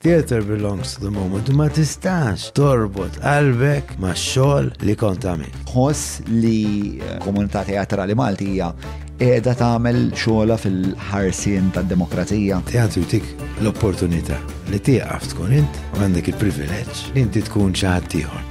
Theatre belongs to the moment u ma tistax torbot qalbek ma' xogħol li kont għamil. Ħoss li eh, komunità teatrali Malti hija qiegħda tagħmel xogħla fil-ħarsien tad-demokrazija. Teatru jtik l-opportunità li tieqaf tkun int għandek il-privileġġ li inti tkun xi ħadd ieħor.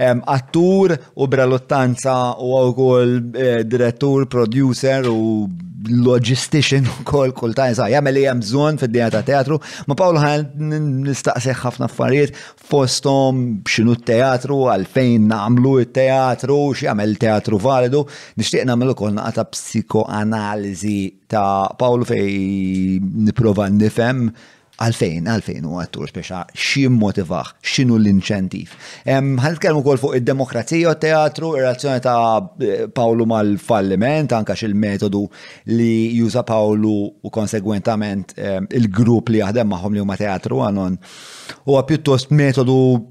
Attur u b'reluttanza u wkoll direttur, producer u logistician u kol kull ta' jisa, jgħamil li jem bżon fid-dinja ta' teatru, ma Paolo ħan nistaqsiħ ħafna affarijiet fostom xinu teatru, għalfejn namlu teatru, x'jagħmel teatru validu, nixtieq nagħmel ukoll naqa' ta' psikoanaliżi ta' Paolo fej niprova nifhem Għalfejn, għalfejn huwa attur speċa, x'jimmotivah, x'inhu l-inċentiv. Ħan nitkellmu wkoll fuq id-demokrazija u t-teatru, ir-relazzjoni ta' eh, Pawlu mal-falliment, anka x'il-metodu li juża Pawlu u konsegwentament eh, il-grupp li jaħdem magħhom li huma teatru għanon. Huwa pjuttost metodu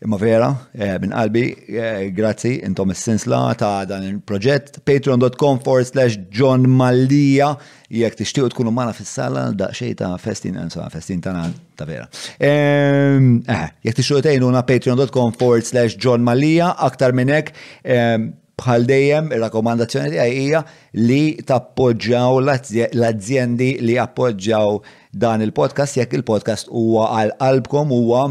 Imma vera, eh, minn qalbi, eh, grazzi, intom is-sinsla ta' dan il-proġett, patreon.com forward slash John Mallija, jek tixtiqu tkunu mana fis-sala daqxej ta' festin, għansa eh, festin ta' ta' vera. Ehm, eh, jek tixtiqu tejnuna patreon.com forward slash John Mallija, aktar minnek, ehm, bħal dejjem ir-rakkomandazzjoni tiegħi hija li tappoġġjaw l-azjendi li appoġġjaw dan il-podcast jekk il-podcast huwa għal qalbkom huwa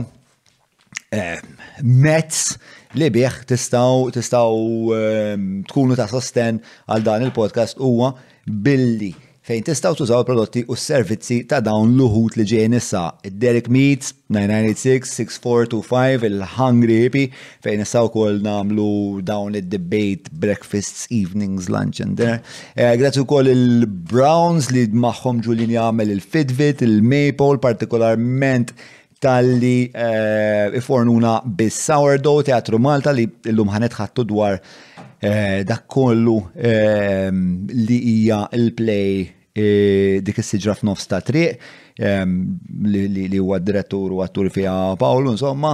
eh, mezz li bih tistaw tistaw ehm, tkunu ta' sosten għal dan il-podcast huwa billi fejn tistaw tużaw prodotti u servizzi ta' dawn l-uħut li ġejn issa. Derek Meats, 9986-6425, il-Hungry Hippie, fejn issa u koll namlu dawn il-debate, breakfasts, evenings, lunch and dinner. Eh, grazzi u koll il-Browns li maħħom ġulin jgħamil il-Fitbit, il-Maple, partikolarment talli eh, ifornuna bis-sourdough Teatru Malta li llum ħanet ħattu dwar eh, dak kollu eh, li hija l-play dik is-siġra f'nofs ta' triq li huwa direttur u attur fiha Pawlu, insomma,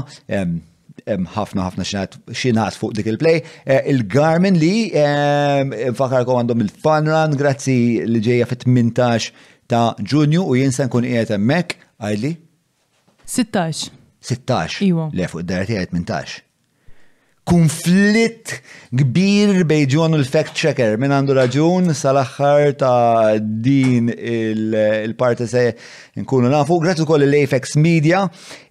ħafna ħafna xinat fuq dik il-play. Eh, Il-Garmin li eh, fakarkom għandhom il-Fun Run, grazzi li ġeja fit-18 ta' ġunju u jinsa nkun qiegħed hemmhekk għajli. 16. 16. Iwa. Le fuq id-dar tiegħi 18. Konflitt kbir bej John u l-fact checker minn għandu raġun sal-aħħar ta' din il-parti se Nkunu nafu, grazzi wkoll il-Apex Media,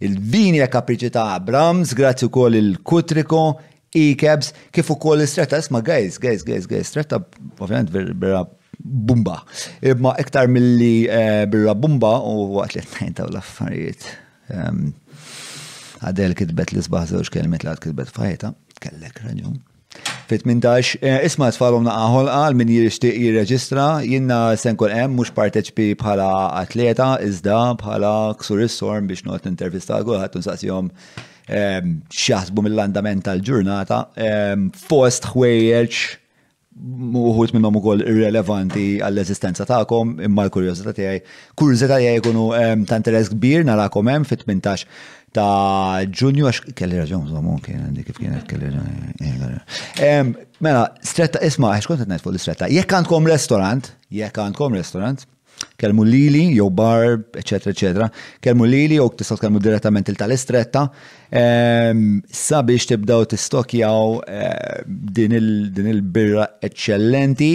il-Vinja Kapriċi ta' Abrams, grazzi wkoll il-Kutriko, e-cabs, kif ukoll stretta, isma' guys, guys, guys, guys, stretta, ovvjament vera bumba. Imma iktar milli eh, birra bumba u waqt li t-tnejn taw l-affarijiet. Ehm, Adel kitbet li sbaħ żewġ kelmet li għad kitbet fajta, kellek raġun. Fi 18, isma' tfal u mnaqa ħolqa għal min jixtieq jirreġistra, jiena se nkun hemm mhux parteċipi bħala atleta iżda bħala ksur is-sorm biex noqgħod nintervista lil kulħadd u nsaqsihom x'jaħsbu mill-andament tal-ġurnata fost ħwejjeġ uħud minnhom ukoll irrelevanti għall-eżistenza tagħkom imma l-kurjożità tiegħi. Kurjożità tiegħi jkunu ta' interess kbir narakom hemm fit-18. ta' ġunju, għax kelli raġun, zomon, kien għandi kif kienet kelli raġun. Eh, mela, stretta, isma, għax kontet najt fuq l-stretta, jekk għandkom restaurant, jekk għandkom restaurant, kelmu lili, jew bar, eccetera, eccetera, kelmu lili, jew tistaw kelmu direttament il-tal-istretta, ehm, sabiex tibdaw tistokjaw eh, din il-birra eccellenti,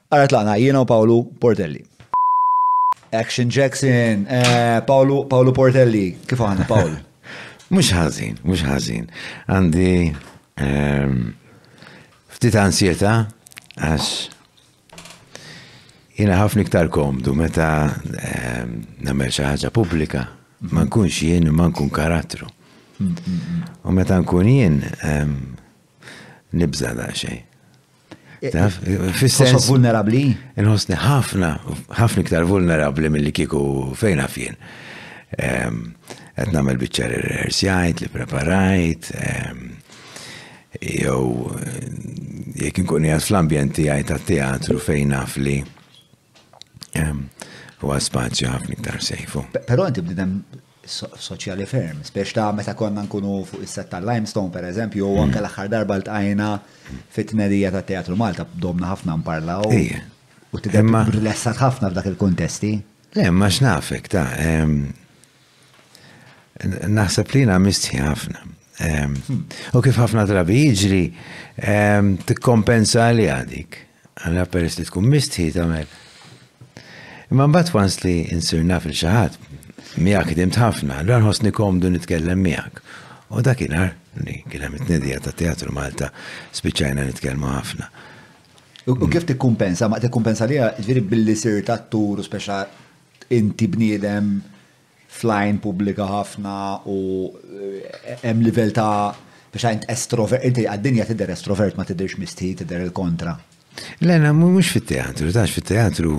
Ara tlaqna jiena u Pawlu Portelli. Action Jackson, eh, Pawlu, Pawlu Portelli, kif aħna Pawl? Mhux ħażin, mhux ħażin. Għandi ehm, ftit ansjeta għax jiena ħafna iktar komdu meta ehm, nagħmel xi ħaġa pubblika ma nkunx jien ma nkun karattru. U meta nkun jien ehm, nibża da xejn. Taf, fis-sens. vulnerabli? Inħossni ħafna, ħafna iktar vulnerabli mill-li kiku fejna fien. Għet namel bieċar il-rehersjajt li preparajt, jow, jek nkun jgħad fl-ambjenti għajt għat-teatru fejna fli. huwa spazju ħafna iktar sejfu. Però inti bnidem soċjali ferm, spiex ta' meta konna nkunu fuq is-set tal-limestone per eżempju, u anke l-aħħar darba l-tqajna fit-tnedija ta' Teatru Malta, domna ħafna mparlaw. U tidemma rilessat ħafna f'dak il-kontesti. Le, ma xnafek ta' Naħseb li jina misti ħafna. U kif ħafna drabi jiġri, tikkompensa li għadik. Għalla peress li tkun misti tamel. Imma mbagħad wans li insir naf il xaħat, miegħek dimt ħafna, l ħosni komdu nitkellem miegħek. U dakinhar li kien hemm it-tnedija ta' Teatru Malta spiċċajna nitkellmu ħafna. U kif tikkumpensa, ma tikkumpensa li ġviri billi sir tattur u speċa Inti bniedem fl-għajn pubblika ħafna u hemm livell ta' biex int estrovert, inti għad-dinja tidher estrovert ma tidhirx mistħi, tidher il-kontra. Le, le, mhux fit-teatru, tax fit-teatru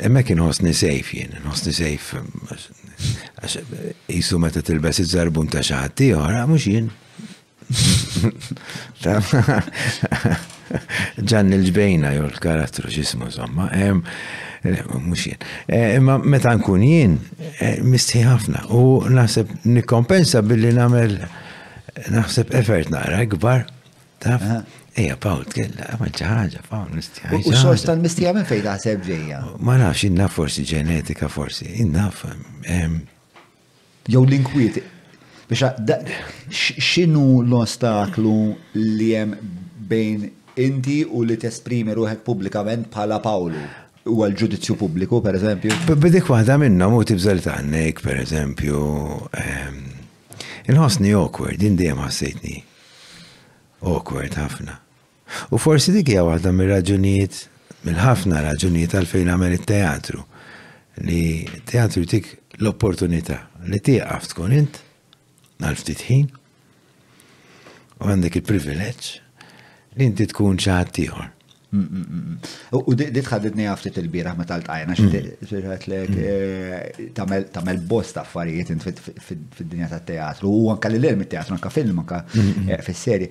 hemmhekk inħossni safe jien, inħossni safe għax jisu meta tilbes iż-żarbun ta' xi ħadd ieħor, mhux jien, Ġan il-ġbejna jew l-karattru x'ismu insomma, mhux jien. Eh, imma meta nkun jien eh, mistħi ħafna u naħseb nikkompensa billi nagħmel naħseb effort naqra ikbar taf. Eja, Paul, tkella, ma ġaħġa, Paul, mistħi. U s-sors tal-mistħi għamen fejn naħseb ġejja. Ma nafx, innaf forsi ġenetika forsi, innaf. Jew l-inkwiet. X'inhu l-ostaklu li hemm bejn inti u li tesprimi ruħek pubblikament bħala Pawlu? Huwa l-ġudizzju pubbliku, pereżempju? Dik waħda minnhom u tibża' li tgħannik, pereżempju. Inħossni awkward, jien dejjem ħassejtni awkward ħafna. U forsi dik hija waħda mir-raġunijiet, mill-ħafna raġunijiet għalfejn għamel it-teatru, li t-teatru jtik l-opportunità li tieqaf tkun int għal ftit ħin u għandek il-privileġġ li inti tkun xi ħadd ieħor. U di tħaddidni għaftit il-bira ma tal-tajna, xirħatlek mm. eh, tamel bost affarijiet fid-dinja ta' teatru, u anka li l-ilm teatru anka film, anka eh, fil-seri.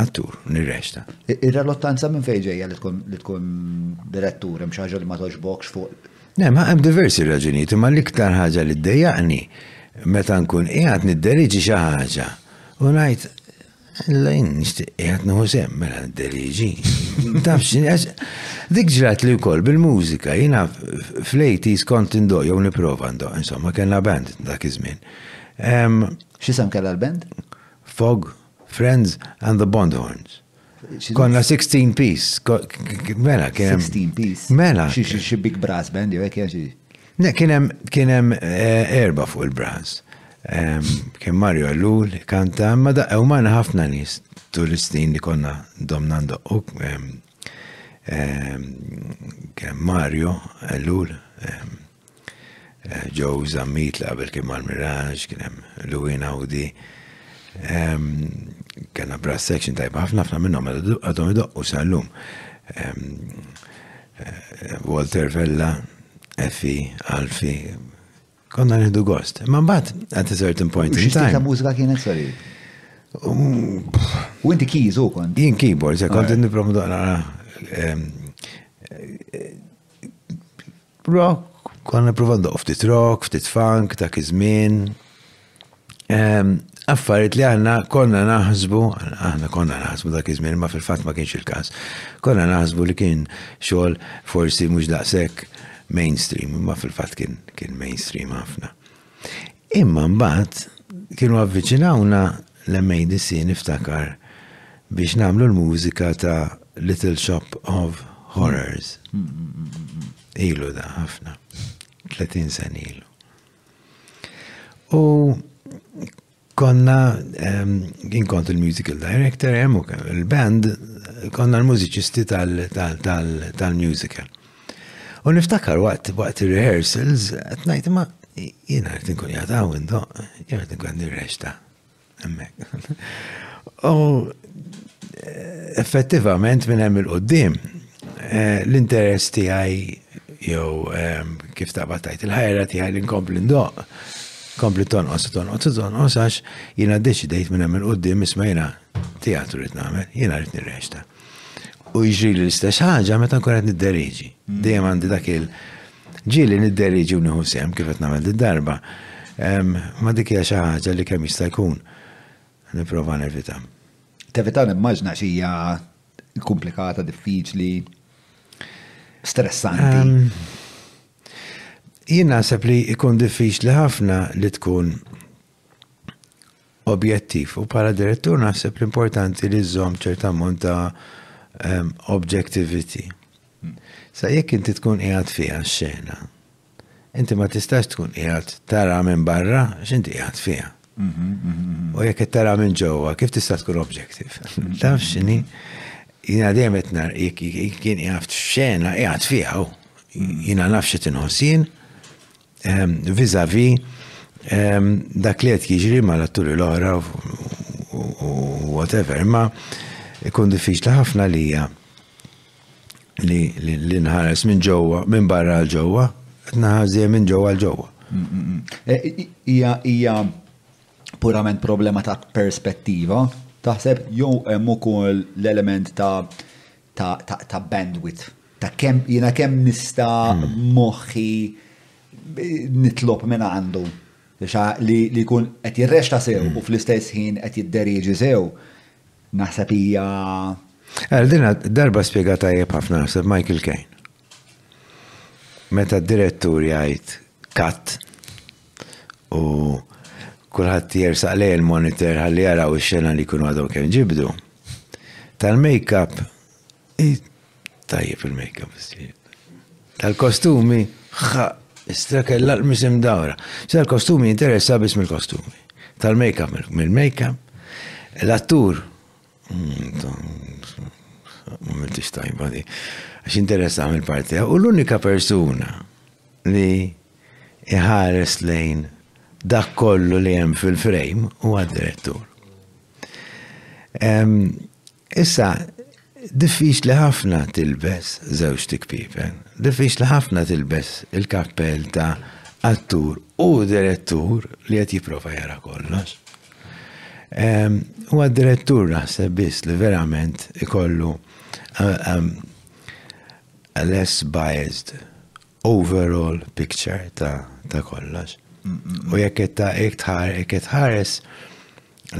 Attur, nirreċta. Ir-relottanza minn fejn ġejja li tkun direttur hemm xi ħaġa li ma togħġbokx fuq? Le, ma hemm diversi raġunijiet, imma l-iktar ħaġa li ddejjaqni meta nkun qiegħed nidderiġi xi ħaġa u ngħid Lejn nixtieq qiegħed nieħu sem mela nidderiġi. Tafx dik ġrat li wkoll bil-mużika jiena flejti skont indo jew nipprova indo, insomma kellna band dak iż-żmien. X'isem kellha l-band? Fog. Friends and the Bondhorns. Konna 16 piece. Mela, kien. 16 piece. Mela. Xi big brass band, jew hekk xi. Ne, kien hemm kien hemm eh, erba' fuq il-brass. Kien Mario Allul, kanta, ma da u magħna ħafna nies tul is-snin li konna domna ndoqqu. Kien Mario Allul, Eh, Joe Zammit li qabel kien mal-Mirage, kien hemm Louis Audi. Kena brass section tajba ħafna ħafna minnhom għadhom idoqqu sal-lum. Eh, Walter Vella, Effi, Alfi, konna nħidu gost. Ma mbagħad at a certain point in time. ta' mużika kienet sari? U inti keys u kont? Jien keyboard, kont nipromu daqra Rock, konna nipprova ndoq ftit rock, ftit funk, dak iż-żmien. Ehm, affarijiet li għanna konna naħsbu, aħna konna naħsbu dak iż-żmien, ma fil-fatt ma kienx il-każ. Konna naħsbu li kien xogħol forsi mhux daqshekk mainstream, ma fil-fatt kien mainstream ħafna. Imma mbagħad kienu avviċinawna l-MADC niftakar biex nagħmlu l-mużika ta' Little Shop of Horrors. Ilu da ħafna, 30 sen ilu. U konna, kien kont il-musical director, hemm il-band, konna l-mużiċisti tal-musical. U niftakar waqt waqt rehearsals qed ngħid ma jiena qed inkun jgħid hawn indoq, jiena qed inkun nirrexta. Hemmhekk. U effettivament minn hemm il-qoddim eh, l-interess tiegħi jew ehm, kif taqbad tajt il-ħajra tiegħi li nkompli ndoq kompli tonqos u tonqos u tonqos għax jiena deċidejt minn hemm il-qoddim isma' jiena teatru rrid nagħmel, jiena rrid nirreġta. U jġri li l-istess ħaġa meta nkun qed nidderieġi. Mm. Dejjem għandi dak il- ġieli nidderieġi u nieħu sem kif qed nagħmel darba Ma dik hija xi ħaġa li kemm jista' jkun nipprova nevita. Tevita nimmaġna xi hija komplikata, diffiċli, stressanti. Jien naħseb li jkun diffiċli ħafna li tkun objettiv. U bħala direttur naħseb l-importanti li żżomm ċert ammont ta' ehm, objectivity. Sa jekk inti tkun qiegħed fiha x-xena, inti ma tistax tkun qiegħed tara minn barra x'inti qiegħed fiha. Mhm, mhm, mhm. U jekk tara minn ġewwa, kif tista' tkun objektiv? Taf x'inhi? Jiena dejjem qed nar jekk kien qiegħed xena qiegħed fiha. Jiena naf xi tinħossien, Ehm, vis-a-vis ehm, dak li qed jiġri ma' l-atturi l-oħra u whatever, ma ikun diffiċli ħafna li hija li l-inħares minn ġewwa, minn barra għal ġewwa, naħazija minn ġewwa għal ġewwa. Eh, hija purament problema ta' perspettiva, taħseb jew hemm ukoll l-element ta' ta' bandwidth, ta' kem, jina kem nista hmm. moħħi nitlob minn għandu li kun qed jirrexta sew hmm. u fl-istess ħin qed jidderieġi sew naħseb hija. Għaldina eh, darba spjega tajjeb ħafna naħseb Michael Kane. Meta d-direttur jgħid cut u kulħadd jersaq lej il-monitor ħalli jaraw ix-xena li jkunu għadhom kemm ġibdu. Tal-make-up, tajjeb il-make-up Tal-kostumi, ħa, istrakella l-misim dawra. Tal-kostumi interessa biss mill-kostumi. Tal-make-up mill-make-up. L-attur Mumiltix tajba di. Għax interess għamil parti. U l-unika persuna li iħares lejn dak kollu li hemm fil-frejm u għad-direttur. Issa, diffiċ li ħafna tilbes żewġ tikpipen, diffiċ li ħafna tilbes il-kappell ta' attur u direttur li qed jipprova jara kollox. U għad-direttur naħseb biss li verament ikollu a less biased overall picture ta' ta' kollox. U jekk qed ta' jekk tħar jekk qed ħares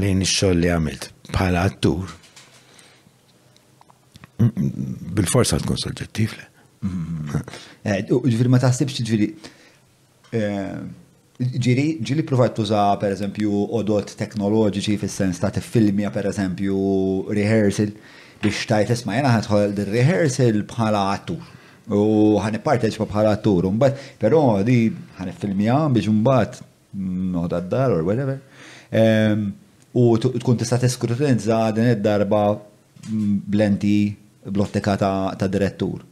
lejn ix-xogħol li għamilt bħala attur bil-forsa tkun soġġettiv le. Eh, ġifieri ma taħsibx ġifieri Ġieli, ġieli ppruvajt tuża pereżempju odot teknoloġiċi fis-sens ta' tiffilmja pereżempju rehearsal biex tgħid isma' jiena ħadħol dir-rehearsal bħala attur u ħa nipparteċipa bħala attur. Mbagħad però di ħa niffilmja biex imbagħad noħodha d-dar or whatever. U tkun tista' tiskrutinizza din id-darba b'lenti bl-ottika ta' direttur.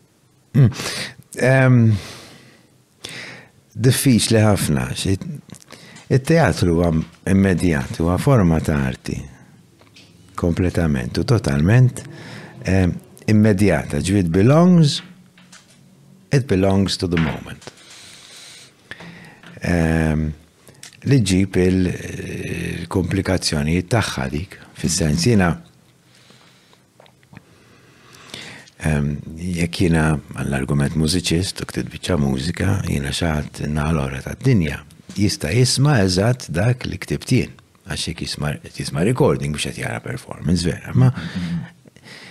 Diffiċli ħafna, xi it-teatru huwa immedjat, huwa forma ta' arti kompletament u totalment eh, immedjata, ġvid belongs, it belongs to the moment. Eh, li ġib il-komplikazzjonijiet tagħha dik, fis-sens jiena Jekk jiena għall-argument mużiċist u ktiet biċċa mużika, jiena xaħat naħal oħra tad-dinja, jista' jisma' eżatt dak li ktibt jien. Għax jekk jisma' recording biex qed jara performance vera, ma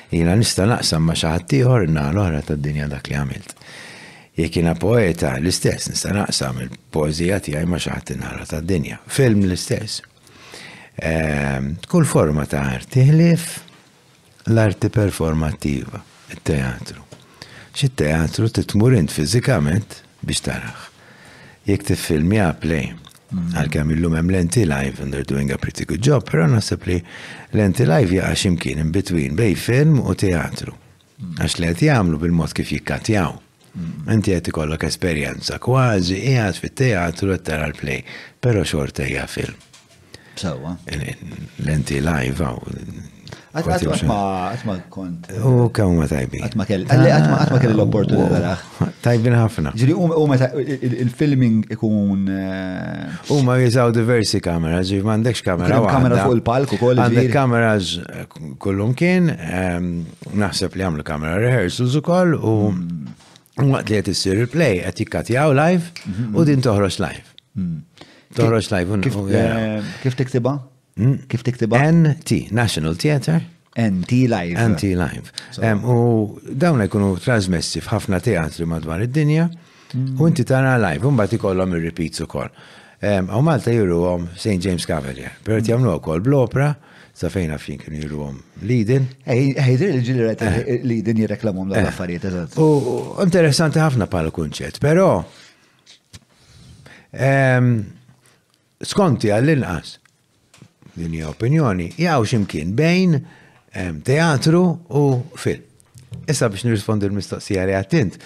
jiena nista' naqsam ma' xi ħadd ieħor in-naħal oħra tad-dinja dak li għamilt. Jekk jiena poeta l-istess, nista' naqsam il-poeżija tiegħi ma' xi ħadd in-naħal oħra tad-dinja. Film l-istess. Ehm, kull forma ta' arti ħlief l-arti performattiva, il-teatru. Xi teatru titmur int fiżikament biex taraħ. Jekk tiffilmja play, mm. għalkemm illum hemm lenti live and they're doing a pretty good job, però naħseb li lenti live jaqa' ximkien in between bej film u teatru. Mm. Għax li qed jagħmlu bil-mod kif jikkatjaw. Inti qed ikollok esperjenza kważi qiegħed fit-teatru qed tara l-play, però xorta hija film. Sawa. L-enti live għaw. Għatma kont. U kemm ma tajbi. Għatma kell. Għatma kell l-opportunità raħ. Tajbin ħafna. Ġiri, u meta il-filming ikun. Eh, u ma jizaw diversi kamera, ġi, ma għandekx kamera. Kamera fuq il-palk u koll. Għandek kameras eh, kullum kien, ehm, Naħseb li għamlu kamera rehearsals u koll u waqt li għet issir il-play għet jikkatjaw live u din toħroġ live. Hmm. Toħroġ live. Eh, kif tiktiba? Hmm? Kif tiktiba? NT, National Theatre. NT Live. NT Live. U dawna jkunu trasmessi f'ħafna teatri madwar id-dinja. U inti tara live, un bat ikollom il-repeats u koll. Għaw Malta jiru għom St. James Cavalier, pero ti għamlu għol bl-opera, sa fejna fin kienu jiru għom Leadin. Ejdir il-ġili għet Leadin jirreklamum l affarijiet eżat. U interessanti ħafna pal kunċet, pero Skonti għall-inqas, din hija opinjoni, jaqgħu x'imkien bejn ehm, teatru u film. Issa biex nirrispondi l-mistoqsija li għattint.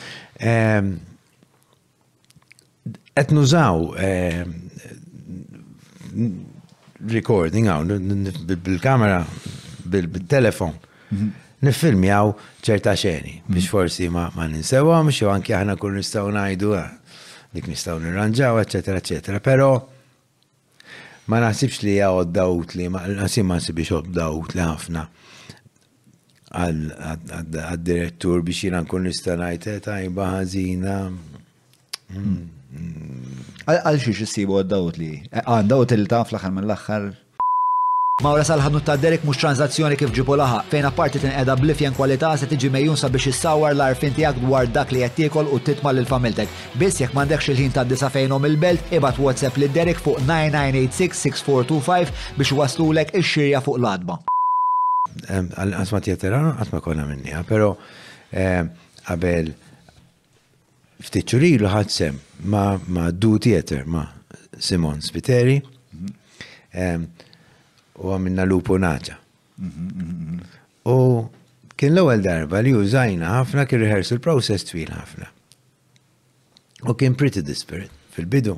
Ehm, qed nużaw ehm, recording hawn bil-kamera bil-telefon. niffilmjaw ċerta xeni biex forsi ma ninsewhomx jew anke aħna nkunu nistgħu ngħidu ah, dik nistgħu nirranġaw, eċetera, eċetera. Però ma naħsibx li hija għodda utli, ma naqsim ma nsibix għodda utli ħafna għad-direttur biex jina nkun nista' ngħid eh, tajba ħażina Għal xiex issibu għaddawt li għandawt il ta' fl-axar mill-axar. Mawra sal-ħanut ta' Derek mhux transazzjoni kif ġipu laħaq, fejn apparti tinqeda bl-ifjen kwalità se tiġi mejjun sabiex issawwar l-għarfien tiegħek dwar dak li qed tiekol u titma' lil familtek. Biss jekk m'għandekx il-ħin tgħaddi sa fejnhom il-belt, ibgħat WhatsApp lil Derek fuq 9986-6425 biex iwasslulek ix-xirja fuq l-għatba. Għall-inqas ma tjattirha, qatt ma jkollna minniha, però qabel Ftit xhur ilu ħadd sem ma' Du Theater ma' Simon Spiteri u għamilna lupu naċa. U kien l-ewwel darba li użajna ħafna kien rehearsal process twil ħafna. U kien pretty disparate fil-bidu.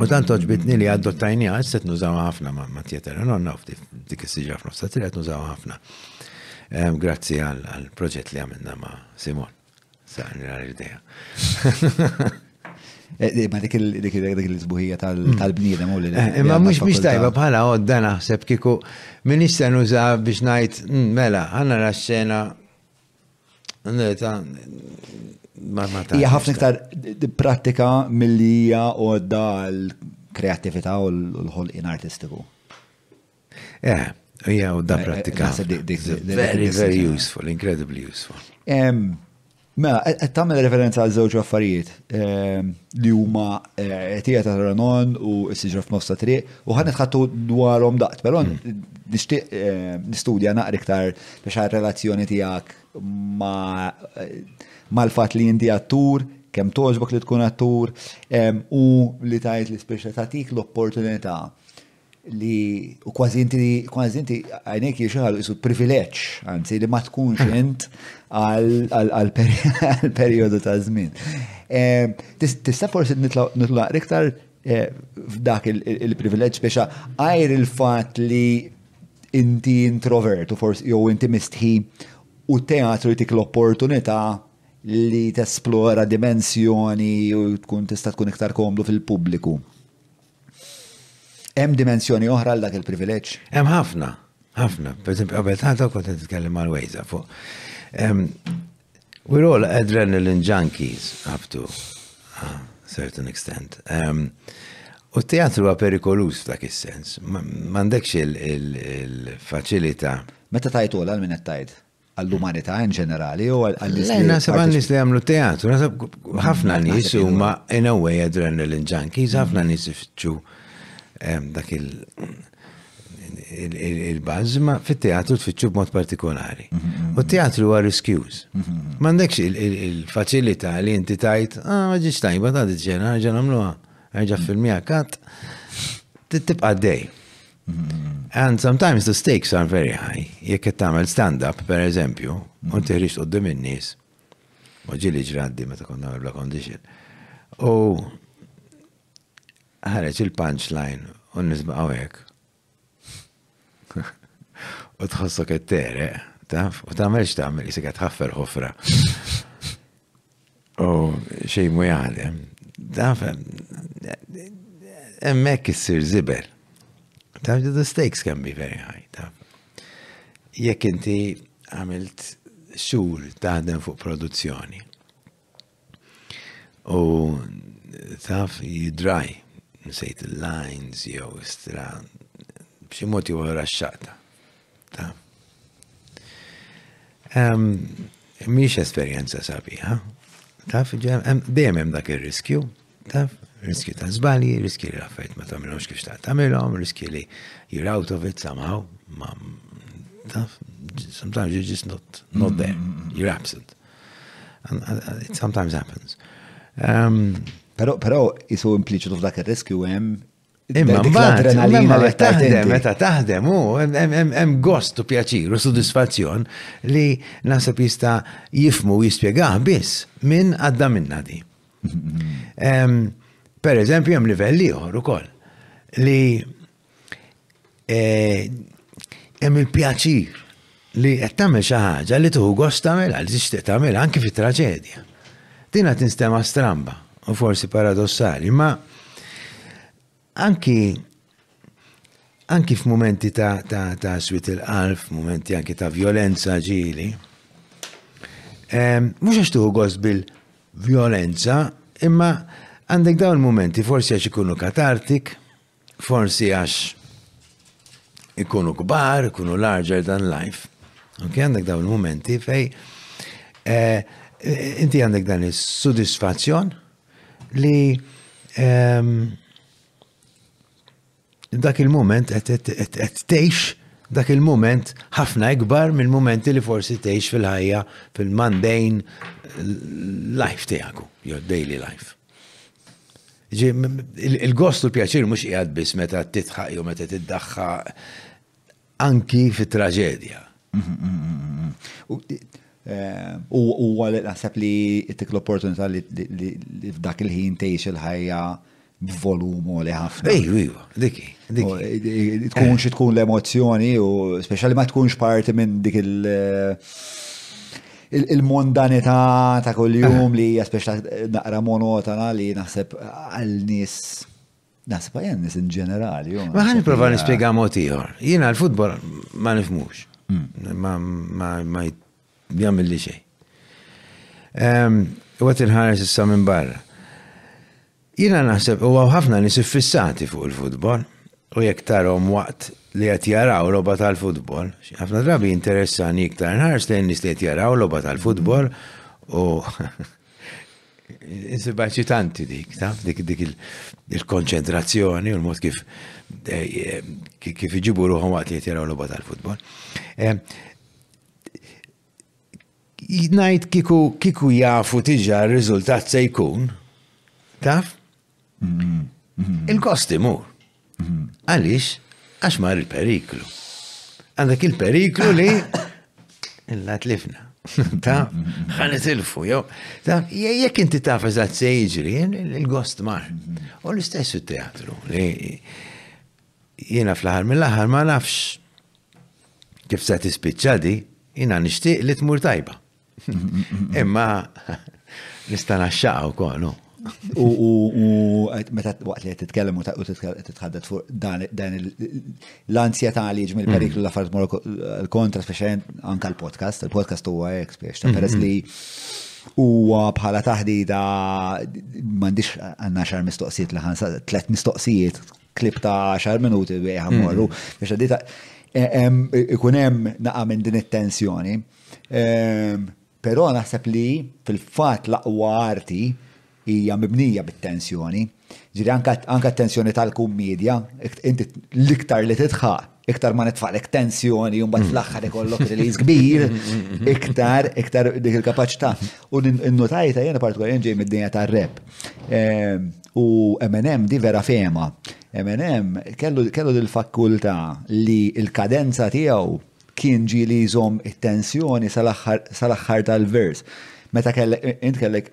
U tant oġbitni li għaddottajni għad set nużaw ħafna ma' ma' tjeter, għanna dik s-sġra f'nofsa t għad nużaw ħafna. Ehm, grazzi għal proġett li għamilna ma' Simon. Saqni għal ideja. Eh, eh, ma dik il-sbuħija mm. tal-bniedem u li. Eh, imma mux mux tajba bħala għodda naħseb kiku minista nuża biex najt mm, mela għanna raxxena Hija ħafna iktar prattika milli hija għodda l-kreattività u l-ħolqien artistiku. Eh, hija għodda eh, eh, prattika. Very, very useful, incredibly useful. Mela, qed tagħmel referenza għal żewġ affarijiet ehm, li huma eh, tija ta' Ranon u s-siġra f'nofs ta' triq u ħan nitħattu dwarhom daqt, però mm. nixtieq eh, nistudja naqra iktar biex għal-relazzjoni tijak mal-fat li jinti attur, kem toġbok li tkun attur, u li tajt li speċa tatik l-opportunità li u kważi inti kważi inti għajnek jiexħalu jisu privileċ, għanzi li ma tkunx int għal-periodu ta' zmin. Tista' forsi nitlaq iktar eh, f'dak il-privileġġ biex għajr il-fat li inti introvert u forsi jew inti mistħi u teatru jtik l-opportunità li tesplora dimensjoni u tkun tista' tkun iktar komdu fil-pubbliku. Hemm dimensjoni oħra għal dak il-privileġġ? Hemm ħafna, ħafna. Per esempio, qabel tagħta kont qed nitkellem mal-Wejza fuq. We're all adrenaline junkies up to a certain extent. Um, u t-teatru huwa perikolus f'dak is-sens. M'għandekx il-faċilità. Meta tajtu għal minn qed għall-umanità in ġenerali u għall-nies. Lejn nasab għall-nies li għamlu teatru, nasab ħafna nies huma in a way adrenaline junkies, ħafna nies ifittxu dak il- il-bażma fit-teatru tfittxu b'mod partikolari. Mhm. U t-teatru huwa riskjuż. Mhm. M'għandekx il-faċilità li inti tajt, ah, ma ġiġ tajba ta' diġena, ġen għamluha, ġa mhm. filmija kat, tibqa' dej. And sometimes the stakes are very high. Jekk qed tagħmel stand-up, per eżempju, u tiħriġ qudiem in-nies, u ġieli ġraddi meta konna nagħmel bla condition. U Ħareġ il-punchline u n-nies baqgħu hekk. U tħossok qed tereq, taf, u tagħmel x'tagħmel isek qed ħaffer ħofra. U xejn mu jaħdem. Taf, hemmhekk issir żibel. Taf, the stakes can be very high, taf. Jekk inti għamilt xhur taħdem fuq produzzjoni U taf jidraj, nsejt il-lines jew istra, b'xi mod jew ħora xaqta. Ta' Miex esperjenza sabiħa, taf, dejjem hemm dak ir-riskju, taf, riskju ta' żbalji, riskju li l-affarijiet ma tagħmilhomx kif ta' tagħmilhom, riskju li you're out of it somehow, ma taf, sometimes you're just not, not there, you're absent. It sometimes happens. Um, pero, pero, jisu impliċitu f'dak il-riskju hemm Imma l-adrenalina li taħdem, meta taħdem, u hemm gost u pjaċir u soddisfazzjon li nasab jista jifmu u jispjegaħ biss minn għadda minna di. Per eżempju, hemm livell ieħor ukoll li eh, hemm il-pjaċir li qed tagħmel xi ħaġa li tuħu gost tagħmilha li tixtieq tagħmilha anki fit-traġedja. Din qed tinstema' stramba u forsi paradossali, ma anki anki f'mumenti ta', ta, ta swit il-qalb, f'mumenti anki ta' violenza ġili, mhux għax tuħu gost bil-violenza, imma għandek dawn il-momenti forsi għax ikunu katartik, Forsi għax ikunu kbar, ikunu larger than life. Anke għandek dawn il-momenti fej eh, inti għandek dan is-sodisfazzjon li ehm, dak il-moment qed tgħix dak il-moment ħafna ikbar minn momenti li forsi tgħix fil-ħajja fil-mandejn life tiegħek, your daily life. Il-gost u l-pjaċir mhux qiegħed biss meta titħaq jew meta tiddaħħa anki fit-traġedja. U għalli naħseb li tik l-opportunità li f'dak il-ħin tgħix il-ħajja b'volum u li ħafna. Ejju, ejju, diki, diki. Tkun xi tkun l-emozjoni u speċjali ma tkunx parti minn dik il- il-mondanità ta' kuljum li hija speċta naqra monotona li naħseb għal nies naħseb għal nies in ġenerali. Ma ħan nipprova nispjega mod ieħor. Jiena l-futbol ma nifmux. Hmm. Ma ma jagħmel li xejn. Ehm, u għat il-ħares issa minn barra. Jiena naħseb u hawn ħafna nies iffissati fuq il-futbol u jekk tarahom waqt li qed jaraw logħba tal-futbol, xi ħafna drabi jinteressani iktar nħares lejn nies li qed jaraw logħba tal-futbol u Insibha ċitanti dik, taf, dik dik il-konċentrazzjoni u l-mod kif eh, kif iġibu ruħom waqt li jtiraw l-logħba tal-futbol. Eh, Jnajt kiku kiku jafu tiġa r-riżultat se jkun, taf? Il-kosti mur. Għalix, għax mar il-periklu. Għandek il-periklu li illa tlifna. Ta' ħan itilfu, jow. Ta' jek inti taf eżatt se jiġri, il-gost mar. U l-istess teatru li Jiena fl-aħħar mill-aħħar ma nafx kif se tispiċċa di, jiena nixtieq li tmur tajba. Imma nista' naxxaqha wkoll, no? U meta waqt li titkellem u titħaddet fuq dan l-ansjetà li jiġi mill-periklu mm. la fart mor kontra speċjalment anka l-podcast, il-podcast huwa hekk spiex ta' mm-hmm. peress li huwa bħala taħdida m'għandix għandna xar mistoqsijiet li ħansa tliet mistoqsijiet klip ta' 10 minuti biex ħammorru. Mm. Ikun hemm naqa' minn din it-tensjoni. Ehm, però naħseb li fil-fatt l-aqwa arti hija mibnija bit-tensjoni. Ġiri anka t-tensjoni tal-kummedja, inti l-iktar li titħaq iktar ma nitfaqlek tensjoni, jumbat mm. fl-axħar ikollok release kbir, iktar, iktar dik il-kapacità. U n-nutajta jena partikolarment ġej mid-dinja ta' rap. Ehm, u M&M di vera fema. M&M kellu dil-fakulta li il-kadenza tiegħu kien ġi li jżom it-tensjoni sal-axħar tal-vers. Meta kellek, int kellek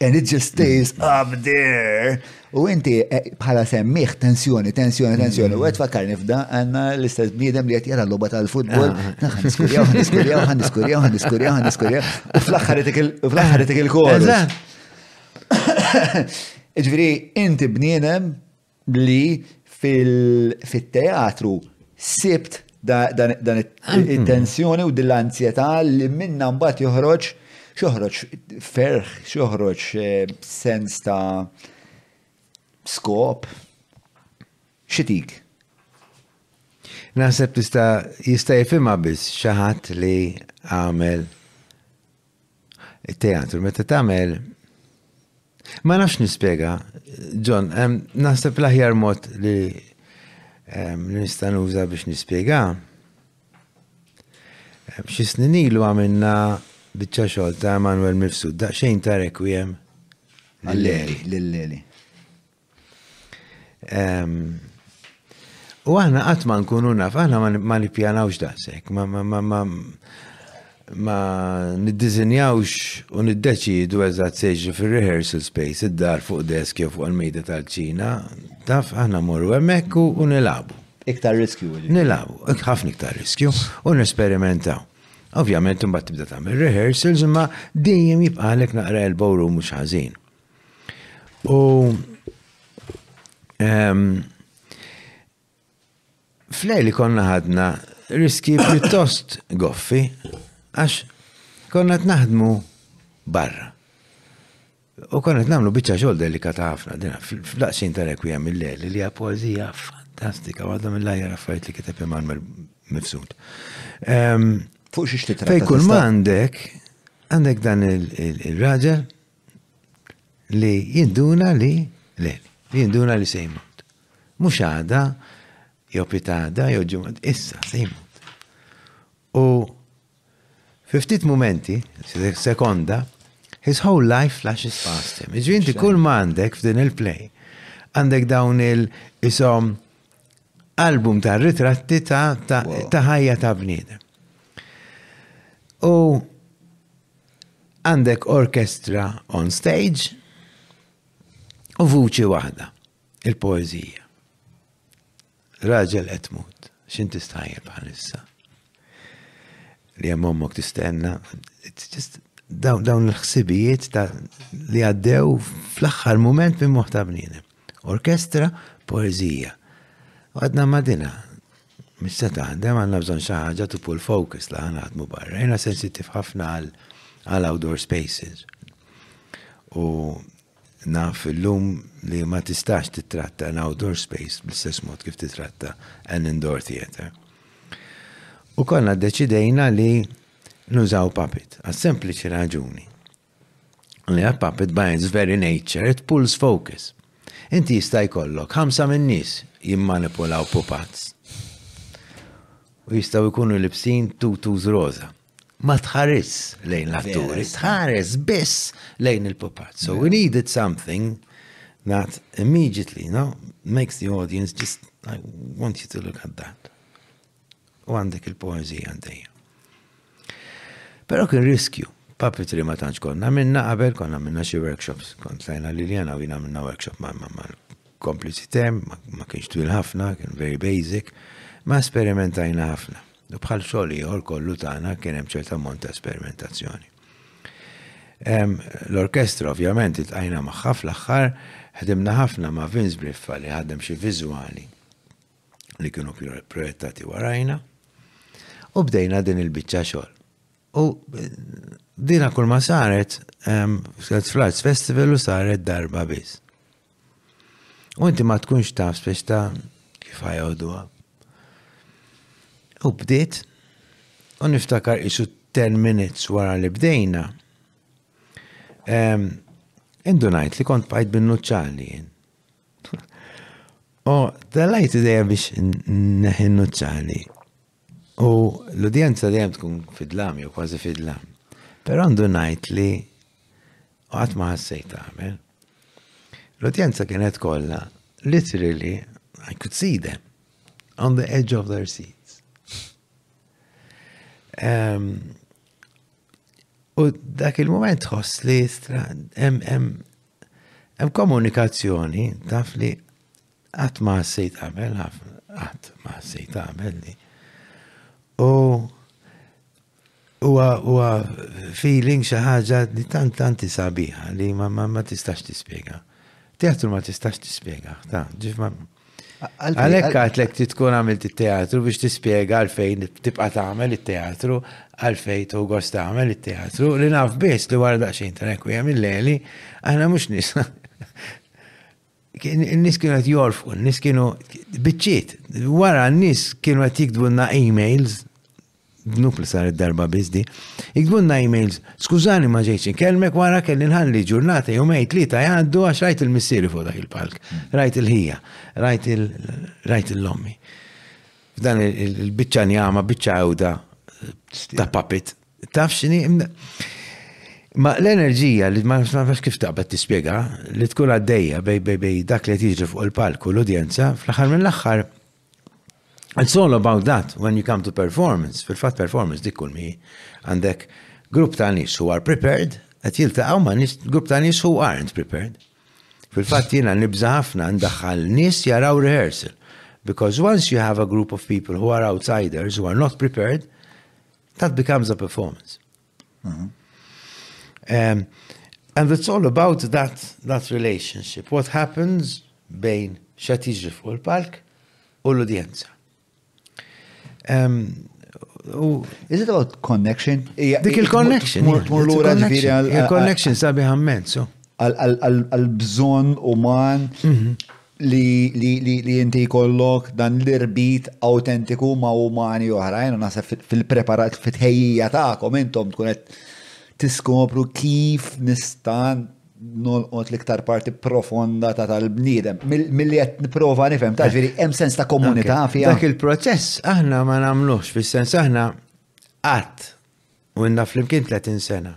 And it just stays up there. U inti eh, bħala semmiħ tensjoni, tensjoni, tensjoni. U għed fakkarni f'da għanna l-istess bniedem li għed jara l-loba tal-futbol. Ah. Naħan niskurjaw, għan niskurjaw, għan niskurjaw, għan niskurjaw, għan niskurjaw. U fl-axħar itik il-kol. Ġviri, inti bniedem li fit-teatru sibt dan it-tensjoni u din l-anzjetà li minnha mbagħad joħroġ xoħroġ ferħ, xoħroġ eh, sens ta' skop. Xitik? Naħseb tista' jista' jifhimha biss xi ħadd li għamel it-teatru. Meta tagħmel Ma nafx nispjega, John, naħseb l-aħjar mod li nista' nuża biex nispjega. Xi snin ilu għamilna biċċa xogħol ta' Emanuel Mifsud, daqsxejn ta' rekwiem. Għalleli, lilleli. U aħna qatt ma nkunu naf, aħna ma nippjanawx daqshekk, ma ma niddizinjawx u niddeċidu eżatt seġri fir-rehearsal space, id-dar fuq desk jew fuq il-mejda tal-ċina, taf aħna morru hemmhekk u nilagħbu. Iktar riskju. Nilagħbu, ħafna iktar riskju u nesperimentaw. Ovvjament imbagħad tibda tagħmel rehearsals imma dejjem jibqalek naqra il-bowru mhux ħażin. U ehm, flej li konna ħadna riski pjuttost goffi, għax konna t-naħdmu barra. U konna t-namlu bieċa xol delikata ħafna, dina, fl-laqsin ta' rekwiem il-lel, li hija poezija fantastika, għadda mill-lajja raffajt li kiteb Emanuel Mifsud. Ehm, Fuq xiex titratta. Fej kull ma għandek, għandek dan il-raġel, li jinduna li li jinduna li se jmut. Mhux għada, jew pitada, jew ġimgħat, issa se jmut. U fi ftit momenti, sekonda, his whole life flashes past him. Iġri inti kull ma għandek f'din il-play, għandek dawn il-isom album ta' ritratti ta' ħajja ta' bniedem. U Għandek orkestra on stage u vuċi waħda, il-poezija. Raġel qed mut, x'int tistħajjel bħalissa? Li hemm ommok tistenna, just dawn il-ħsibijiet ta' li għaddew fl-axħar moment minn moħta bniedem. Orkestra, poezija. Għadna madina, Mhix se taħdem, għandna bżonn xi ħaġa to pull focus laħa naħdmu barra. Jiena sensittiv ħafna għal outdoor spaces. U naf illum li ma tistax titratta an outdoor space bl-istess mod kif titratta an indoor theater. U konna deċidejna li nużaw papit, għas sempliċi raġuni Li puppet by its very nature it pulls focus. Inti jista' jkollok ħamsa minn nies jimmanipulaw pupazz. U jistgħu jkunu libsin tutus roża. Ma tħares lejn l-atturi, tħares biss lejn il-pupazz. So we needed something that immediately, no, makes the audience just, I want you to look at that. U għandek il-poezija għaddejja. Pero kien riskju, puppetry ma tantx konna minna qabel konna minna xi workshops, kont lajna li jena u jena minna workshop ma' ma' ma' kompliċi tem, ma' kienx twil ħafna, kien very basic, ma' esperimentajna ħafna. U bħal xogħol ieħor kollu tagħna kien hemm ċerta mont ta' esperimentazzjoni. L-orkestra ovvjament itqajna magħha fl-aħħar ħdimna ħafna ma' Vince Briffa li ħadem xi viżwali li kienu projettati warajna u bdejna din il-bicċa xogħol. U eh, dina kull ma saret, ehm, saret Flats Festival u saret darba biz. U inti ma tkunx taf biex ta' kif ħajawduha. U bdiet, u niftakar isu 10 minutes wara li bdejna, ehm, indunajt li kont bajt bin-nuċċali jien. U tal-lajt ideja biex neħin nuċċali. U l-udjenza dejjem tkun fidlam, jew kważi fidlam. Pero għandu najt li għat ma ħassejt għamel. L-udjenza kienet kollha literally I could see them on the edge of their seats. Um, U dak il-moment ħoss li hemm komunikazzjoni taf li qatt ma ħassejt qabel, qatt ma ħassejt qabel li. U huwa huwa feeling xi ħaġa li tant tanti sabiħa li ma ma tistax tispjega. Teatru ma tistax tispjega, ta' ġif ma Għalhekk għatlek ti tkun għamilt it-teatru biex tispjega għalfejn tibqa' tagħmel it-teatru, għalfejn tu gost tagħmel it-teatru, li naf biss li wara daqsxejn ta' rekwijem il-leli, aħna mhux nies. Nis kienu qed jorfqu, nis kienu biċċiet, wara n-nies kienu qed jikdbunna emails Dnub li saret darba biss di. Iktbunna emails, skużani ma ġejtx inkellmek wara kelli nħalli ġurnata jew mejt li ta' jgħaddu għax rajt il-missieri fuq dak il-palk, rajt il-ħija, rajt il-lommi. Dan il-biċċa njama, biċċa għawda ta' papit. Taf xini? Ma l-enerġija li ma nafx kif taqbad tispjega li tkun għaddejja bej bej bej dak li jiġri fuq il-palk u l-udjenza fl-aħħar mill-aħħar It's all about that when you come to performance. Fil-fatt performance dik kull mi għandek grupp ta' nies who are prepared, qed jiltaqgħu ma' nies grupp ta' nies who aren't prepared. Fil-fatt jiena nibża ħafna ndaħħal nies jaraw rehearsal. Because once you have a group of people who are outsiders, who are not prepared, that becomes a performance. Um, and it's all about that, that relationship. What happens bejn xat jiġri fuq il-palk u l-udjenza. Um, Is it about connection? Dik il-connection. Mur l-ura Il-connection sabi għammen, so. Għal-bżon uman. Mhm. li inti jkollok dan l-irbit awtentiku ma' umani oħrajn, u naħseb fil-preparat fit-ħejjija tagħkom intom tkun qed tiskopru kif nista' nolqot l-iktar parti profonda ta' tal-bniedem. Milli qed nipprova nifhem, ta' ġifieri hemm sens ta' komunità fiha. Dak il-proċess aħna ma nagħmlux fis-sens aħna qatt U ilna flimkien 30 sena.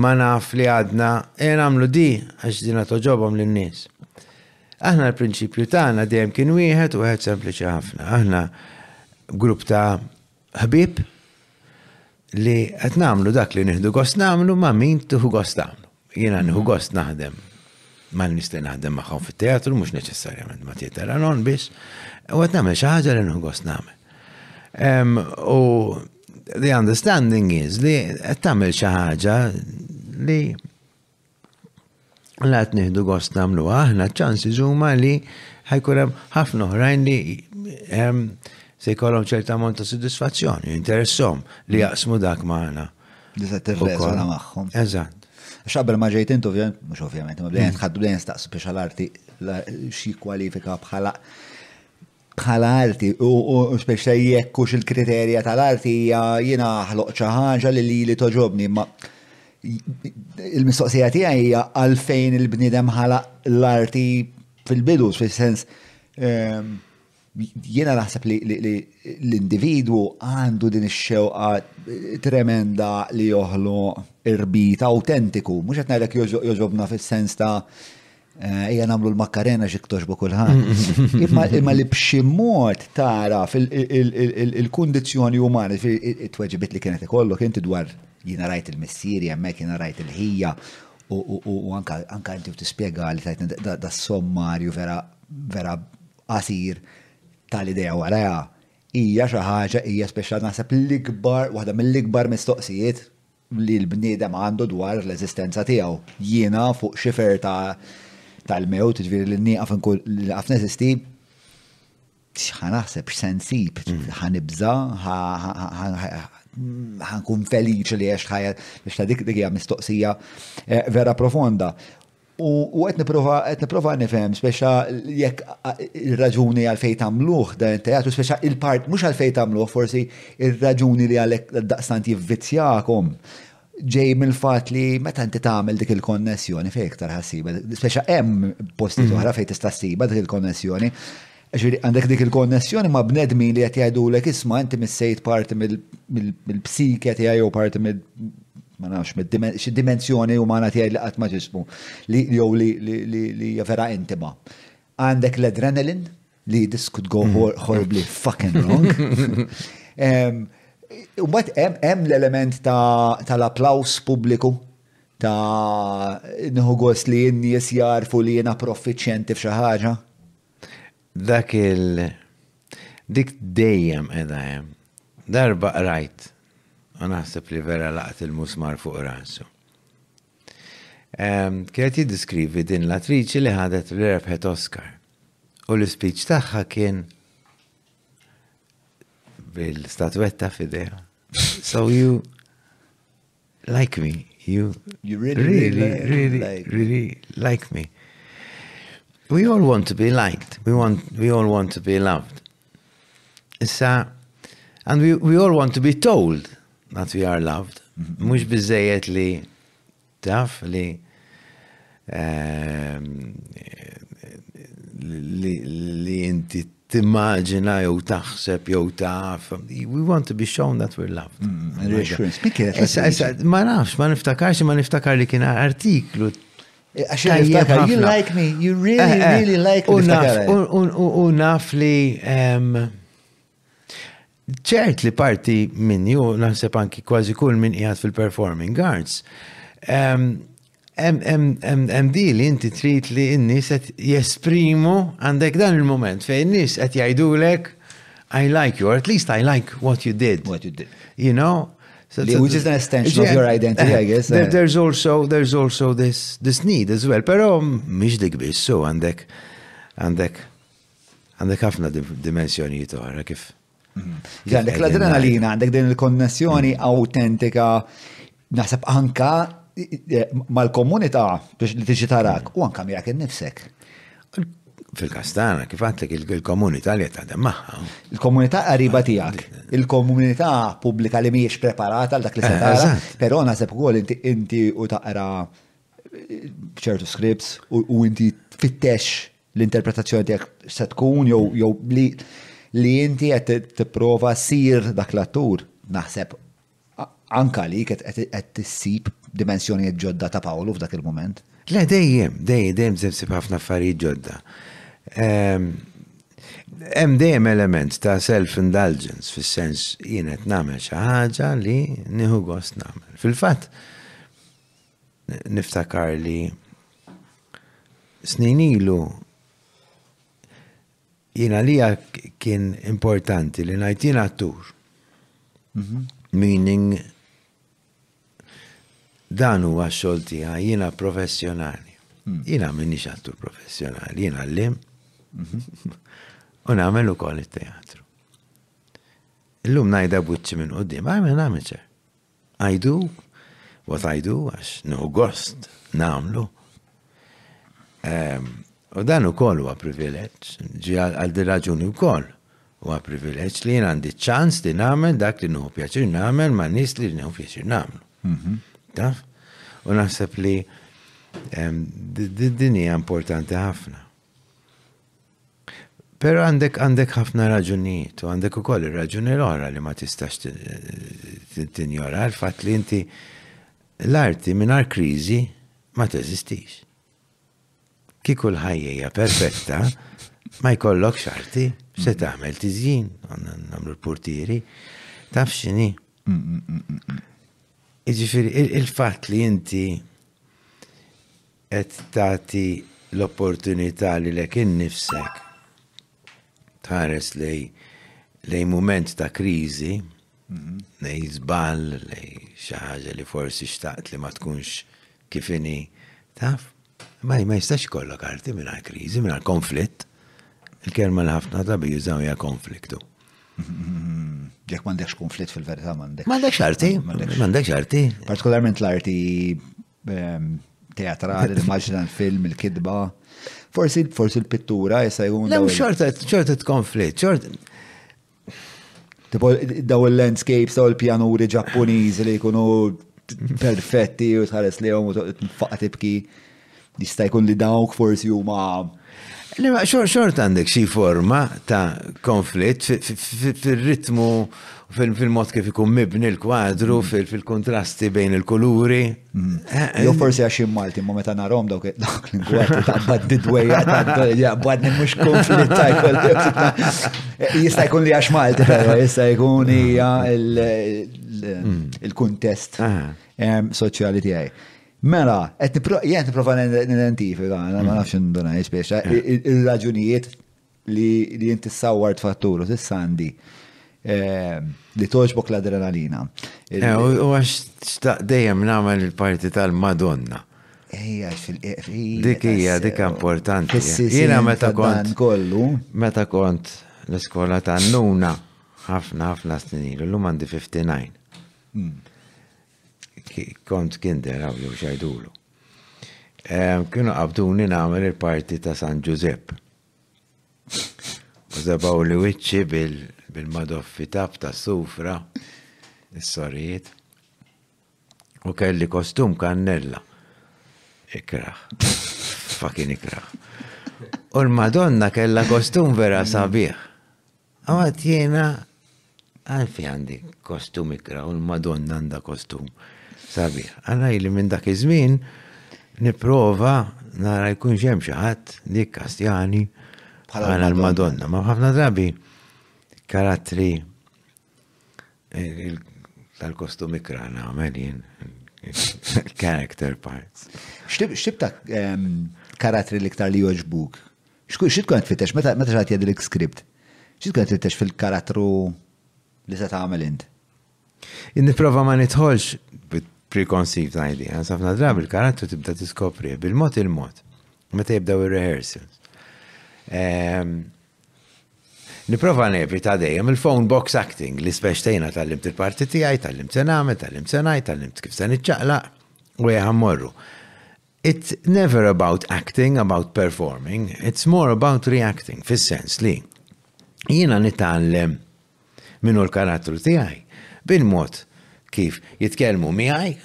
Ma naf li għadna, e nagħmlu di għax dina toġobhom lin-nies. Aħna l-prinċipju tagħna dejjem kien wieħed u wieħed sempliċi ħafna. Aħna grupp ta' ħbieb li qed nagħmlu dak li nieħdu gost nagħmlu ma' min tieħu gost nagħmlu. Jiena nħu gost naħdem ma nista' naħdem magħhom fit-teatru, mhux neċessarjament ma tjetera non biss, u qed nagħmel xi ħaġa li nħu gost nagħmel. U the understanding is li qed tagħmel xi ħaġa li la qed nieħdu gost nagħmlu aħna ċansi ġuma li ħajkun hemm ħafna oħrajn li se jkollhom ċerta ammont ta' sodisfazzjoni, interessom li jaqsmu dak magħna. Li se tirreżona magħhom. Eżatt. Xabel ma ġejt intu, mhux ovvjament, ma bdejn tħaddu bdejn staqsu biex għal-arti xi kwalifika bħala bħala arti u speċa jekk hux il-kriterja tal-arti hija jiena ħloq xi ħaġa li li toġobni ma il-mistoqsija tiegħi hija għalfejn il-bniedem ħalaq l-arti fil-bidu fis-sens ehm, Jiena naħseb li l-individwu għandu din ix-xewqa tremenda li joħloq irbit awtentiku. Mhux qed ngħidlek joġobna fis-sens ta' eh, ejja nagħmlu l-makkarena xi ktoxbu kulħadd. Imma li b'xi mod tara il-kundizzjoni umani it-tweġibiet li kienet ikollok inti dwar jiena rajt il-missieri hemmhekk jiena rajt il-ħija u anka inti tispjega li tajtna da sommarju vera vera qasir tal-idea warajha hija xi ħaġa hija speċjal naħseb l-ikbar waħda mill-ikbar mistoqsijiet li l-bniedem għandu dwar l-eżistenza tiegħu. Jiena fuq xifer ta' tal-mewt, ġifieri li nieqaf inkun li nieqaf neżisti, x'ħa naħseb x'sensib, ħanibża, ħankun feliċi li għex ħajja biex ta' dik dik hija mistoqsija eh, vera profonda. U qed nipprova qed nipprova nifhem speċa jekk ir-raġuni għal fejn tagħmluh dan it-teatru speċa il-part mhux għal fejn tagħmluh forsi ir-raġuni li għalhekk daqstant jivvizzjakom ġej mill-fatt li meta inti tagħmel dik il-konnessjoni fejn iktar ħassiba, speċa hemm posti mhm. oħra fejn tista' ssiba dik il-konnessjoni. Jiġifieri għandek dik il-konnessjoni ma' bnedmin li qed jgħidulek isma' inti missejt parti mill-psike tiegħi jew parti mill ma nafx xi dimensjoni umana tiegħi li qatt ma ġismu li jew li hija vera intima. Għandek l-adrenalin li this could go horribly fucking wrong. Umbat hemm l-element tal-applaus pubbliku ta' nħu gost li n-nies jarfu li jiena proffiċjenti f'xi ħaġa. Dak il dik dejjem qiegħda hemm. Darba qrajt u naħseb li vera laqat il-musmar fuq rasu. Kienet jiddiskrivi din l-attriċi li ħadet li rebħet Oscar. U l-ispiċ tagħha kien bil-statwetta fidea. So you like me. You, you really, really, really, like really like me. We all want to be liked. We want we all want to be loved. Issa, and we, we all want to be told that we are loved. Mux bizzejiet li taf ehm, li inti timmaġina jew taħseb jew taf. We want to be shown that we're loved. Mm, mm, reassurance. Pikket. Ma nafx, ma niftakarx, ma niftakar li kien artiklu eh, You like me, you really, eh, eh. really like me. U naf li Ċert li parti minn ju naħseb anki kważi kull min qiegħed fil-performing arts. Hemm di li inti trid li n-nies qed jesprimu għandek dan il-moment fejn nies qed jgħidulek I like you, or at least I like what you did. What you did. You know? So, so, which is an extension of your identity, I guess. There, eh. there's also there's also this this need as well. Pero mhix dik biss, so għandek għandek Għandek ħafna dimensjonijiet oħra kif. Għandek l-adrenalina, għandek din il-konnessjoni mm. autentika, naħseb anka eh, mal-komunità biex li tiġi tarak u anka miegħek innifsek. Fil-kastana, kif għandek il-komunità li għedha maħħa. Il-komunità qariba tiegħek, il-komunità pubblika li mhijiex preparata għal dak li se eh, tara, però naħseb ukoll inti u taqra ċertu scripts u inti tfittex L-interpretazzjoni tiegħek se tkun jew jew li li inti qed tipprova ssir dak l-attur naħseb anka li qed tissib dimensjonijiet ġodda ta' Pawlu f'dak il-mument. Le dejjem, dejjem, dejjem se nsib ħafna affarijiet ġodda. Ehm, hemm dejjem element ta' self-indulgence fis-sens jien qed nagħmel xi ħaġa li nieħu gost nagħmel. Fil-fatt, Niftakar li snin ilu jina li kien importanti li najt jina attur. Mhm. Meaning dan huwa xogħol tiegħi jiena professjonali. Hmm. Jiena minix attur professjonali, jiena llim. Mhm. U nagħmel ukoll it-teatru. Illum ngħidha buċċi minn qudiem, għaj minn għamilċer. I do what I do għax nieħu gost nagħmlu. Ehm, u dan ukoll huwa privileġġ, ġi għal din raġuni wkoll huwa privileġġ li jien għandi ċans li nagħmel dak li nieħu pjaċir nagħmel ma' nies li nieħu pjaċir nagħmlu. Mhm. Taf? U naħseb li ehm, din hija importanti ħafna. Però għandek għandek ħafna raġunijiet u għandek ukoll ir-raġuni l-oħra li ma tistax tinjora l-fatt li inti l-arti mingħajr kriżi ma teżistix. Kieku l-ħajja perfetta ma jkollokx arti se tagħmel tiżjin nagħmlu l-portieri taf x'inhi. Iġifieri il-fatt li inti qed tagħti l-opportunità lilek innifsek tħares lejn mument ta' kriżi, mhm. lejn żball, lejn xi ħaġa li forsi xtaqt li ma tkunx kif inhi, taf? Ma ma jistax kollok arti minn kriżi, minn konflitt. Il-kelma li ħafna tabi jużaw hija konfliktu. Jekk m'għandekx konflitt fil-verità m'għandek. M'għandekx arti, m'għandekx arti. Partikolarment l-arti teatrali, l-immaġna, l-film, il-kidba. Forsi, forsi l-pittura jessa jgħun. Lew xorta, xorta t-konflitt, xorta. Tipo, daw il-landscapes, daw il-pjanuri ġappuniz li jkunu perfetti u tħares li jom u faqqa tibki. Jista' jkun li dawk forsi huma. Le ma xort għandek xi forma ta' konflitt fil-ritmu, fil-mod kif ikun mibni l-kwadru, mm. fil-kontrasti bejn il-kuluri. Mm. Eh, eh. Jo forsi għax Malti, ma meta narom dawk il-kwadru ta' baddi dwejja ta' badni mux konflitt ta' jkoll. Eh, jista' jkun li għax Malti, pero jista' jkun hija mm. il-kuntest ah. soċjali tiegħi. Mela, qed nipprova nidentifika, ma mm. nafx nduna jispiex, eh, eh. il-raġunijiet li jinti s-sawar tfatturu, s-sandi eh, li toġbok l-adrenalina. U għax xtaq dejjem namel il-parti tal-Madonna. Ejja, fil-qeqfija. Dik hija, dik importanti. Jiena meta kont. kollu. Meta kont l-iskola ta' Nuna, ħafna, ħafna snin ilu, l-lum għandi 59. Kont kinder għaw jew xajdulu. Kienu qabduni nagħmel il-parti ta' San Ġużepp. U zabaw li wiċċi bil-madoffi tap ta' sufra, s-sorijiet. U kelli kostum kannella. Ikraħ. Fakin ikraħ. U l-Madonna kella kostum vera sabiħ. Għat jena għalfi għandi kostum ikra u l-Madonna għanda kostum sabiħ. Għana li minn dak iż-żmien niprofa nara jkun xem xaħat li kastjani bħala l-Madonna. Ma ħafna drabi karattri eh, tal-kostum ikra għamel jien character parts. Xtib ta' karattri li ktar li joġbuk X'tkun qed tfittex meta xi ħadd jgħidilek script? Xi tkun qed tfittex fil-karattru li se tagħmel int? Nipprova ma nidħolx bi preconceived ideas, ħafna drabi l-karattru tibda tiskopri bil-mod il-mod, meta jibdew ir-rehearsals. Ehm, Niprofa nevi ta' dejjem il-phone box acting li speċtejna tal-limt il-parti tiegħi, tal-limt se nagħmel, tal-limt se ngħid, tal-limt kif se niċċaqlaq u jħammorru. It's never about acting, about performing, it's more about reacting, fis-sens li jiena nitgħallem minnu l-karattru tiegħi bil-mod kif jitkellmu miegħi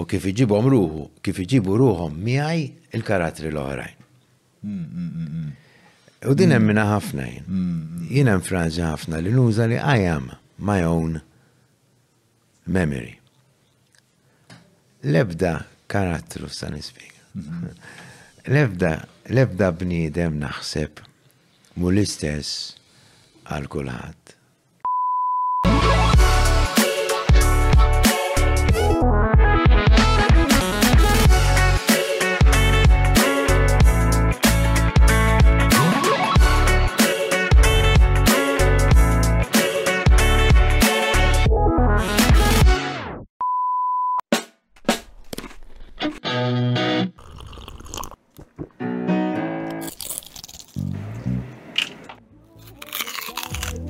u kif iġibhom ruħu, kif iġibu ruħhom miegħi il-karattri l-oħrajn. U din hemm minna ħafna jien. Jien hemm frażi ħafna li nuża li I am my own memory. L-ebda karattru sa nispjega. L-ebda l-ebda bniedem naħseb mu l-istess għal kulħadd.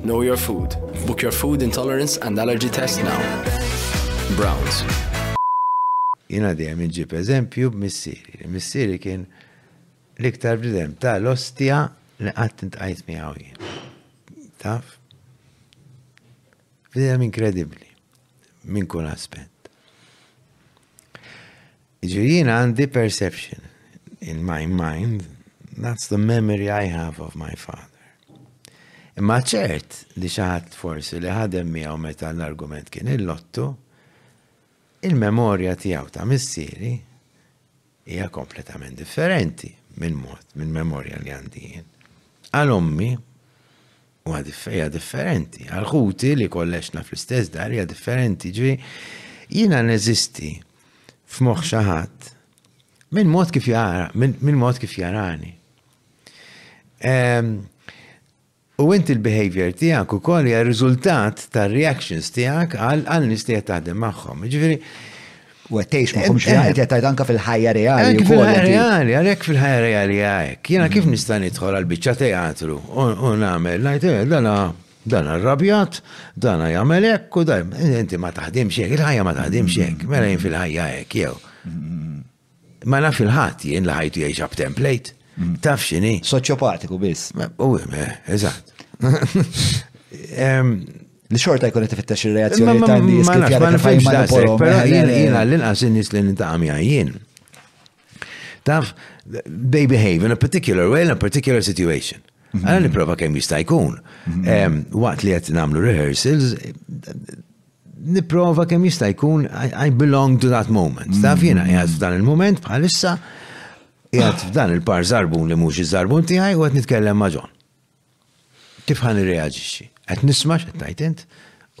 Know your food. Book your food intolerance and allergy test now. Browns. Jina dejjem iġib eżempju b'missieri. Missieri kien L-iktar bnidem ta' l-ostja li qatt intqajt miegħu jien. Taf? Bnidem inkredibbli minn kull aspett. Ġirin għandi perception in my mind, that's the memory I have of my father. Imma ċert li xaħat forsi li ħadem miegħu meta l-argument kien il-lottu, il-memorja tiegħu ta' missieri Hija kompletament differenti mill-mod, mill-memorja li għandi jien. Għal ommi, huwa hija differenti. Għal ħuti li kollexna fl-istess dar hija differenti. Ġifieri, jiena neżisti f'moħħ xi ħadd minn mod kif jara, minn mod kif jarani. Ehm, U int il-behaviour tiegħek ukoll hija riżultat tar-reactions tiegħek għal nies li qed taħdem magħhom. Jiġifieri. U qed tgħix magħhom xi ħadd qed tgħid anke fil-ħajja reali. Anke fil-ħajja reali, għalhekk fil-ħajja reali hekk. Jiena kif mm. nista' nidħol għal biċċa teatru u nagħmel ngħid eh, dana dan arrabjat, dan jagħmel hekk u dan inti ma taħdimx hekk, il-ħajja ma taħdimx hekk, mela jien fil-ħajja hekk jew. Mm. Ma nafx il-ħadd jien li ħajtu jgħixha b'template. Mm. Taf x'inhi? Soċjopatiku biss. U eh, eżatt. Li xorta jkun qed ifittex ir-reazzjoni ta' nies kif jara kif ħajma nipolhom. Però eh, jiena eh, eh. l-inqas in-nies li nintaqam jien. Taf, they behave in a particular way, in a particular situation. Mhm. Għana niprofa kemm jista' jkun. Mhm. Waqt li qed nagħmlu rehearsals, Nipprova kemm jista' jkun I belong to that moment. Mm. Taf jiena qiegħed f'dan il-moment bħalissa qiegħed f'dan il-par żarbun li mhux iż-żarbun tiegħi u qed nitkellem ma' John. Kif ħan irreaġixxi? Qed nisma' x'qed ngħid int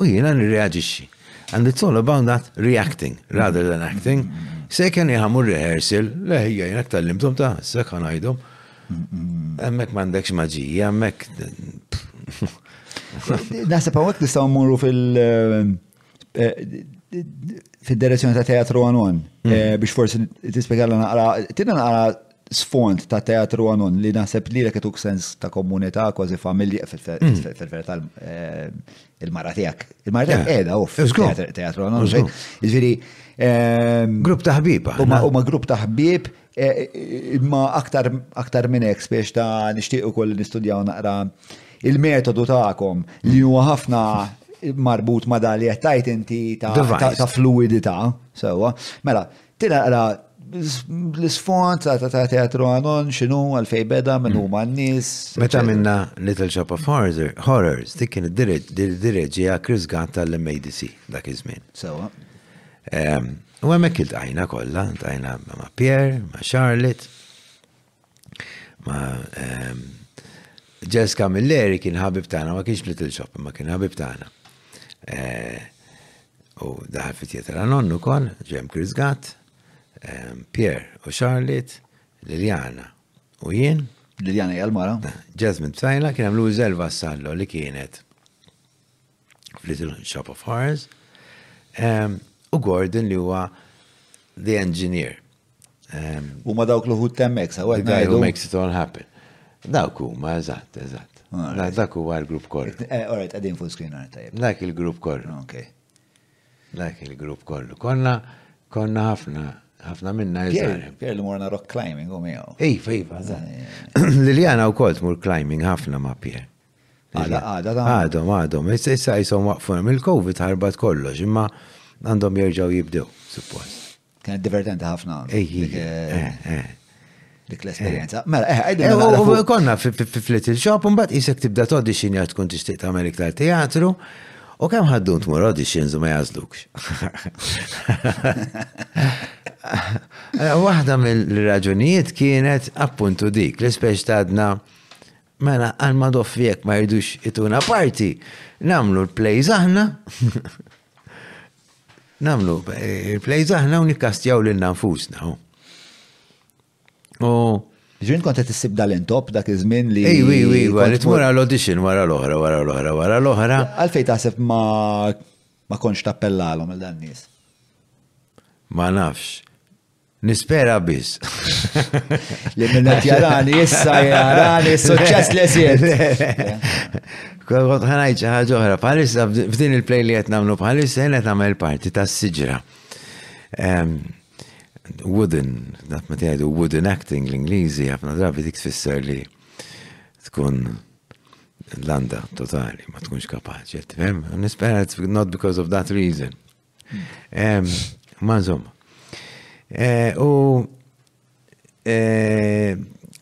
u jiena nirreaġixxi. And it's all about that reacting rather than acting. Se kien jħamu rehearsal, leħija jina t-tallimtom ta' sekħan għajdom. Hemmhekk m'għandekx maġija, hemmhekk. Naħseb hawnhekk nistgħu mmorru fil- eh, fid-direzzjoni ta' teatru għanon, mm. eh, biex forsi tispjegħalna naqra, tina naqra sfond ta' teatru għanon li naħseb li l-ek sens ta' komunità kważi familja mm. fil-fer tal eh, il-mara tijak. Il-mara tijak edha, uff, teatru għanon. Ġviri. Ehm, grupp ta' ħbib. U ma' grupp ta' ħbib Imma aktar minn hekk spiex ta' nixtieq ukoll nistudjaw naqra il-metodu tagħkom li huwa ħafna marbut ma' dan li qed tajt inti ta' fluidità, sewwa. Mela, tinaqra l-isfond ta' teatru għanon x'inhu għalfej beda minn huma n-nies. Meta minna Little Shop of Horrors, dik kien id-direġija Chris Gatt tal-MADC dak iż-żmien. Sewwa. U hemmhekk iltqajna kollha, iltqajna ma' Pierre, ma' Charlotte, ma' ehm, Jess Camilleri kien ħabib tagħna, ma kienx Little Shop, ma kien ħabib tagħna. Eh, u daħal fit tjetera nonnu kol, ġem Chris Gatt, eh, Pierre u Charlotte, Liliana u jien. Liliana hija l-mara. Jasmine Tsajla kien hemm Louis Elva Sallo li kienet f'Little Shop of Horrors, ehm, u Gordon li huwa the engineer. Ehm, u ma dawk l-ħut temmek, sa' għed. Guy who makes it all happen. Dawk u ma, eżatt, eżatt. Dak u għal grupp kollu. Eh, all right, għedin full screen għar tajib. Dak il-grupp kollu. Ok. Dak il-grupp kollu. Konna, konna ħafna, ħafna minna jizar. Pier li morna rock climbing u miegħu. Ej, fejfa, Liljana u kolt mur climbing ħafna ma' Pier. Għada, għada, għada. Għadhom, għadhom. Issa issa jisom waqfuna mill-Covid ħarbat kollox, imma għandhom jerġgħu jibdew, suppost. Kienet divertenti ħafna. Ejji, dik, eh, eh, eh. dik l-esperjenza. Mela, eh, għajdu Eh, nagħlaq u- fuq- u Konna fi- fi fi- f'Little Shop, un bat jisek tibda t-auditionja tkun tixtieq tagħmel iktar teatru, u kemm ħaddun tmur auditions u ma jażlukx. Eh, Waħda mill-raġunijiet kienet appuntu dik, l-ispeċ tadna Mela għal Madoffi jekk ma jridux ituna parti, namlu l-plejz aħna. namlu eh, l-plejz aħna u nikkastjaw lil nfusna. U Ġin kontet issib dal-intop dak iż-żmien li. Ej, wi, wi, li tmur għal-audition wara l-oħra, wara l-oħra, wara l-oħra. Għalfej taħseb ma ma konx tappellalhom il dan nies. Ma nafx. Nispera biss. Li minna tjarani issa jarani suċċess li zjed. Kont ħanajt ħaġa oħra, bħalissa f'din il-play li qed nagħmlu bħalissa qed nagħmel parti tas-siġra. Wooden, naf ma tgħidu wooden acting l-Ingliżi ħafna drabi dik tfisser li tkun landa totali, ma tkunx kapaċi, Nispera not because of that reason. Mażom. Eh, u eh,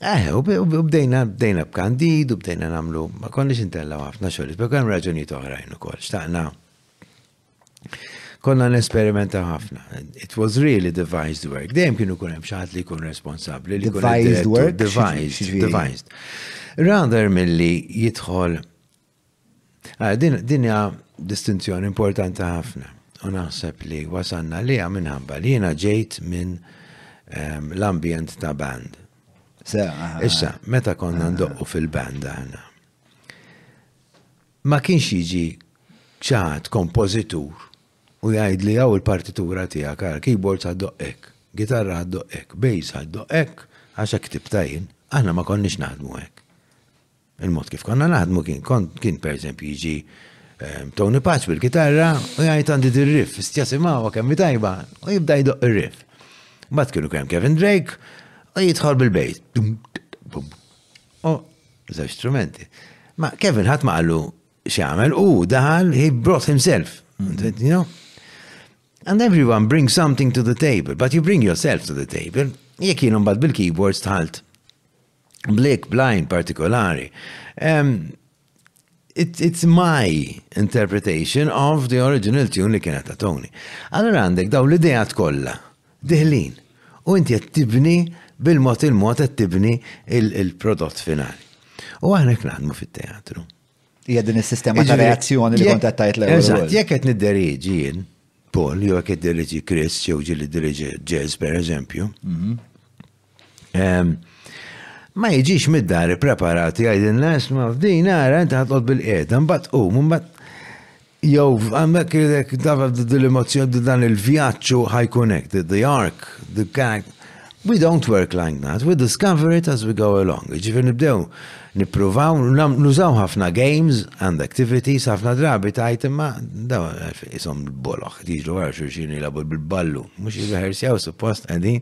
Eh, u bdejna, bdejna b'kandid, u bdejna namlu, ma konniex intella ħafna xogħol, pero kemm raġunijiet oħrajn ukoll, xtaqna. Konna n-esperimenta ħafna. It was really devised work. Dejjem kienu kun hemm xaħat li jkun responsabbli li devised work. Devised, devised. Rather milli jidħol Ah, din, din hija distinzjoni importanti ħafna. U naħseb li wasanna li minħabba li jiena ġejt minn ehm, l-ambjent ta' band. Ah. Issa, meta konna ah. ndoqqu fil-band aħna. Ma kienx jiġi ċaħat kompozitur u jgħid li għaw il-partitura tijak, għar, keyboard għaddoqek, gitarra għaddoqek, bass għaddoqek, għaxa ktib tajin, aħna ma konniex naħdmu hekk. Il-mod kif konna naħdmu kien kont kien pereżempju jiġi ehm, Tony Paċ bil-kitarra u jgħid għandi dir-riff, stjasimawa kemm tajba u jibda jdoq ir-riff. Mbagħad kienu kemm Kevin Drake u jidħol bil-bejt. U żewġ strumenti. Ma Kevin ħadd ma qallu x'għamel u daħal he brought himself. You know? And everyone brings something to the table, but you bring yourself to the table. Jekk jien mbagħad bil-keyboards tħalt Blake Blind partikolari, um, it, it's my interpretation of the original tune li kienet ta' Tony. Allora għandek daw l-idejat kollha diħlin u inti qed tibni bil-mod il-mod qed tibni il-prodott finali. U aħna naħdmu fit-teatru. Hija din is-sistema ta' reazzjoni li kont qed l Eżatt, jekk qed nidderiġi jien, Paul, jew qed idderiġi Chris, jew ġieli diriġi Jazz pereżempju, mhm. Ma jiġix mid-dar preparat jgħidilna isma' f'din ara inti ħadqod bil-qiegħda mbagħad u mbagħad jew għandek idek dil-emozzjoni dan il-vjaġġu ħajkun hekk, the ark, the gag. We don't work like that, we discover it as we go along. Ġifieri nibdew nippruvaw, nużaw ħafna games and activities, ħafna drabi tajt imma daw isom boloħ, diġlu għar xurxin jilabu bil-ballu, mux jizaħersjaw suppost għedin.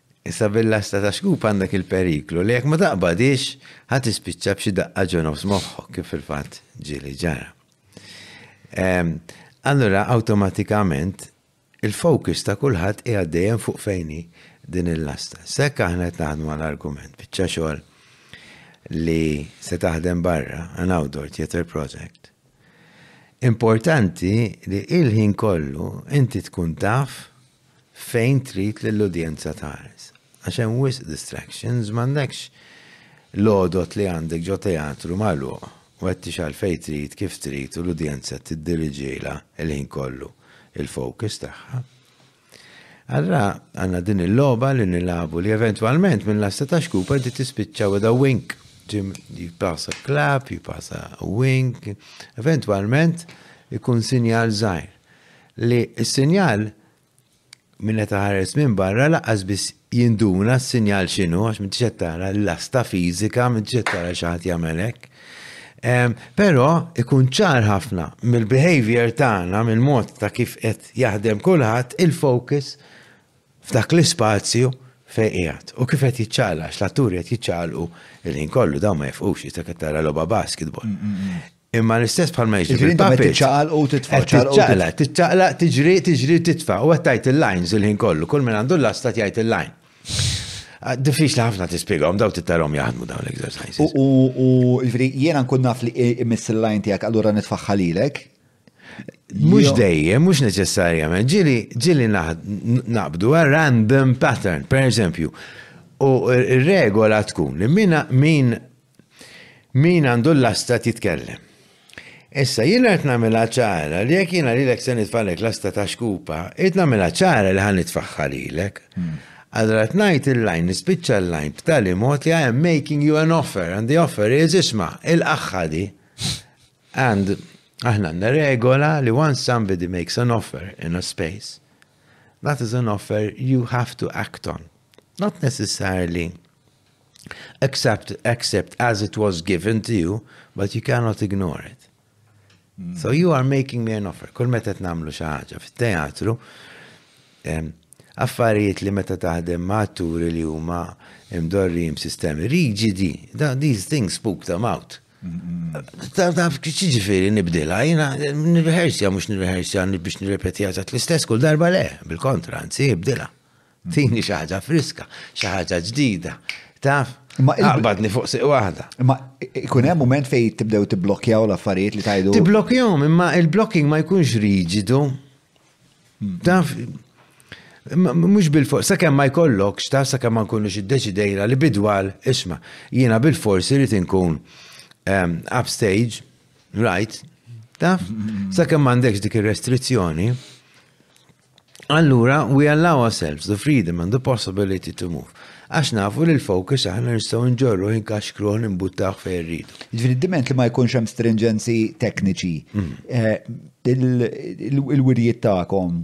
Issa bil-lasta ta' xkub għandek il-periklu li jekk ma taqbadhiex ħa tispiċċa b'xi daqqa ġo nofs moħħok kif fil-fatt ġie li ġara. Ehm, allura awtomatikament il-fokus ta' kulħadd qiegħed dejjem fuq fejni din il-lasta. Sekk aħna qed naħdmu l-argument biċċa xogħol li se taħdem barra an outdoor theater project. Importanti li il-ħin kollu inti tkun taf fejn trid lill-udjenza tħares. Għax hemm wisq distractions, m'għandekx l-għodod li għandek ġo teatru magħluq u qed tixgħal fejn trid, kif trid u l-udjenza qed tiddiriġilha l-ħin kollu l-focus tagħha. Allra għandna din il-logħba li nilagħbu li eventwalment minn lasta ta' xkupa inti tispiċċa with a wink. Ġim jipasa clap, jipasa wink, eventwalment ikun sinjal żgħir. Li s-sinjal minn qed iħares minn barra laqqas biss jinduna s-sinjal x'inhu għax m'intix qed tara l-lasta fiżika, m'intix qed tara xi ħadd jagħmel hekk. Però ikun ċar ħafna mill-behavior tagħna, mill-mod ta' kif qed jaħdem kulħadd, il-focus f'dak l-ispazju fejn qiegħed u kif qed jiċċaqlaq għax l-atturi qed jiċċaqalqu l-ħin kollu dawn ma jifqux, jista' qed tara logħba basketball. Imma l-istess bħal ma jiġri. Ġifieri intom tiċċaqal u titfa' ċaqla. Tiċċaqla, tiġri, tiġri, titfa' u qed tgħid il-lines il-ħin kollu, kull min għandu l-lasta tgħid il-line. Ah, diffiċ li ħafna tispjegahom daw tittarom jaħdmu dawn l-exercises. U ġifieri jiena nkun naf li miss il-line tiegħek allura nitfaħħa lilek. Mhux dejjem, mhux neċessarjament. Ġili, ġili naqbdu a random pattern, per eżempju. U r-regola tkun li min Min għandu l-lastat jitkellem. Issa jiena qed nagħmilha ċara li jekk jiena lilek se nitfalek lasta ta' xkupa, qed nagħmilha ċara li ħa nitfaħħa lilek. Allura qed ngħid il-lajn, nispiċċa l-lajn b'tali mod li I am making you an offer and the offer is isma', ilqagħha di. And aħna għandna regola li once somebody makes an offer in a space, that is an offer you have to act on. Not necessarily Accept, accept as it was given to you, but you cannot ignore it. Mm. So you are making me an offer. Kull meta t-namlu xaħġa fit-teatru, affarijiet li meta taħdem ma' atturi li huma imdorri sistemi riġidi, these things spook them out. Taf ċiġifiri nibdila, jina nirrehersja, mux nirrehersja biex nirrepetija ta' l-istess kull darba le, bil-kontra, nsi nibdila. Tini xi ħaġa friska, xi ħaġa ġdida. Taf? Ma qabadni fuq siq waħda. Ma ikun hemm mument fejn tibdew tibblokjaw l-affarijiet li tajdu. Tibblokjahom, imma il-blocking ma jkunx riġidu. Taf, mhux bil-fuq, sakemm ma jkollokx, taf sakemm ma nkunux iddeċidejna li bidwal, isma, jiena bil-fors irid inkun ehm, upstage, right, taf, sakemm m'għandekx dik ir-restrizzjoni. Allura, we allow ourselves the freedom and the possibility to move. Għax nafu li l-focus aħna nistgħu nġorru inkaxkruh nimbuttawh fejn rridu. Ġifieri diment li ma jkunx hemm stringenzi tekniċi. Mm. Eh, il-wirjiet tagħkom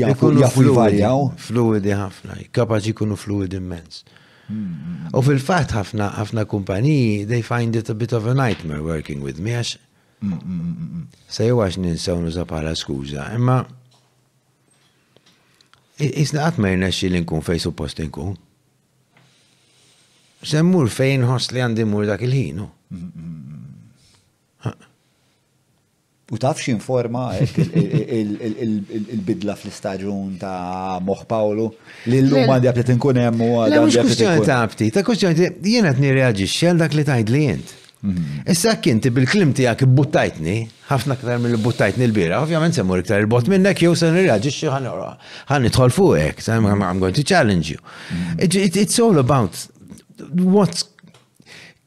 jafu jvarjaw. Fluidi ħafna, kapaċi jkunu fluidi immens. Mm. U fil-fatt ħafna ħafna kumpaniji they find it a bit of a nightmare working with me għax Se jew għax ninsa u nuża bħala skuża, imma isna qatt ma jirnexxi li nkun fejn suppost inkun. Se mmur fejn ħoss li għandi mmur dak il-ħin. U taf xin forma il-bidla fl-istaġun ta' moħ Pawlu li l-lum għandi għabti tinkun hemm u għadha. Mux kustjoni ta' għabti, ta' kustjoni jena t-nirreagġi xel dak li tajd li jent. Issa jekk inti bil-klim tiegħek ibbuttajtni, ħafna aktar mill buttajtni l-bira, ovvjament se mur iktar il-bot minnek jew se nirreaġixxi ħan nidħol fuqek, I'm going to challenge you. It's all about what's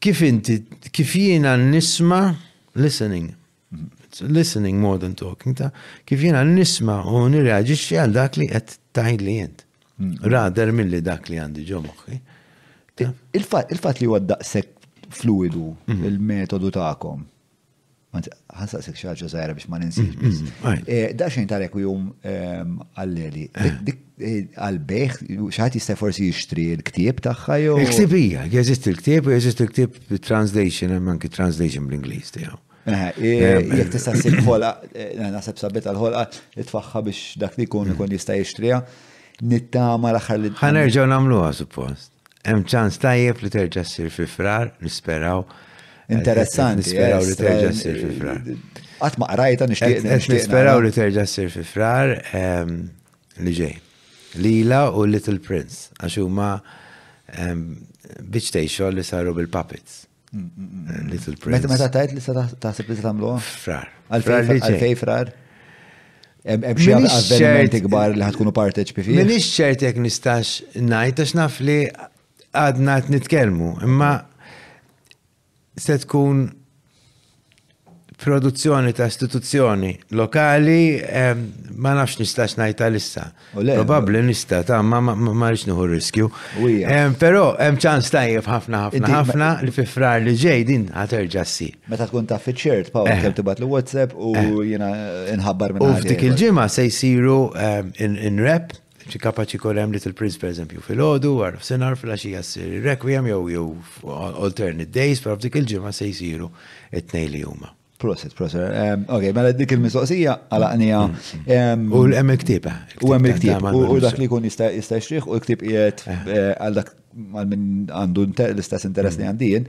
kif inti kif jiena nisma' listening. Listening more than talking ta' kif jiena nisma' u nirreaġixxi għal dak li qed tgħidli int. Mm. Rather milli dak li għandi ġo moħħi. Il-fatt li huwa daqshekk fluidu mhm. il-metodu tagħkom. Ħansaqsek xi ħaġa żgħira biex ma ninsiex mhm, biss. Mhm, eh, da xejn ta' rekwium ehm, għalleli. Eh. Eh, għal-bejħ, xaħat jista' forsi jixtri l-ktieb tagħha jew. Il-ktibija, jeżist il-ktieb u jeżist il-ktieb translation, hemm anki translation bl-Ingliż tiegħu. Jek tista' ssib ħolqa, eh, naħseb sabet għal-ħolqa, tfaħħa biex dak li kun ikun jista' jixtrija. Nittama l-aħħar li. Ħanerġgħu nagħmluha suppost. Hemm ċans tajjeb li terġa' ssir fi frar, nisperaw. Interessanti. Nisperaw li terġa' ssir fi frar. Qatt ma qrajta nixtieq. Nisperaw li terġa' ssir fi frar ehm, li ġej. Lila u Little Prince, għax huma ehm, biex tgħixol li saru bil-puppets. Little Prince. Meta tajt li sa taħseb li sa tamlu? Frar. Għalfej frar? Hemm xi avvenimenti kbar li ħatkunu parteċipi fih? Minix ċert jekk nistax ngħid għax naf li għadna qed nitkellmu, imma se tkun produzzjoni ta' istituzzjoni lokali ma nafx nistax najta lissa. Probabli nista ta' ma ma rix nieħu riskju. Però hemm ċans tajjeb ħafna ħafna ħafna li fi frar li ġej din ħaterġa' ssir. Meta tkun taf fiċ-ċert, Pawl eh. kemm tibgħat li WhatsApp u eh. jiena nħabbar minn. U f'dik il-ġimgħa se jsiru in-rep Kapaċi jkun hemm Little Prince pereżempju fil-ħodu, għar f'sinar fil-għaxija ssir ir-requiem jew jew alternate days, però f'dik il-ġimgħa se jsiru t-tnejn li huma. Proset, proset. Ehm, ok, mela dik il-mistoqsija għalaqnija. Ehm, u l-hemm il-ktib. U hemm il-ktib. U dak li kun jista' jixtrih u l-ktib qiegħed eh. Eh, għal dak għal min għandu l-istess interess li għandi jien,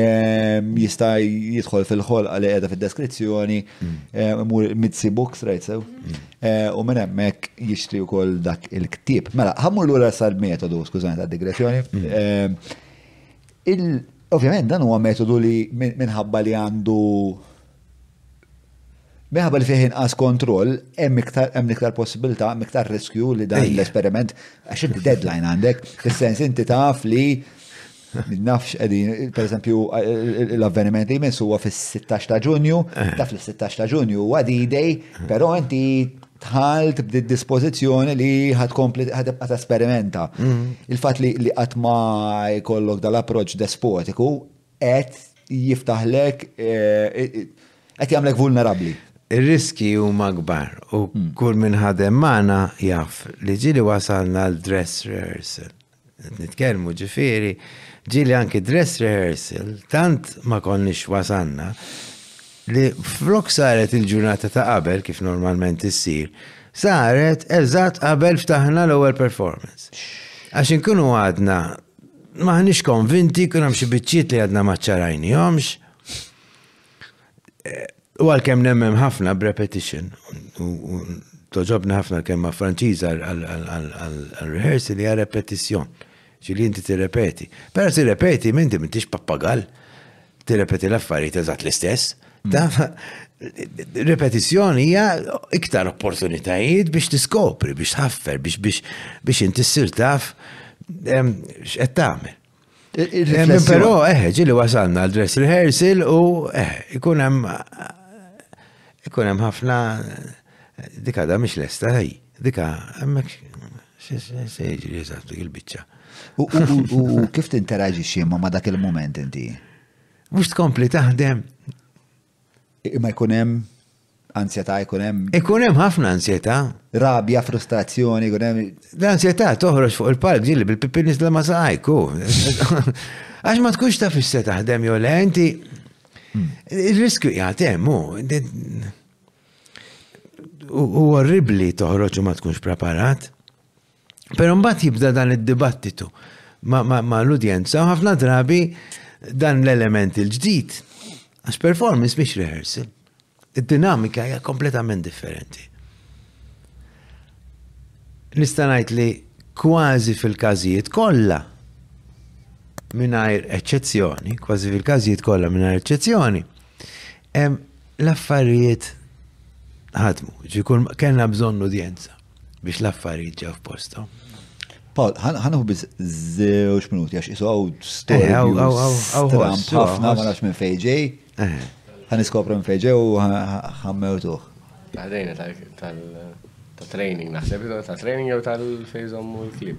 ehm, jista' jidħol fil-ħolqa li qiegħda fid-deskrizzjoni, mm. ehm, imur Mitzi Books, right sew, mm. eh, u minn hemmhekk jixtri wkoll dak il-ktieb. Mela, ħammur lura sal-metodu, skużani ta' digressjoni. Mm. Ehm, ovvjament dan huwa metodu li minħabba li għandu Minħabba li fih inqas kontroll, hemm iktar hemm iktar possibilità, hemm iktar riskju li dan l-esperiment għax inti deadline għandek, fis-sens inti taf li nafx qegħdin, pereżempju, l-avveniment li jmiss huwa fis-16 ta' Ġunju, eh. taf li 16 ta' Ġunju huwa D-Day, eh. però inti tħalt b'did dispożizzjoni li ħad kompli ħad esperimenta. Mm. Il-fatt li qatt ma jkollok dal-approċċ despotiku qed jiftaħlek qed jagħmlek vulnerabbli. Ir-riski huma kbar u hmm. kull minn ħadem magħna jaf li ġieli wasalna għal dress rehearsal. Nitkellmu ġifieri, ġieli anki dress rehearsal tant ma konniex wasalna li flok saret il-ġurnata ta' qabel kif normalment issir, saret eżatt qabel ftaħna l-ewwel performance. Għax inkunu għadna Maħniex konvinti, kun hemm xi biċċiet li għadna ma ċċarajnihomx. Eh, u għalkemm nemmem ħafna b'repetition, u toġobna ħafna l-kelma Franċiża għal-rehearsal hija repetition, ġili inti tirrepeti. Però tirrepeti minn ti m'intix pappagall. Tirrepeti l-affarijiet eżatt l-istess. Ripetizzjoni hija iktar opportunitajiet biex tiskopri, biex tħaffer, biex biex biex inti ssir taf x'qed tagħmel. Però eh, ġili wasalna għal dress rehearsal u eh, ikun hemm ikun hemm ħafna Dik għadha mhix lesta ħaj. Dika hemmhekk se jiġri eżatt dik il-biċċa. U kif tinteraġi xiema ma dak il-moment inti? Mhux tkompli taħdem. Imma jkun hemm ansjetà jkun hemm. Ikun hemm ħafna ansjetà. Rabja, frustrazzjoni, jkun hemm. L-ansjetà toħroġ fuq il-palk ġilli bil-pipi nizla ma saqajku. Għax ma tkunx taf issa taħdem jew le, inti. Hmm. Il-riskju jgħatem, u orribli toħroġ u ma tkunx preparat. Pero mbagħad jibda dan id-dibattitu ma, ma, ma l-udjenza u ħafna drabi dan l-element il-ġdid għax performance biex rehearsal. Id-dinamika hija kompletament differenti. Nista' ngħid li kważi fil-każijiet kollha mingħajr eċċezzjoni, kważi fil-każijiet kollha mingħajr eċċezzjoni, L-affarijiet ħadmu, ġikun kellna bżonn udjenza biex l-affarijiet ġew f'postom. Paul, ħanħu biz zewġ minuti għax isu għaw storja. ħafna ma nafx minn fejġej. Għan iskopra minn fejġej u ħammewtuħ. Għadajna tal-training naħseb, tal-training jew tal-fejżom u l-klib.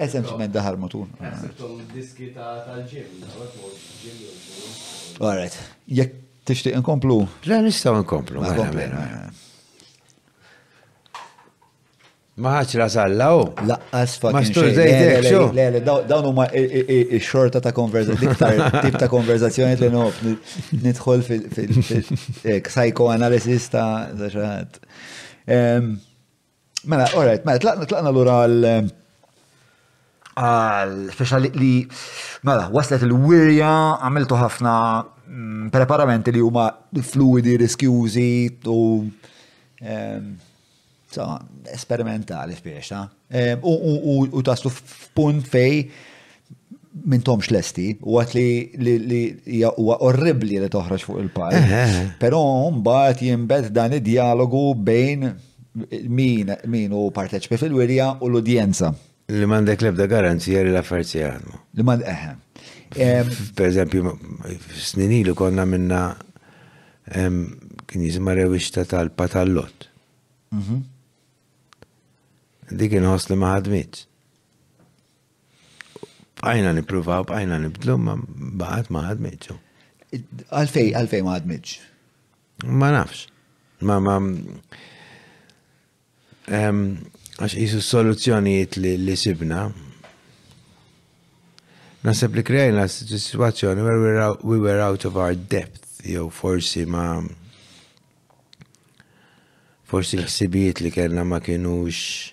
Qed hemm ċement daħal mutur. diski tal-ġim, Alright, jekk tixtieq inkomplu? Le nistgħu nkomplu. Mela, mela, mela. Ma ħaċ la sallaw? Laqqas fakin. Ma xtur zejdek, xo? Le, le, dawn huma xorta ta' konverzazzjoni, tip ta' konverzazzjoni li nof, nidħol fil-psychoanalysis ta' xaħat. Mela, all right, mela, tlaqna tlaqna lura għal għal speċa li mela, waslet il-wirja għamiltu ħafna mm, preparamenti li huma fluidi, riskjużi u ehm, so, esperimentali speċa. Ehm, u taslu f'punt fej mintomx lesti, u għat li huwa orribli li toħroġ fuq il-pal. Eh, eh. Pero mbagħad jimbet dan id-dialogu bejn min min u parteċpi fil-wirja u l-udjenza. Li mandek lebda garanzija li l-affarijiet se jaħdmu. Li mand eħe. Eh. Per eżempju, snin ilu konna minna kien jisma rewixta tal-pa tal-lot. Mhm. Dik inħoss li ma ħadmitx. Bqajna nippruvaw, bqajna nibdlu, ma baqgħet ma ħadmitx. Għalfej, għalfej ma ħadmitx? Ma nafx. Ma ma għax jisu soluzzjonijiet li, li sibna. Nasib li krejna situazzjoni where we were, out, we were out of our depth, jew forsi ma forsi l-ħsibijiet li kellna ma kienux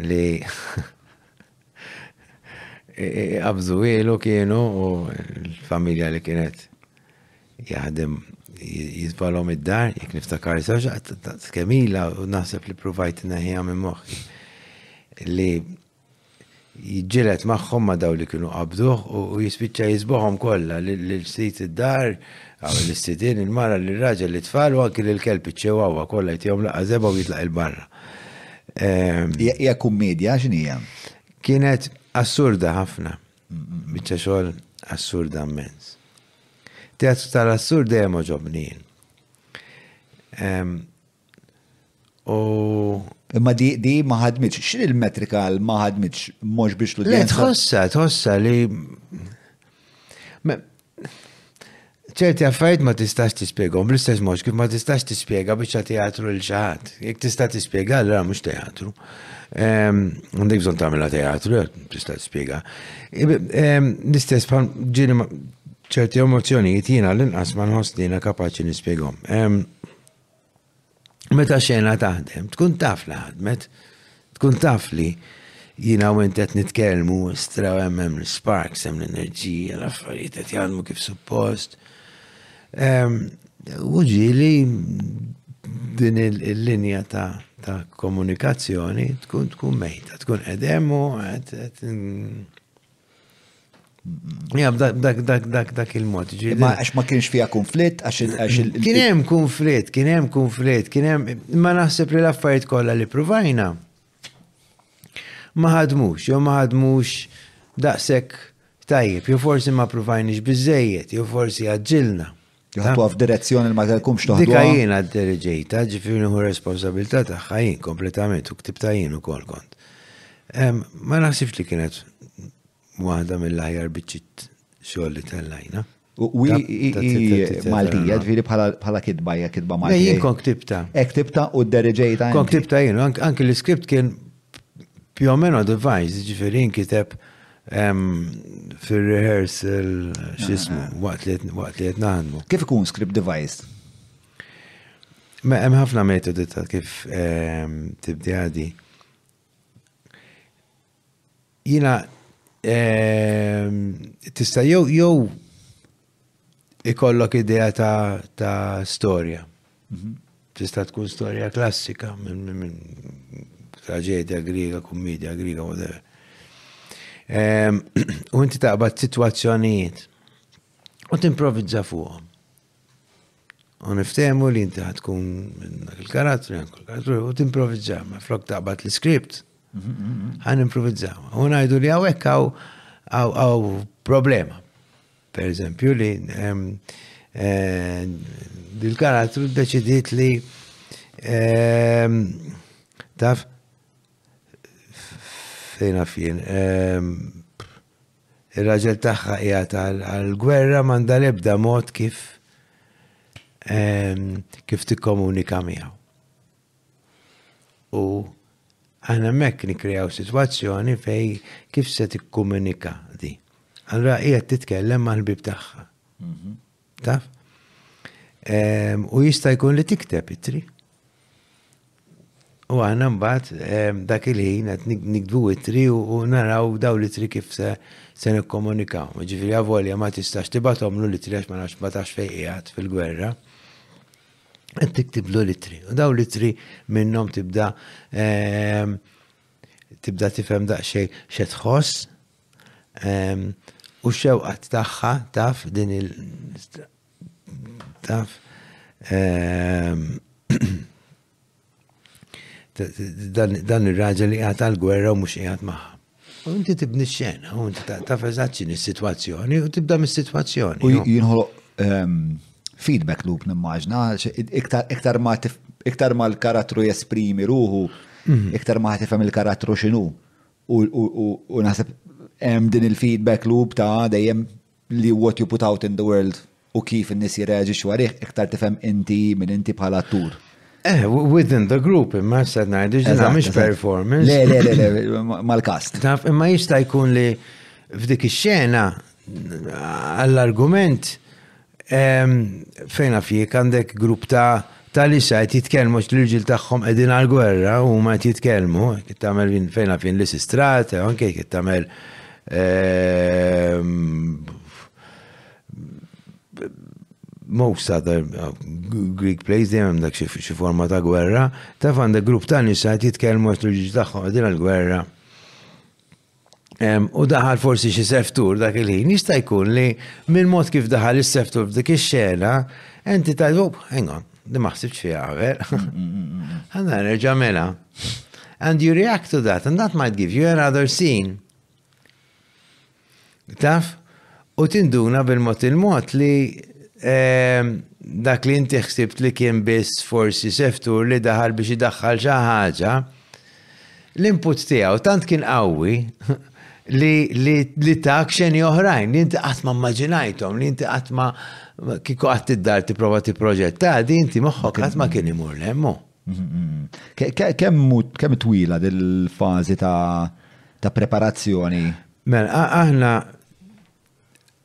li qabżu ilu kienu u l-familja li kienet jaħdem jizbalom id-dar, jek niftakar soġa, skemila u naħseb li provajt neħja minn moħħi. Li jiġġieled magħhom ma' dawn li kienu qabduh u jispiċċa jiżbogħhom kollha, lill-sid id-dar, lis-sidien, il-mara, lir-raġel, lit-tfal u anki lill-kelb iċ-Chihuahua, kollha jtihom laqgħa żebgħa u jitlaq 'il barra. Hija kummiedja, x'inhi hija? Kienet assurda ħafna. Biċċa xogħol assurda mmens. Teatru tal-assurd dejjem għoġobni jien. Imma di, di ma ħadmitx. X'in il-metrika għal ma ħadmitx mhux biex l Le tħossa, tħossa li ċerti affarijiet ma tistax tispjegahom bl-istess mod kif ma tistax tispjega biex ta' teatru l xaħat. Jekk tista' tispjega allura mhux teatru. Ehm, għandek bżonn tagħmilha teatru, tista' tispjega. Ehm, l-istess bħal ġieli ċerti emozzjonijiet jiena l-inqas ma nħossnina kapaċi nispjegahom. Ehm, meta xena taħdem, tkun taf li ħadmet, tkun taf li jina u intet nitkelmu, stra u emmem l-sparks, hemm l-enerġija, l-affarijiet qed jgħadmu kif suppost. Ehm, u ġili din il-linja ta' ta' komunikazzjoni tkun tkun mejta, tkun edem u għed Jam, dak, dak, dak, dak, dak il-mod. Ma għax ma kienx fija konflitt, għax il- Kien hemm konflitt, kien hemm konflitt, kien hemm. Ma naħseb li l-affarijiet kollha li provajna ma ħadmux, jew ma ħadmux daqshekk tajjeb, jew forsi ma provajniex biżejjed, jew forsi għaġġilna. Jħatuha f'direzzjoni li ma tkunx toħdu. Dika jiena diriġejta, ġifieri hu responsabilità tagħha jien kompletament u ktibta jien ukoll kont. Ma naħsibx li kienet waħda mill-aħjar biċċit xogħol li tellajna. U Maltija, ġviri bħala kitba, hija kitba Maltija. Jien kon ktibta. Ek ktibta u d-deriġejta. Kon ktibta jien, anki l-iskript kien più o meno device, ġifiri inkiteb fil-rehearsal xismu, waqt li qed naħdmu. Kif ikun script device? Ma hemm ħafna metodi ta' kif tibdi għadi. Jina tista' jew jew ikollok idea ta', ta storja. Mhm. Tista' tkun storja klassika minn min, traġedja griega, kummedja griega, whatever. Ehm, u inti taqbad situazzjonijiet u timprovizza fuqhom. U niftehmu li inti tkun il-karattru, il-karattru, u timprovizza, ma flok taqbad l-skript, għan improvizza. U najdu li għawek għaw problema. Per eżempju li ehm, eh, dil-karattru deċidiet li ehm, taf fejna fien ehm, il-raġel taħħa jgħat għal-gwerra manda lebda mod kif kif tikkomunika miegħu. U aħna hemmhekk nikkrejaw sitwazzjoni fej kif se tikkomunika di. Allura hija titkellem mal-ħbib tagħha. Mhm. Taf? U jista' jkun li tikteb itri. U għana mbagħad dak il-ħin qed nikdbu itri u naraw daw l-itri kif se se nikkomunikaw. Ġifieri avolja ma tistax tibathom l itri għax ma nafx ma tax fejn qiegħed fil-gwerra. qed tiktiblu litri. U daw litri minnhom tibda ehm, tibda tifhem daqsxejn x'qed tħoss ehm, u xewqat tagħha taf din il taf ehm, Dan ir-raġel li qiegħed għall-gwerra u mhux qiegħed magħha. U inti tibni xena, u inti taf eżatt x'inhi s-sitwazzjoni u tibda mis-sitwazzjoni. U jinħoloq ehm, feedback loop nimmaġna, iktar ma l-karattru jesprimi ruħu, mhm. iktar ma ħatifem il-karattru xinu. U naħseb hemm din il-feedback loop ta' dejjem li what you put out in the world u kif in-nies jirreaġixxu għalih iktar tifhem inti minn inti bħala attur. Eh, within the group, imma s ngħidu ġina mhix performance. Le, le, le, le, mal-kast. Taf, imma jista' jkun li f'dik ix-xena għall-argument fejn fjek għandek grupp ta' Ta' l-isha qed jitkellmu għax l-irġiel tagħhom qegħdin għall-gwerra u huma qed jitkellmu, qed tagħmel jien fejn naf jien Lisistrat, anke qed tagħmel most other Greek place dejjem hemm dak xi forma ta' gwerra, taf għandek grupp ta' nisa qed jitkellmu għax l-irġiel tagħhom qegħdin għall-gwerra. u daħal forsi xi seftur dak il-ħin, jista' jkun li minn mod kif daħal is-seftur f'dik ix-xena, enti tajdu, oh, hang on, li ma ħsibx fiha qabel. Għandna nerġa' mela. And you react to that, and that might give you another scene. Taf? U tinduna bil-mod il-mod li ehm, dak li inti ħsibt li kien biss forsi seftur li daħal biex idaħħal xi ħaġa, l-input tiegħu tant kien qawwi li, li, li tak xeni oħrajn, li inti qatt ma immaġinajthom, li inti qatt ma kieku qatt id-dar tipprova tipproġetta, di inti moħħok qatt ma kien imur lemmu. Kemm twila dil-fażi ta' ta' preparazzjoni? Mela, aħna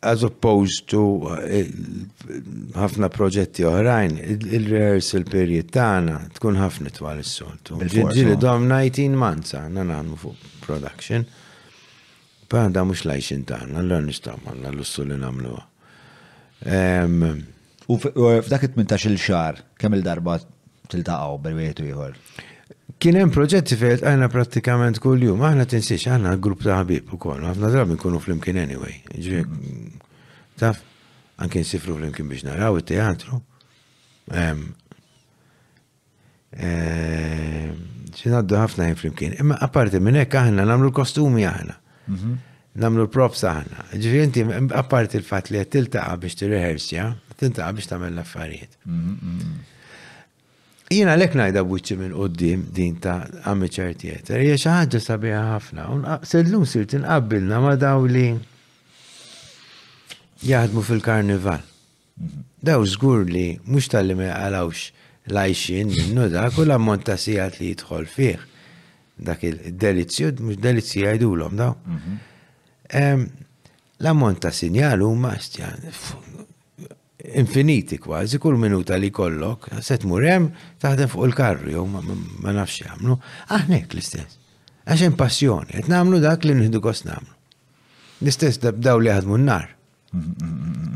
as opposed to eh, ħafna proġetti oħrajn, il-rehearsal period tagħna tkun ħafna twal is-soltu. Ġiġi dom 19 months għandna nagħmlu fuq production. Bħanda mhux lajxin tagħna, l-għan nistgħu għandna l-ussu li nagħmluha. U f'dak it-18 il xar, kemm il-darba tiltaqgħu bel wieħed ieħor? Kien hemm proġetti fejn għajna prattikament kull jum, aħna tinsiex aħna grupp ta' ħabib ukoll, ħafna drabi nkunu flimkien anyway. Taf, anke nsifru flimkien biex naraw it-teatru. Eh, Xinaddu ħafna jien flimkien. Imma apparti minn hekk aħna nagħmlu l-kostumi aħna. Mhm. Namlu l-props aħna. Ġifieri inti apparti l-fatt li qed tiltaqa' biex tirrehersja, tiltaqa' biex tagħmel l-affarijiet. Mhm, mhm. Jiena lek ngħidha b'wiċċi minn qudiem din ta' amateur theater, hija xi ħaġa sabiħa ħafna. Sedlum sir tinqabbilna ma' daw li jaħdmu fil-karnival. Dawn żgur li mhux talli ma jaqalgħux l-għajxien minnu dak u l-ammont ta' sigħat li jidħol fih dak il-delizzju, mhux delizzju jgħidulhom dawn. L-ammont ta' sinjal huma infiniti kważi, kull minuta li kollok, se tmur hemm taħdem fuq il-karru jew ma nafx jagħmlu. Aħna hekk l-istess. Għax hemm passjoni, qed nagħmlu dak li nħidu gost nagħmlu. L-istess daw li jaħdmu n-nar.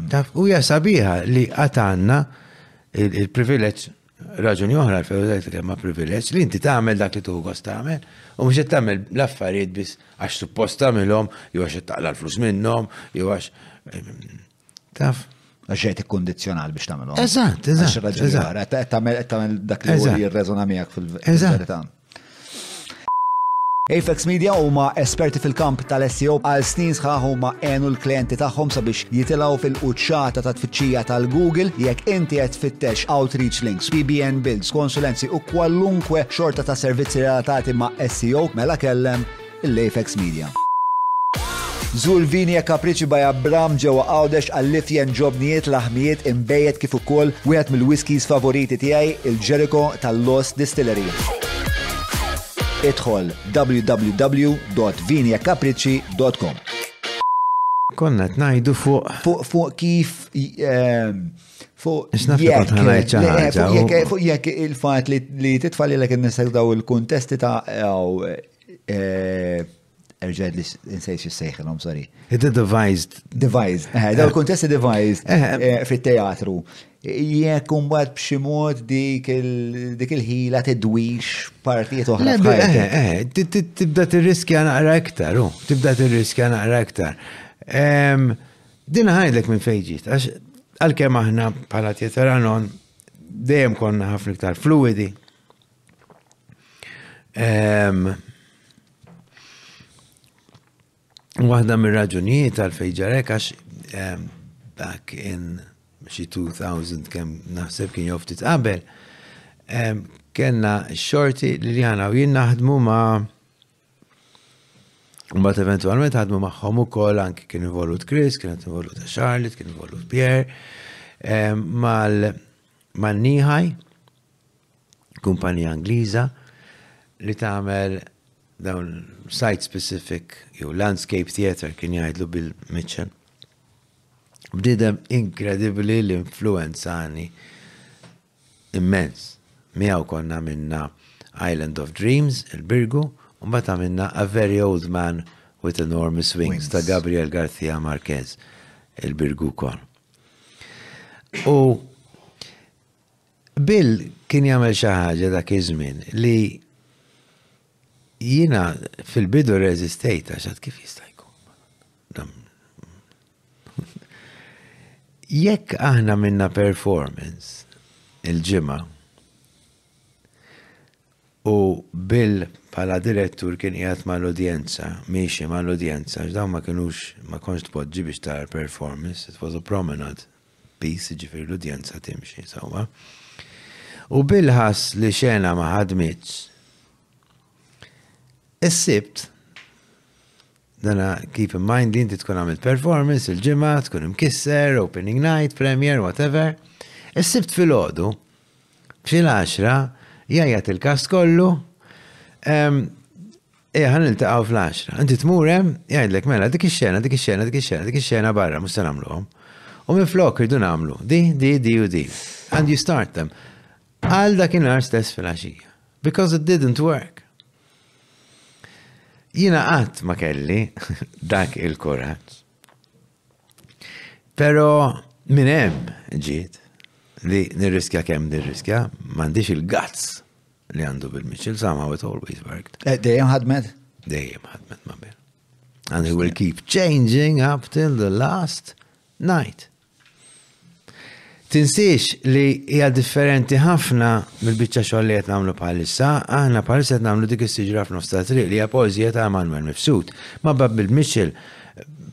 Taf, u hija sabiħa li għatanna il-privileġġ raġuni oħra l-fewżajt li ma privileġġ li inti tagħmel dak li tuħu gost tagħmel u mhux qed tagħmel l-affarijiet biss għax suppost tagħmilhom jew għax qed taqla l-flus minnhom jew għax taf. Għax qed ikkondizzjonal biex tagħmilhom. Eżatt, eżatt. Għax raġuni oħra, qed tagħmel dak li jirreżona miegħek fil-verità. Apex Media huma esperti fil-kamp tal-SEO għal snin sħaħ huma għenu l-klienti tagħhom sabiex jitilgħu fil-quċċata ta' tfittxija tal-Google jekk inti qed tfittex outreach links, PBN builds, konsulenzi u kwalunkwe xorta ta' servizzi relatati ma' SEO mela kellem l-Apex Media. Żur Vini e Capricci by Abram ġewwa Għawdex għall-ifjen ġobnijiet, laħmijiet, inbejjed kif ukoll wieħed mill-whiskies favoriti tiegħi, il-Jericho tal-Lost Distillery. Idħol www.viniecapricci.com. Konna qed ngħidu fuq. Fuq fuq kif. Ehm, fuq jekk il-fat li titfalli l-ek n-nisek daw il-kontesti ta' Eh, Erġed li nsejx jissejħilhom, sorry. The devised. Devised. Eh, daw eh. kontesti devised eh, fit-teatru. Jekk umbat b'xi mod dik il-ħila tidwix partijiet oħra. Tibda tirriskja naqra iktar, oh. tibda tirriskja naqra iktar. Ehm, Dina ħajdlek minn fejġiet, għax għal-kem aħna bħala tjetaranon dejjem konna ħafna iktar fluidi, Waħda mir raġunijiet għal fejġarek għax back in xi 2000 kemm naħseb kien jofti qabel kellna xorti li li għana u jien naħdmu ma' Mbagħad eventwalment ħadmu magħhom ukoll anki kien involut Chris, kien involut Charlotte, kien involut Pierre, mal-nieħaj, kumpanija Ingliża li tagħmel dawn site specific jew landscape theater kien jgħidlu bil Mitchell. Bdidem inkredibli l-influenzani immens. Miegħu konna minna Island of Dreams, il-Birgu, u mbagħad għamilna A Very Old Man with Enormous Wings ta' Gabriel Garcia Marquez, il-Birgu kol. U Bill kien jagħmel xi ħaġa dak iż-żmien li jiena fil-bidu reżistejt għax għad kif jista' jkun. Jekk aħna minna performance il-ġimgħa U Bill bħala direttur kien qiegħed mal-udjenza, miexi mal-udjenza, għax dawn ma kinux, ma kontx tpoġġi biex tara l-performance, it was a promenade piece, jiġifieri l-udjenza timxi sewwa. U Bill ħass li xena ma ħadmitx. Is-Sibt, dana keep in mind li inti tkun għamilt performance il-ġimgħa, tkun imkisser, opening night, premier, whatever. Is-Sibt fil-ħodu, Fil-għaxra, jgħajjat il-kast kollu, ehm, Eja, ħan niltaqaw fl-10. Inti tmur hemm, jgħidlek mela dik ix-xena, dik ix-xena, dik ix-xena, dik ix-xena barra mhux se nagħmluhom. U minn flok irdu nagħmlu di, di, di u di. And you start them. Għal dakinhar stess fil-għaxija. Because it didn't work. Jina qatt ma kelli dak il-kuraġġ. Pero minn hemm ġiet li nirriskja kemm nirriskja, m'għandix il-gazz li għandu bil Mitchell, somehow it always worked. Eh, dejjem ħadmet? Dejjem ħadmet ma' Bill. And he will keep changing up till the last night. Tinsiex li hija differenti ħafna mill-biċċa xogħol li qed nagħmlu bħalissa, aħna bħalissa qed nagħmlu dik is-siġra f'nofs ta' triq li hija poeżija ta' Emanuel Mifsud. Ma' Babbil Mitchell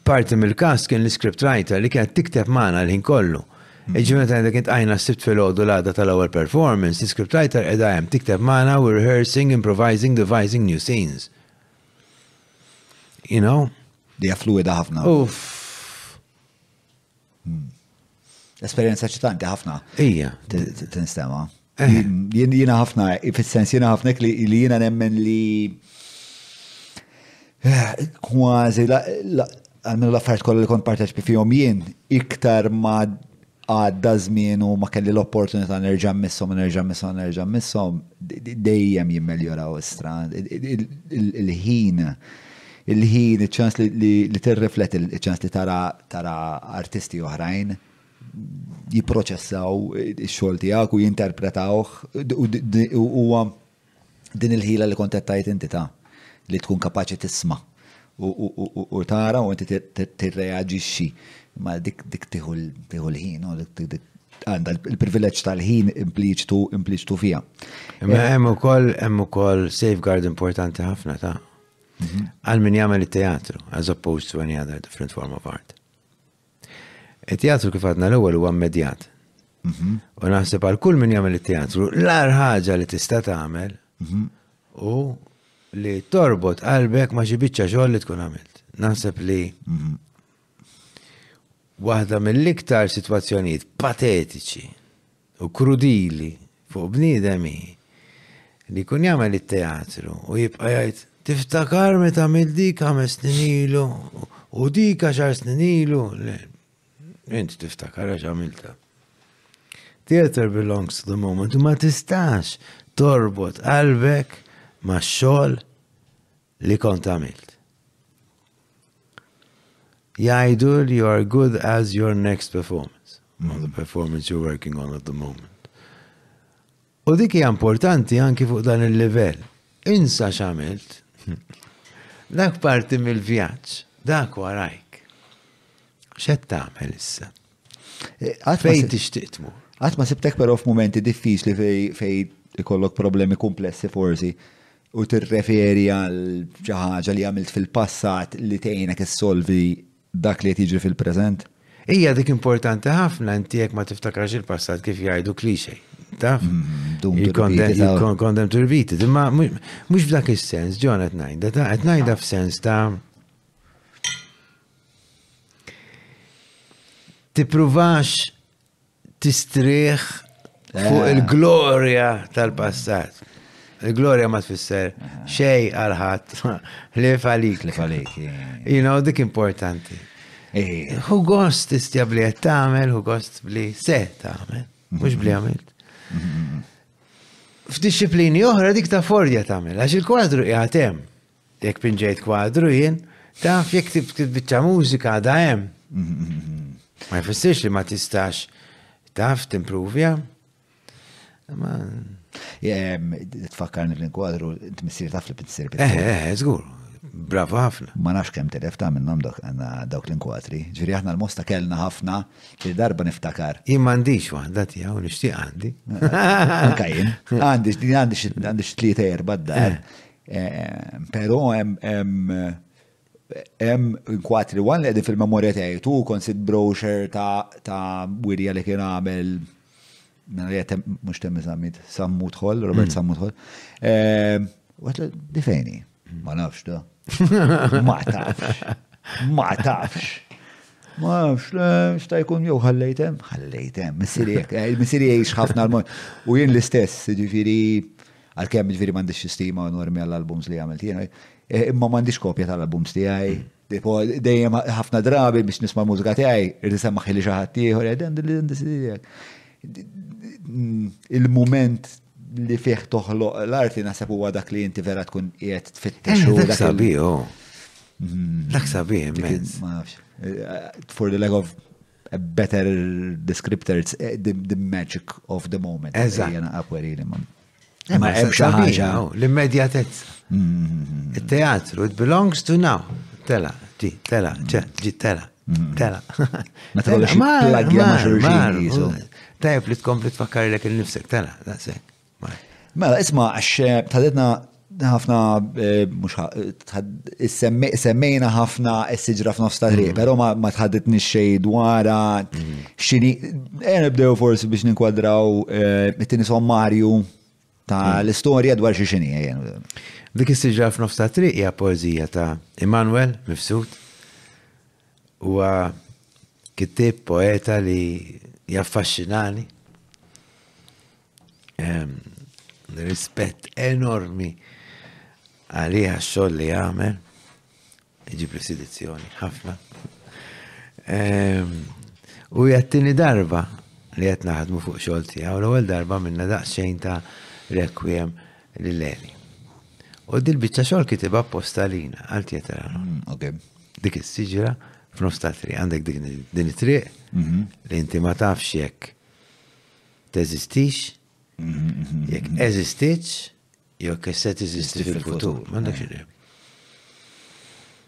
parti mill-kast kien l-script writer li kienet tikteb magħna l-ħin kollu. Iġifieri meta ngħidlek int għajna s-sibt filgħodu l-għada tal-ewwel performance, l-script writer qiegħda hemm tikteb magħna we're rehearsing, improvising, devising new scenes. You know? Dija fluida ħafna. Uff. Hmm. Esperjenza ċitanti ħafna. Ija. Tinstema. Eh. Jina ħafna, fil-sens jina ħafna li jina nemmen li eh, kważi għalmenu l-affarijiet kollha li kont parteċpi fihom jien iktar ma għadda żmien u ma kelli l-opportunità nerġa' missom, nerġa' missom, nerġa' missom, dejjem jimmeljoraw istra. Il-ħin il-ħin, iċ-ċans li tirrifletti, iċ-ċans li tara artisti oħrajn jipproċessaw ix-xogħol tiegħek u jinterpretawh u huwa din il-ħila li kont qed tgħid inti ta' li tkun kapaċi tisma' u tara u inti tirreaġixxi ma dik dik tieħu l-ħin u dik għandha il-privileġġ tal-ħin impliċtu impliċtu fija. Imma hemm ukoll hemm ukoll safeguard importanti ħafna ta' Għal min jagħmel it-teatru, as opposed to any other different form of art. It-teatru kif għadna l-ewwel huwa mmedjat. Mhm. U naħseb għal kull min jagħmel it-teatru, l-ar ħaġa li tista' tagħmel mhm. u li torbot qalbek ma xi biċċa xogħol li tkun għamilt. Naħseb li mhm. Waħda mill-iktar sitwazzjonijiet patetiċi u krudili fuq bniedem hi li jkun jagħmel it-teatru u jibqa' jgħid tiftakar meta għamil dik ħames snin ilu u dik għaxar snin ilu. Inti tiftakar għax għamilta. Theater belongs to the moment u ma tistax torbot qalbek ma' xogħol li kont għamilt. Jgħidu li you are good as your next performance, not the performance you're working on at the moment. U dik hija importanti anki fuq dan il-livell. Insa x'għamilt. Dak parti mill-vjaġġ, dak warajk. X'qed tagħmel issa? Fejn tixtieq tmur? Qatt ma sibtek però f'mumenti diffiċli fej ikollok problemi kumplessi forsi u tirreferi għal xi ħaġa li għamilt fil-passat li tgħinek issolvi dak li qed jiġri fil-preżent? Hija dik importanti ħafna inti jekk ma tiftakarx il-passat kif jgħidu klixej. Taf? Mm-hmm. Kondem turbiti. Imma mhux f'dak is-sens, ġon qed ngħidha, qed ngħidha f'sens ta' Tippruvax tistrieħ fuq eh. il-glorja tal-passat. Il-glorja ma tfisser xej għal-ħadd li falik. Li falik. You know, dik importanti. Eh. Hu gost istja bli qed tagħmel, hu gost bli se tagħmel, mhux bli għamilt. F'disciplini oħra dik ta' fordja tagħmel, għax il-kwadru qiegħed hemm. Jekk pinġejt kwadru jien, taf jekk tiktib biċċa mużika għadha hemm. Ma jfissirx li ma tistax taf timpruvja. Ma. Tfakkarni fl-inkwadru tmissir taf li pinsir. Eh, eh, żgur. Bravo ħafna. Ma nafx kemm telef ta' minnhom dok għandna dawk l-inkwatri. Ġifieri aħna l-mosta kellna ħafna li darba niftakar. Jien m'għandix waħda tiegħu nixtieq għandi. Kajjin. Għandix din għandix għandix tlieta erba' d-dar. Eh. Però hemm hemm inkwatri wan li qegħdin fil-memorja tiegħi tu konsit brochure ta' wirja li kien għamel mhux temm iżammit Sammut Hall, Robert mm. Sammut Hall. Ehm, Għatlu, di fejni? Mm. Ma nafx da. Ma tafx. Ma tafx. Ma nafx, sta jkun jew ħallejtem, ħallejtem, missiri jek, eh, missiri jiex ħafna l-moj. U jien l-istess, ġifiri, Għalkemm ġifieri m'għandix xi stima enormi għall-albums li għamilt jiena, eh, imma m'għandix kopja tal-albums tiegħi. Tipo, dejjem ħafna drabi biex nisma' mużika tiegħi, irrid isemmaħ li xi ħadd ieħor, eh, dan li dan mm, Il-mument li fih toħloq l-arti naħseb huwa dak li inti vera tkun qiegħed tfittex. Eh, dak sabiħ, oh. mm. dak sabiħ, ma nafx. Eh, for the lack of a better descriptor, it's eh, the, the magic of the moment. Eżatt. Jena għakweri li man. Eh, ma hemm xi ħaġa. L-immedjatezza. Mm-hmm. Il-teatru, it belongs to now. Tela, ġi, tela, ġi, ġi, tela, mm-hmm. tela. Ma tagħmel xi plagja ma' xulxin. Tajb li tkompli tfakkar lek il-nifsek, tela, daqshekk. Mela, isma, għax eh, tħadidna ħafna, eh, mux semmejna ħafna s-sġra f'nofs ta' triq, mm. pero ma tħadidni xej dwara, mm. xini, għen eh, bdew forsi biex ninkwadraw it-tini sommarju ta' mm. l-istoria dwar xie xini għen. Dik s-sġra f'nofs ta' triq hija poezija ta' Immanuel Mifsud, u kittib poeta li jaffaxxinani Rispett enormi għalija xoll li għamel, iġi presidizzjoni, ħafna. U jattini darba li jett naħdmu fuq xoll tijaw, l-ewel darba minna daqxejn ta' rekwiem li l-eli. U dil-bicċa xoll kitiba postalina, għal tietera. Mm, ok. Dik is-siġra f'nofs tal-triq, għandek din it-triq mhm. li inti ma tafx jekk Teżistix? Jekk eżistiċ, jekk se teżisti fil-futur, m'għandek xi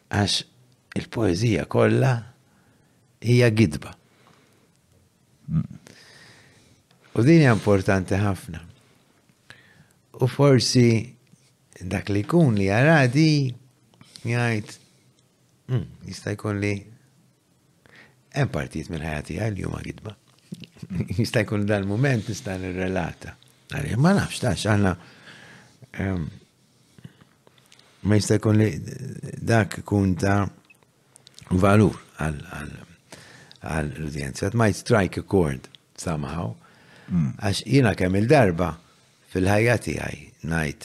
Għax il-poeżija kollha hija gidba. U din hija importanti ħafna. U forsi dak li jkun li jaradi jgħid hmm, jista' jkun li Hemm partijiet minn ħajja tiegħi li huma gidba. Jista' jkun dal-mument nista' nirrelata. Għalli, ma nafx tax, aħna ehm, ma jista' jkun li dak ikun ta' valur għall-udjenza. It might strike a chord somehow. Hmm. Għax jina kemm il-darba fil-ħajja tiegħi ngħid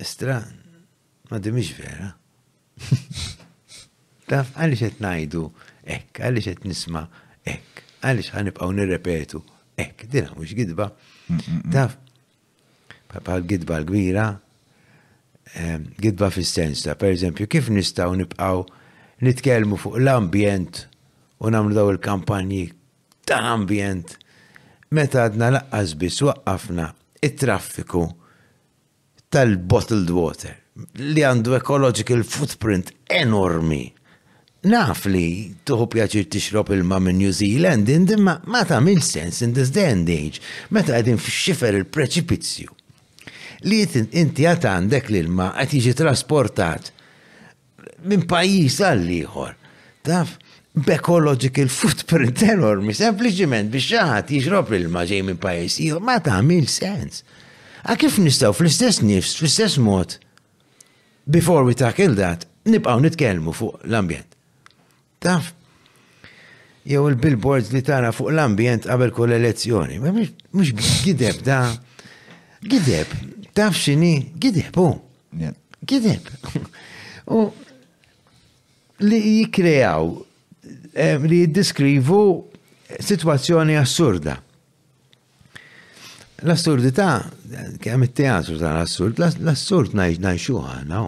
Stran, ma di mhix vera. Taf għaliex qed ngħidu hekk, għaliex qed nisma' hekk, għaliex ħanibqgħu nirrepetu hekk, dina mhux gidba. Taf bħal gidba l-kbira, ehm, gidba fis-sens ta' pereżempju kif nistgħu nibqgħu nitkellmu fuq l-ambjent u nagħmlu daw il-kampanji ta' ambjent meta għadna laqqas biss waqqafna it-traffiku tal-bottled water li għandu ecological footprint enormi. Naf li tuħu pjaċir tixrob ilma minn New Zealand, indi ma, ma tamil sens in this day and age, meta għedin f'xifer il-preċipizju. Li inti għat għandek l-ilma għat jiġi trasportat minn pajjiż għal ieħor. Taf, b'ecological footprint enormi, sempliċiment biex xaħat jiġrob ilma ġej minn pajjiż ieħor ma tagħmel sens. A kif nistgħu fl-istess nifs, fl-istess mod, before we tackle that, nibqgħu nitkellmu fuq l-ambjent. Taf, jew il-billboards li tara fuq l-ambjent qabel kull elezzjoni. Mux gideb da. Gideb. Taf xini? Gideb, u. Gideb. U li jikrejaw, eh, li jiddiskrivu situazzjoni assurda. L-assurdità, kemm it-teatru tal-assurd, l-assurd najxu għana,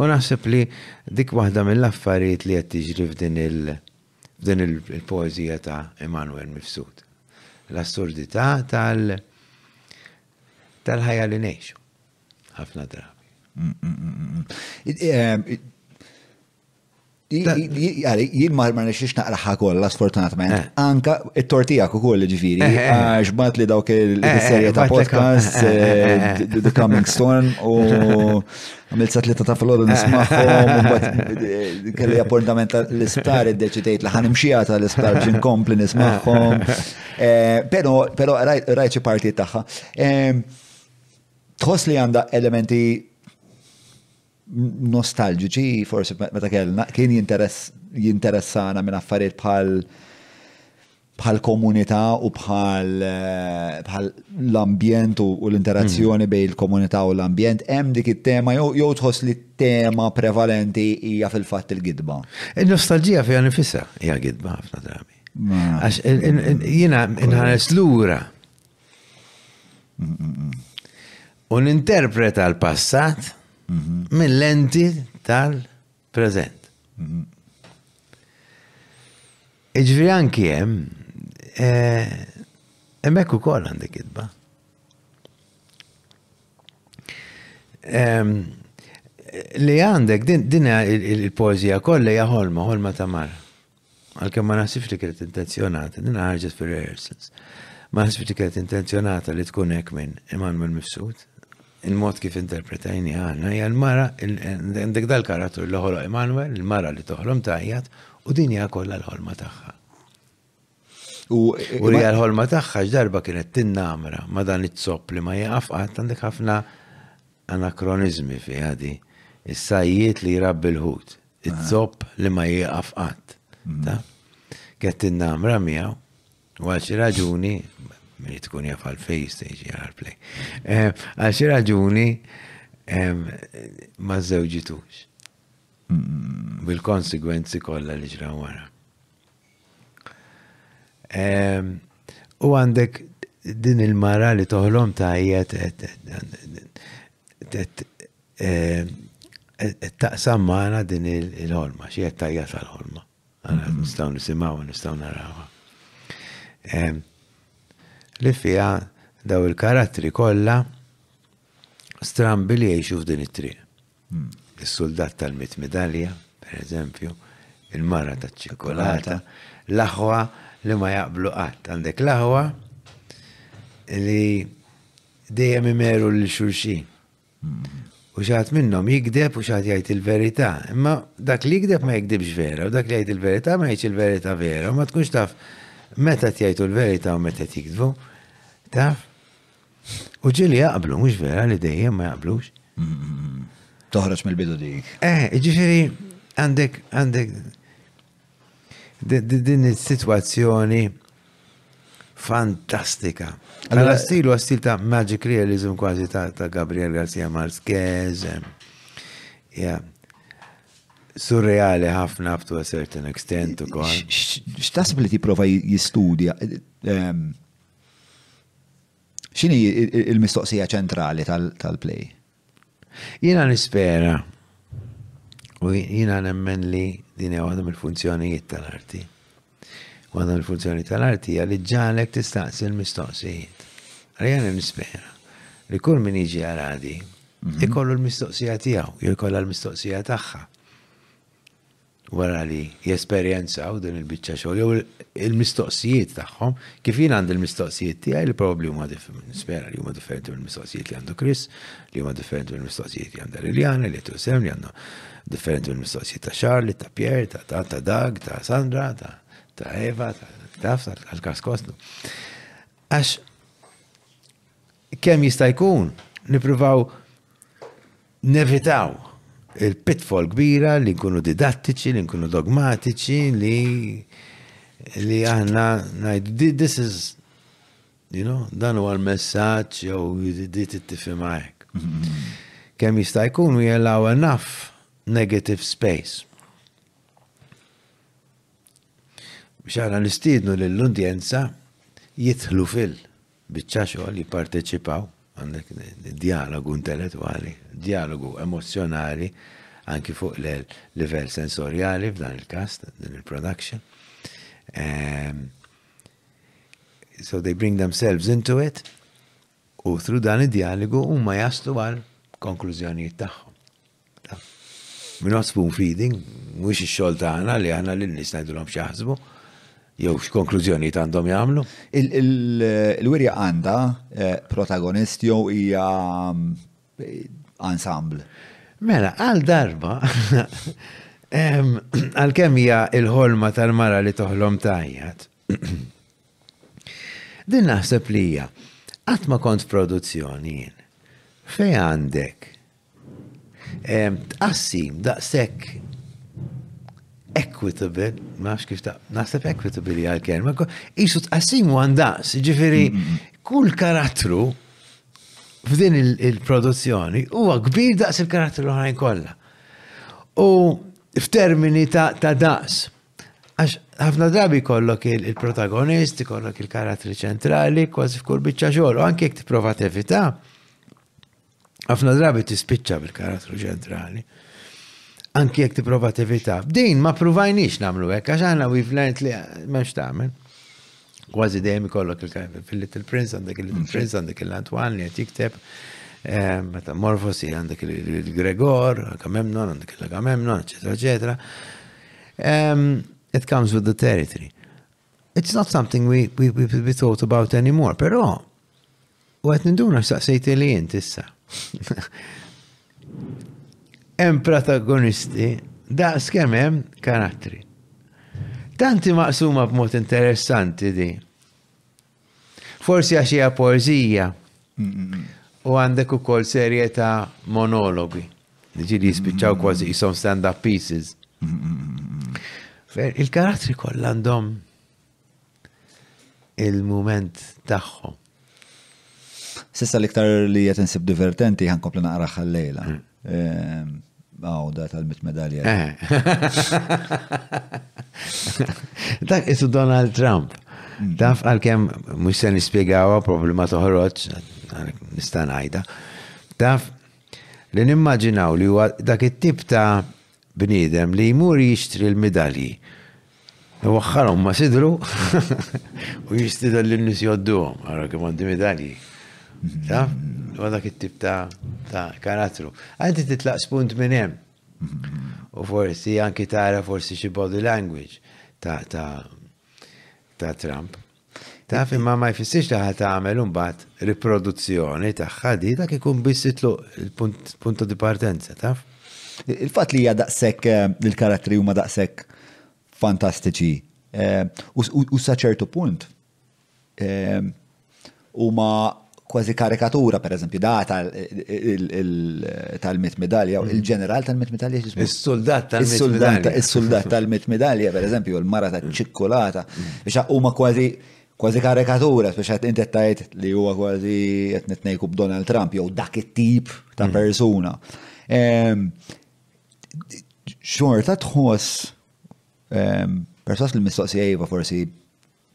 U naħseb li dik waħda mill-affarijiet li qed tiġri f'din il f'din il-poeżija ta' Immanuel Mifsud. L-assurdità tal tal-ħajja li ngħixu. Ħafna drabi. Mm, mm, mm, Jien ma ma nixiex naqraħa kollha sfortunatament. Eh. Anka it-tortijak ukoll ġifieri eh, eh. għax bat li dawk il-serje ta' podcast The Coming Storm u għamil sa tlieta ta' filgħodu nismagħhom u mbagħad kelli appuntament l-isptar iddeċidejt li ħanimxija tal-isptar biex inkompli nismagħhom. Però però rajt xi parti tagħha. Tħoss li għandha elementi nostalġiċi, forsi meta kellna, kien jinteressana minn affarijiet bħal bħal komunità u bħal eh, l-ambjent u l-interazzjoni mm. bejn il-komunità u l-ambjent, hemm dik it-tema jew tħoss li t-tema prevalenti hija fil-fatt il-gidba. Il-nostalġija fiha nifisha hija gidba ħafna drabi. Għax jiena inħares lura U ninterpreta l-passat mill-lenti tal-preżent. Iġri anki hemm eh, hemmhekk ukoll għandek idba. Ehm, li għandek din il-poezija kollha hija ħolma, ħolma ta' mara. Għalkemm ma naħsibx li kienet intenzjonata, din ħarġet fir-rehearsals. Ma naħsibx li kienet intenzjonata li tkun hekk minn Immanuel Mifsud. Il-mod kif interpretajni għanna, hija l-mara, għandek dal-karatur li ħolo Immanuel, il-mara li toħlom tajjat, u din hija kollha l-ħolma tagħha. U li għal-ħolma tagħha x'darba kienet tinnamra ma dan it-zopp li ma jaqaf qatt għandek ħafna anakronizmi fi għadi. Is-sajjiet li jrabbi l-ħut. It-zopp li ma jieqaf qatt. Għet innamra miegħu, u għal xi raġuni, li tkun jaf għal fej stage għal play. Eh, għal xi raġuni ma żewġitux. Bil-konsegwenzi kollha li ġra wara. U għandek din il-mara li toħlom tajjet Taqsam maħna din il-ħolma, xie tajja tal-ħolma. Mhm. Nistaw nisimaw, nistaw narawa. Li fija daw il-karattri kolla strambi li jiexu f'din it-triq. Mhm. Is-soldat tal-mit medalja, per eżempju, il-mara ta' ċikolata, l-aħwa li ma jaqblu qatt. Għandek l-aħwa li dejjem imeru l-xurxin. U xaħat minnom jikdeb u xaħat jgħid il-verita. Imma dak li jikdeb ma jikdibx vera, u dak li jgħid il-verita ma jgħidx il-verita vera, u ma tkunx taf meta tjajtu l-verita u meta jikdbu. Taf? U ġili jaqblu, mux vera li dejjem ma jaqblux. Toħroġ mill-bidu dik. Eh, ġifiri, għandek, għandek, Din is-sitwazzjoni fantastika. Għalla stil u stil ta' magic realism kważi ta' Gabriel Garcia Marquez. Yeah surreali ħafna up to a certain extent u kol. X'tasb li tipprova jistudja? Ehm, x'inhi il-mistoqsija ċentrali tal-play? Jiena nispera u jiena nemmen li din hija waħda mill-funzjonijiet tal-arti. Waħda mill-funzjoni tal-arti hija li ġalek tistaqsi l-mistoqsijiet. Jiena nispera li kull min jiġi għaradi mhm. ikollu l-mistoqsija tiegħu, jew jkollha l-mistoqsija tagħha. wara li jesperjenzaw din il-biċċa xogħol jew il-mistoqsijiet tagħhom, kif jien għandi l-mistoqsijiet tiegħi li probabbli huma nispera li huma differenti mill-mistoqsijiet li għandu Chris, li huma differenti mill-mistoqsijiet li għandha Liliana, li qed li għandhom differenti mill-mistoqsijiet ta' Charlie, ta' Pierre, ta' ta' ta' Dag, ta' Sandra, ta' ta' Eva, ta' taf, ta' l-kaskosnu. Għax kemm jista' jkun nippruvaw nevitaw il-pitfall kbira li nkunu didattiċi, li nkunu dogmatiċi, li li aħna ngħidu this is you know, dan huwa l-messaġġ jew di tittifhimha hekk. Kemm jista' jkun we allow enough negative space. Biex aħna nistiednu lill-udjenza jidħlu fil- Biċċa xogħol jipparteċipaw, għandek djalogu intellettwali, djalogu emozzjonali, anki fuq l-livell sensorjali f'dan il-każ, din il-production. Ehm, so they bring themselves into it u through dan id-dialogu huma jaslu għal konklużjonijiet tagħhom. We're not spoon feeding, mhux ix-xogħol tagħna li aħna lil nies ngħidulhom x'jaħsbu jew x'konklużjoni għandhom jagħmlu. Il-wirja għandha eh, protagonist jew hija eh, ensemble. Mela, għal darba, għal kemm hija il-ħolma tal-mara li toħlom tajjat, Din naħseb li hija qatt ma kont f'produzzjoni jien. Fej għandek tqassim daqshekk equitable, ma nafx kif ta' naħseb equitable hija l-kelma, qisu tqassim u għandaqs, ġifieri kull karattru f'din il-produzzjoni huwa kbir daqs il-karattru l-oħrajn kollha. U f'termini ta' daqs. Ta Għax ħafna drabi kollok il-protagonist, kollok il-karattri ċentrali, kważi f'kull biċċa xogħol, u anke jekk tipprova tevita, ħafna drabi tispiċċa bil-karattru ċentrali. Anke jekk tipprova tevita. Din ma provajniex nagħmlu hekk għax aħna we've learned li m'hemmx tagħmel. Kważi dejjem ikollok fil-Little Prince għandek il-Little mm. Prince għandek il-Antwan li qed jikteb ehm, meta Morfos għandek il-Gregor, Agamemnon, għandek il-Agamemnon, eċetera, eċetera. Ehm, it comes with the territory. It's not something we, we, we, we thought about anymore, però U għet ninduna x'saqsejti li jint issa. Hemm protagonisti daqs kemm hemm karattri. Tanti maqsuma b'mod interessanti di. Forsi għax hija poeżija u għandek ukoll serje ta' monologi. Ġili jispiċċaw kważi jisom stand-up pieces. Il-karattri kollha għandhom il-mument tagħhom. Sissa l-iktar li qed insib divertenti ħan kompli naqra ħallejla. Mm. Ehm, għawda tal-mit medalja. Eh. Dak isu Donald Trump. Mm. Taf għal-kem mux se nispiegawa problema toħroċ, nistan għajda. Taf li nimmaġinaw li huwa dak it-tip ta' Bniedem li jmur jixtri l-midalji, iwaħħalhom ma' sidru u jistieden lin-nies jgħodduhom. Ara kemm għandi midalji. Taf? Huwa dak it-tip ta' karattru. Għandi titlaq spunt minn hemm. U forsi anki tara forsi xi body language ta' Trump. Taf, imma ma jfissirx li ħa tagħmel imbagħad riproduzzjoni tagħha di dak ikun biss itluq il-punto di partenza, taf? Il-fatt li hija daqshekk eh, il-karattri huma daqshekk fantastiċi eh, u sa ċertu punt eh, huma kważi karikatura, per eżempju, da tal-mit medalja, mm. il-ġeneral tal-mit medalja jismu. Il-soldat tal-mit medalja. Il-soldat tal-mit medalja, per eżempju, il-mara ta' mm. ċikkulata, mm. biex huma kważi kważi karikatura, biex għat inti tajt li huwa kważi qed nitnejku b'Donald Trump jew dak it-tip ta' persuna. Ehm, xorta tħoss ehm, perswas li mistoqsija jiva forsi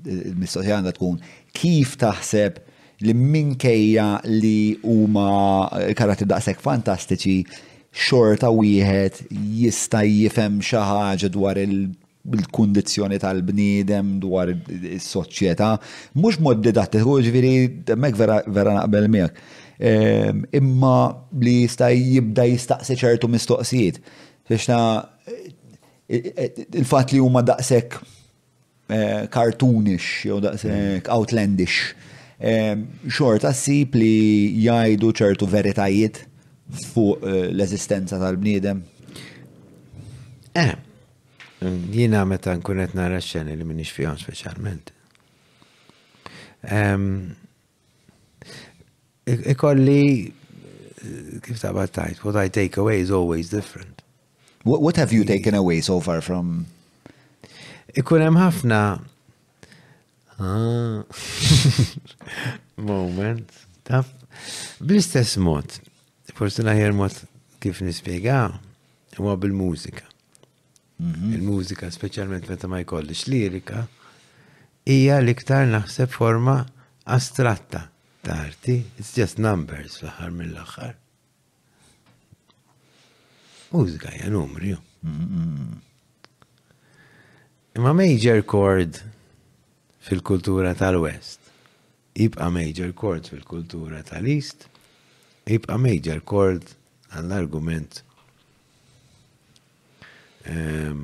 Il-mistoqsija għandha tkun kif taħseb li minkejja li huma karattri daqshekk fantastiċi xorta wieħed jista' jifhem xi ħaġa dwar il-kundizzjoni tal-bniedem, dwar is-soċjetà, mhux mod didattiku, ġifieri hemmhekk vera naqbel miegħek. Ehm, imma li jista' jibda jistaqsi ċertu mistoqsijiet. Biex ta' il-fatt li huma daqshekk eh, cartoonish jew daqshekk mm. outlandish. Eh, xorta ssib li jgħidu ċertu veritajiet fuq eh, l-eżistenza tal-bniedem. Eh, jina meta nkun qed nara xeni li minix fihom speċjalment. Ehm, ikolli kif ta' battajt, what I take away is always different. What have you taken away so far from? Ikun hemm ħafna ah. moment. Taf, bl-istess mod, forsi l-aħjar mod kif nispjega huwa bil-mużika. Mhm. Il-mużika, speċjalment meta ma jkollix lirika, hija l-iktar naħseb forma astratta ta' arti, it's just numbers fl-aħħar mill-aħħar. U zgajja numri. Imma major chord fil-kultura tal-West, jibqa major chord fil-kultura tal-East, jibqa major chord għall-argument ehm,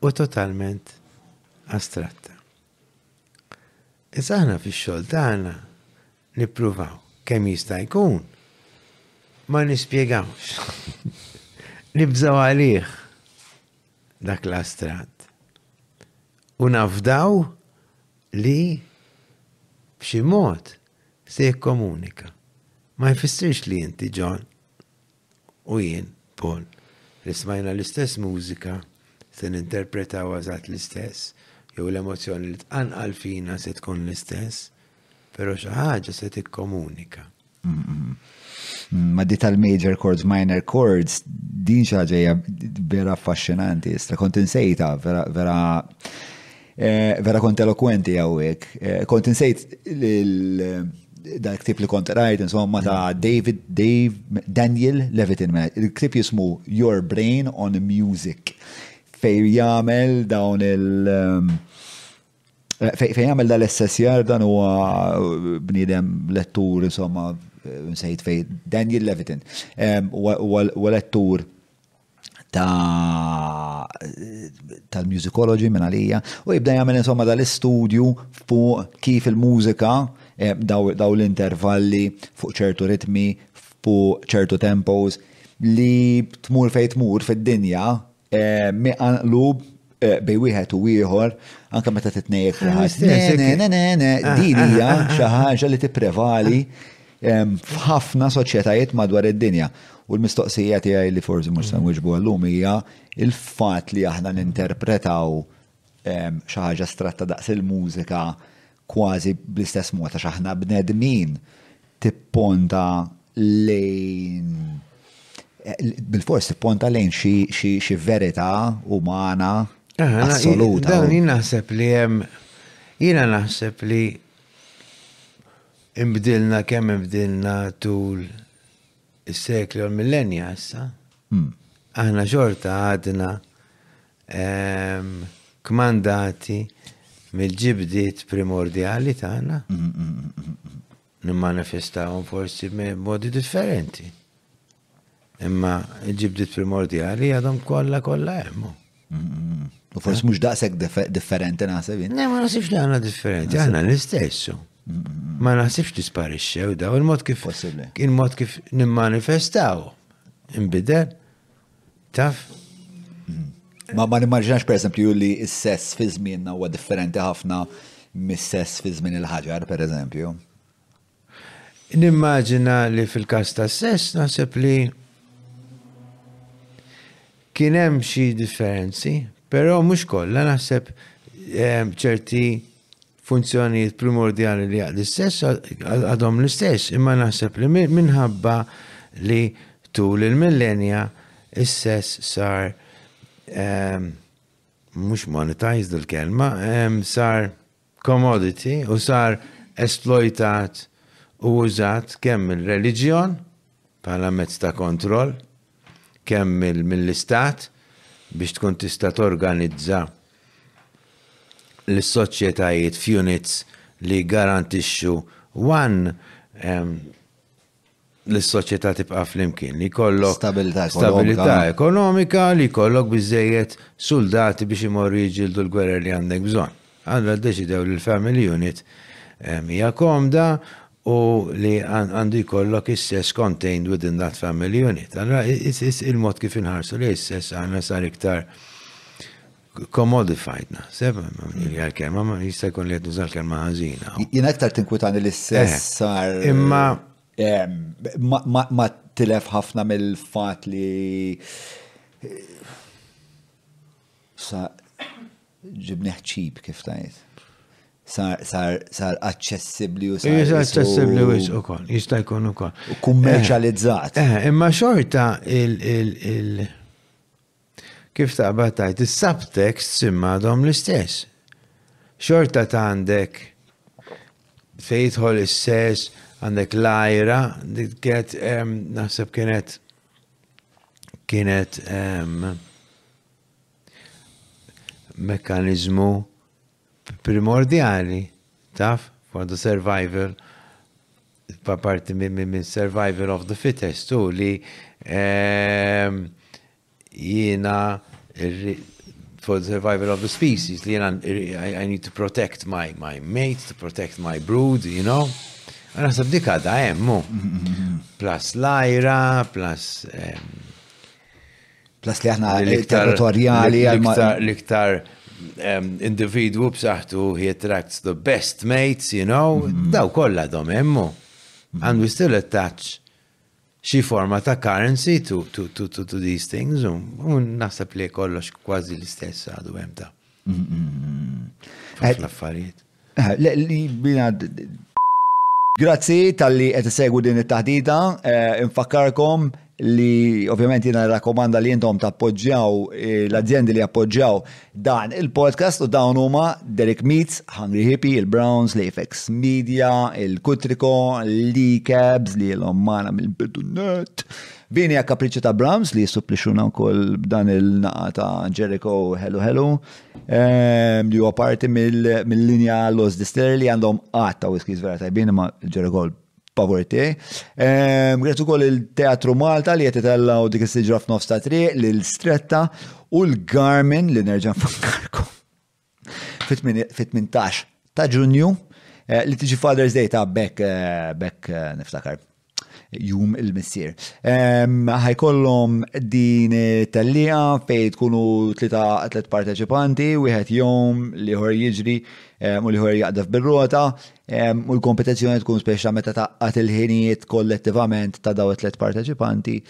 u totalment astratta. Issa aħna fix-xogħol tagħna nippruvaw kemm jista' jkun ma nispjegawx. Nibżaw għalih dak l-astrat. U nafdaw li b'xi mod se jikkomunika. Ma jfissirx li inti ġon u jien, Paul, li smajna l-istess mużika, se ninterpretaw eżatt l-istess, jew l-emozzjoni li tqanqal fina se tkun l-istess, pero xi ħaġa se tikkomunika. Ma di tal-major chords, minor chords, din xi ħaġa vera affaxxinanti, issa kont insejta vera Eh, vera kont elokwenti għawek. Eh, kont insejt dal-ktib li kont rajt, insomma, ta' mm. David, Dave, Daniel Levitin, mela, il-ktib jismu Your Brain on Music, fej jagħmel dawn il- um, eh, fej jagħmel dal-SSR dan huwa bniedem lettur, insomma, nsejt fej Daniel Levitin, u lettur ta' tal-musicology minn għalija u jibda jagħmel insomma dal-istudju fuq kif il-mużika eh, daw, daw l-intervalli fuq ċertu ritmi, fuq ċertu tempos li tmur fejn tmur fid-dinja eh, miqanqlu bejn wieħed u ieħor, anke meta titnejjek fil ħadd. Din hija xi ħaġa li tipprevali f'ħafna soċjetajiet madwar id-dinja. U l-mistoqsija tiegħi li forsi mhux se nwiġbu għallum hija il-fatt li aħna ninterpretaw xi ħaġa stratta daqs il-mużika kważi bl-istess mod għax aħna bnedmin tipponta lejn bil-fors tipponta lejn xi verità umana assoluta. Dan jien naħseb li hemm jiena naħseb li imbdilna kemm imbdilna tul is-sekli u l-millenja issa. Hmm. Aħna xorta għadna kmandati mill-ġibdiet primordjali tagħna. Nimmanifestawhom forsi modi differenti. Imma l-ġibdiet primordjali għadhom kollha kollha hemm. U forsi mhux daqshekk differenti naħseb. Ne, ma naħsibx li għandna differenti, aħna l-istessu. Ma naħsibx tisparixxew daw il-mod kif il-mod kif nimmanifestaw inbidel Taf? Mm. Ma ma nimmaġinax per eżempju li s-sess fi żmien huwa differenti ħafna mis-sess fi żmien il-ħaġar, per eżempju. Nimmaġina li fil-kas ta' sess naħseb li kien hemm xi differenzi, però mhux kollha naħseb ehm, ċerti funzjonijiet primordjali li għad istess għadhom l-istess, imma naħseb li minħabba li tul il-millenja is-sess sar ehm, mhux monetized il-kelma, ehm, sar commodity u sar esploitat u użat kemm il-reliġjon bħala mezz ta' kontroll kemm mill-Istat biex tkun tista' torganizza lis-soċjetajiet f'units li jiggarantixxu one li s-soċjetà tibqa' flimkien, li jkollok stabilità ekonomika, li jkollok biżżejjed suldati biex imorru jiġġieldu l-gwerer li għandek bżonn. Allura ddeċidew li l-family unit hija komda u li għandu jkollok is-sess contained within that family unit. Allura il-mod kif inħarsu lejn is-sess għandna sar iktar commodified naħseb, għal-kelma, ma jista' jkun li jtuża l-kelma ħażina. Jien aktar tinkwitani li s-sess eh, sar. Imma. Eh, ma tilef ħafna mill-fat li. Sa ġibnieh ċip kif tajt. Sar aċċessibbli u sar. Sar aċċessibbli u ukoll, jista' jkun ukoll. U kummerċjalizzat. Eh, eh, imma xorta il- kif taqbad tajt, is-subtext simma dom l-istess. Xorta ta' għandek fejtħol is-sess, għandek lajra, dik kienet, naħseb kienet, kienet, Mekkaniżmu primordjali, taf, for the survival, parti minn survival of the fittest, u li ehm, jiena for the survival of the species, li jiena I need to protect my, my mate, to protect my brood, you know? Għana sab dika da jemmu. Plus lajra, plus... Um, Plus li aħna territorjali l-iktar individwu b'saħħtu he attracts the best mates, you know, mhm. daw kollha dom hemmu. Mhm. And we still attach xi forma ta' currency to, to, to, to, to these things, u naħseb li kollox kważi l-istess għadu hemm ta' mhm, eh, l-affarijiet. Grazzi tal-li qed isegwu din it-taħdita. Infakkarkom li ovvjament jiena nirrakkomanda li intom tappoġġjaw l-azjendi li jappoġġjaw dan il-podcast u dawn huma Derek Meats, Hungry Hippie, il-Browns, l-Apex Media, il-Kutriko, Lee Cabs li ilhom magħna mill-bidu nett, Vini a Capriccio ta' Brahms li jissupplixxuna wkoll b'dan il-nagħqa ta' Jericho Ħelu Ħelu, Ehm, li huwa parti mill-linja Los Distillery li għandhom qatt ta' whiskies vera tajbin ma' ġergol pavorti. Ehm, Grazzi ukoll il-Teatru Malta li qed itellaw dik is-siġra f'nofs ta' triq lil Stretta u l-Garmin li nerġa' nfakkarkom fit-18 ta' Ġunju eh, li tiġi Father's Day ta' bekk eh, bekk eh, niftakar. jum il-missier. Ħajkollhom din tellieqa fejn tkunu tlita tliet parteċipanti, wieħed jom li ħor jiġri u li ħor jaqdef bir-rota, u l-kompetizzjoni tkun speċa meta taqqat il-ħinijiet kollettivament ta' daw tliet parteċipanti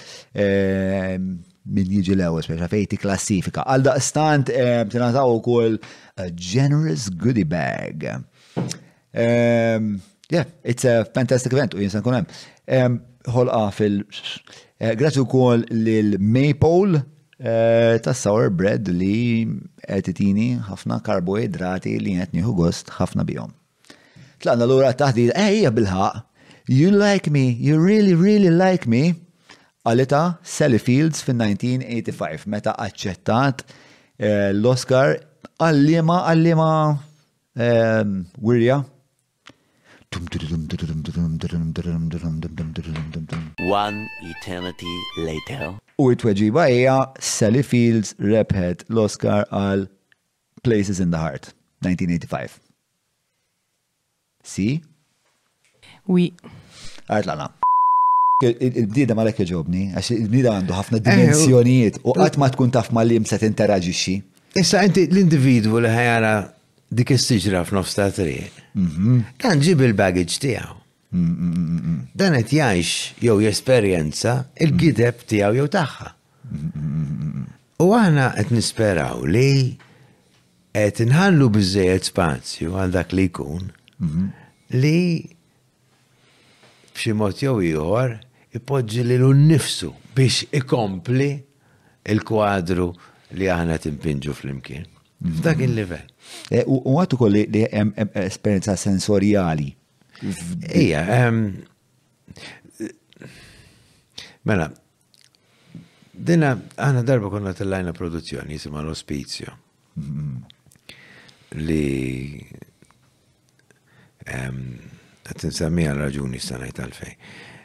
min jiġi l-ewwel speċa fejn klassifika. Għal daqstant tingħataw ukoll generous goodie bag. Yeah, it's a fantastic event u jinsan kun hemm. Ħolqa fil- eh, Grazzi wkoll lil Maple eh, ta' sour bread li qed itini ħafna karboidrati li qed nieħu gost ħafna bihom. Tlaqna lura taħdi, eh hija bilħaq. You like me, you really really like me. Għalita Sally Fields fin-1985 meta aċċettat eh, l-Oscar għallima għallima Wirja. One eternity later. U t-tweġiba hija Sally Fields rebħet l-Oscar għal Places in the Heart, 1985. See? Wi. Għajt laqna. Il-bniedem għalhekk iġobni, għax il-bniedem għandu ħafna dimensjonijiet u qatt ma tkun taf mal-lim se tinteraġixxi. Issa inti l-individwu li ħajara dik is-siġra f'nofs ta' triq. Mhm. Dan ġib il-baggage tiegħu. Mm, mm, mm, Dan qed jgħix jew jesperjenza il-gideb tiegħu jew tagħha. U aħna qed nisperaw li Qed inħallu biżejjed spazju għal dak li jkun mhm. li b'xi mod jew ieħor ipoġġi lil nnifsu biex ikompli il-kwadru li aħna timpinġu fl-imkien. Mhm. F'dak il-livell. E, u għatu kolli li hemm esperienza sensorjali. Ija, mela, Dina, għana darba konna tellajna produzzjoni jisima l-ospizju. Li għat nsemmi għal raġuni sanajt għalfej.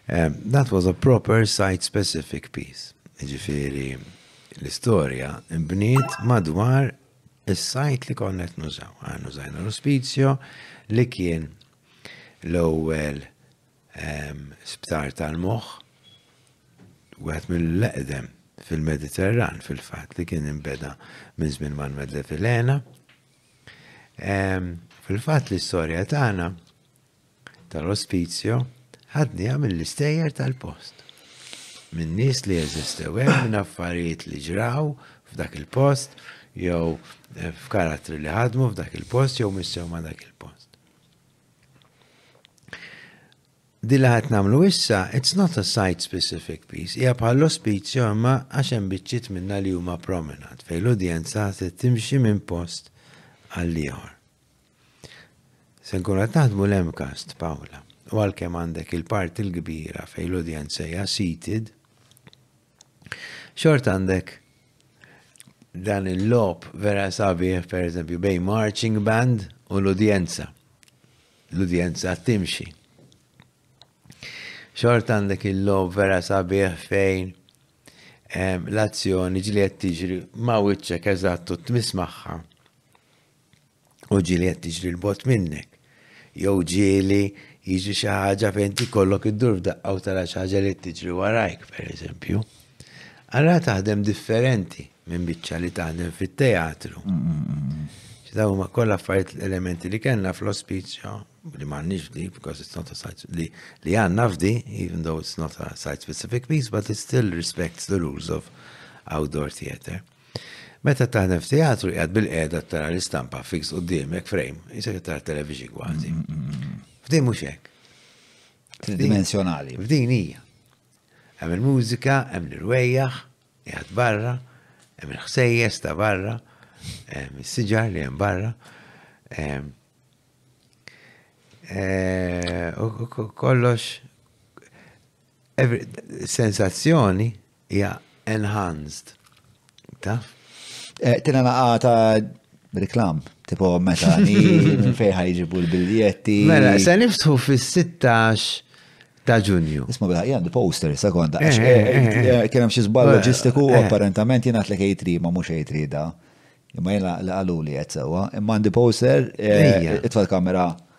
That was a proper site-specific piece. Ġifiri, l-istoria imbniet madwar il-sajt li konnet nużaw. Għan nużajna l-ospizju li kien l-ewel Sptar tal-moħħ, wieħed mill-eqdem fil-Mediterran fil-fatt li kien imbeda minn żmien mal-Medle Filena. Fil-fatt l-istorja tagħna tal-ospizju ħadniha mill-istejjer tal-post. Minn nies li jeżistew hemm minn affarijiet li ġraw f'dak il-post jew eh, f'karattri li ħadmu f'dak il-post jew missew ma' dak il-post. Din li ħadd nagħmlu issa, it's not a site specific piece, hija bħal ospizju imma għax hemm biċċiet minnha li huma promenade fejn l-udjenza se timxi minn post għal ieħor. Se nkunu qed naħdmu l-MCAST, Pawla, u għalkemm għandek il-parti l-kbira fejn l-udjenza hija seated, Xort għandek dan il-lob vera sabiħ, per eżempju, bej marching band u l-udjenza. L-udjenza timxi. Xort għandek il-lob vera sabiħ fejn l-azzjoni ġli qed tiġri ma' wiċċek eżattu tmiss magħha. u ġieli qed tiġri l-bot minnek, jew ġieli jiġri xi ħaġa fejn ti kollok iddur f'daqqa u tara xi ħaġa li tiġri warajk, pereżempju. Allora taħdem differenti minn biċċa li taħdem fit-teatru. Daw huma kollha affarijiet elementi li kellna fl-ospiċċju li m'għandniex f'di, because it's not a site li li għandna f'di, even though it's not a site specific piece, but it still respects the rules of outdoor theatre. Meta qed taħdem f'teatru qiegħed bil-qiegħda tara l-istampa fix quddiemek frame, isek tara television kważi. Mm, mm, mm, F'din mhux hekk. Tridimensjonali. F'din hija. Hemm il-mużika, hemm l-irwejjaħ, qiegħed barra, hemm il-ħsejjes ta' barra, hemm is-siġar li hemm barra. Eh, kollox Sensazzjoni hija enhanced. Taf? Eh, tina naqa ta' reklam, tipo meta minn fejħa jġibu l-biljetti. Mela, se niftħu fis-16 ta' ġunju. Isma bila, jgħandi poster, sekonda. Eh, eh, kienem xie zbal loġistiku, apparentament jgħat li kejtri, ma mux kejtri da. Imma jgħla li għalu li jgħet sewa. Imma għandi poster, itfa l-kamera.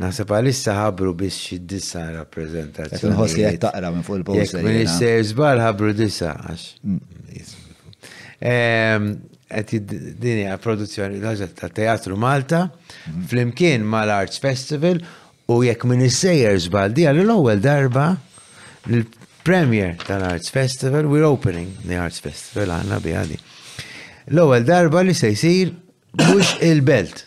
Naħseb għalissa ħabru biss xi disa rappreżentazzjoni. Qed inħoss li qed taqra minn fuq il-poster. Jekk minn sejr żball ħabru disa għax. Mm. Qed din hija produzzjoni ta' Teatru Malta mm. flimkien mal-Arts Festival u jekk minn sejr żball di għal l-ewwel darba l-premier tal-Arts Festival, we're opening the Arts Festival għandna biha di. L-ewwel darba li se jsir mhux il-belt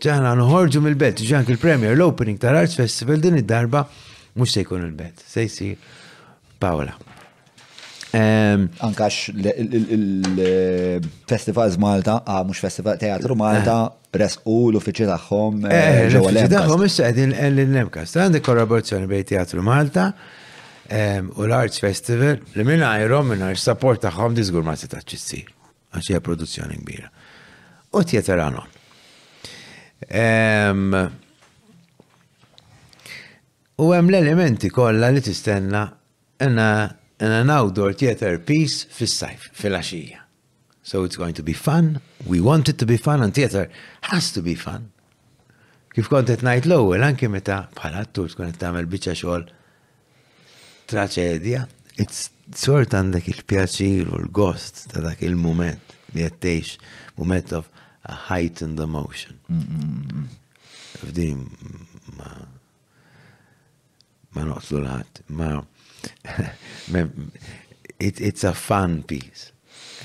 Aħna noħorġu mill-belt, ġi anki l-premier, l-opening tal-Arts Festival din id-darba mhux se jkun il-belt, se jsir Pawla. Ehm, Ankax il-festivals Malta, ah, mux festival teatru Malta, eh. resqu l-uffiċi tagħhom eh, eh, ġewwa l-Uffiċċju tagħhom issa qegħdin l-Nemkas. Għandek kollaborazzjoni bejn teatru Malta ehm, u l-Arts Festival li minn għajrom minn għajr support tagħhom diżgur ma setax issir. għax hija produzzjoni kbira. U Theater Anon. U hemm l-elementi kollha li tistenna għanna an outdoor theater piece fis-sajf, fil-axija. So it's going to be fun, we want it to be fun, and theater has to be fun. Kif kont qed ngħid l-ewwel anke meta bħala attur tkun qed tagħmel biċċa xogħol traċedja, sort għandek il-pjaċir u l-gost ta' dak il-moment li għattejx moment of a heightened emotion. F'din ma ma noqtlu l-ħat, ma it's a fun piece.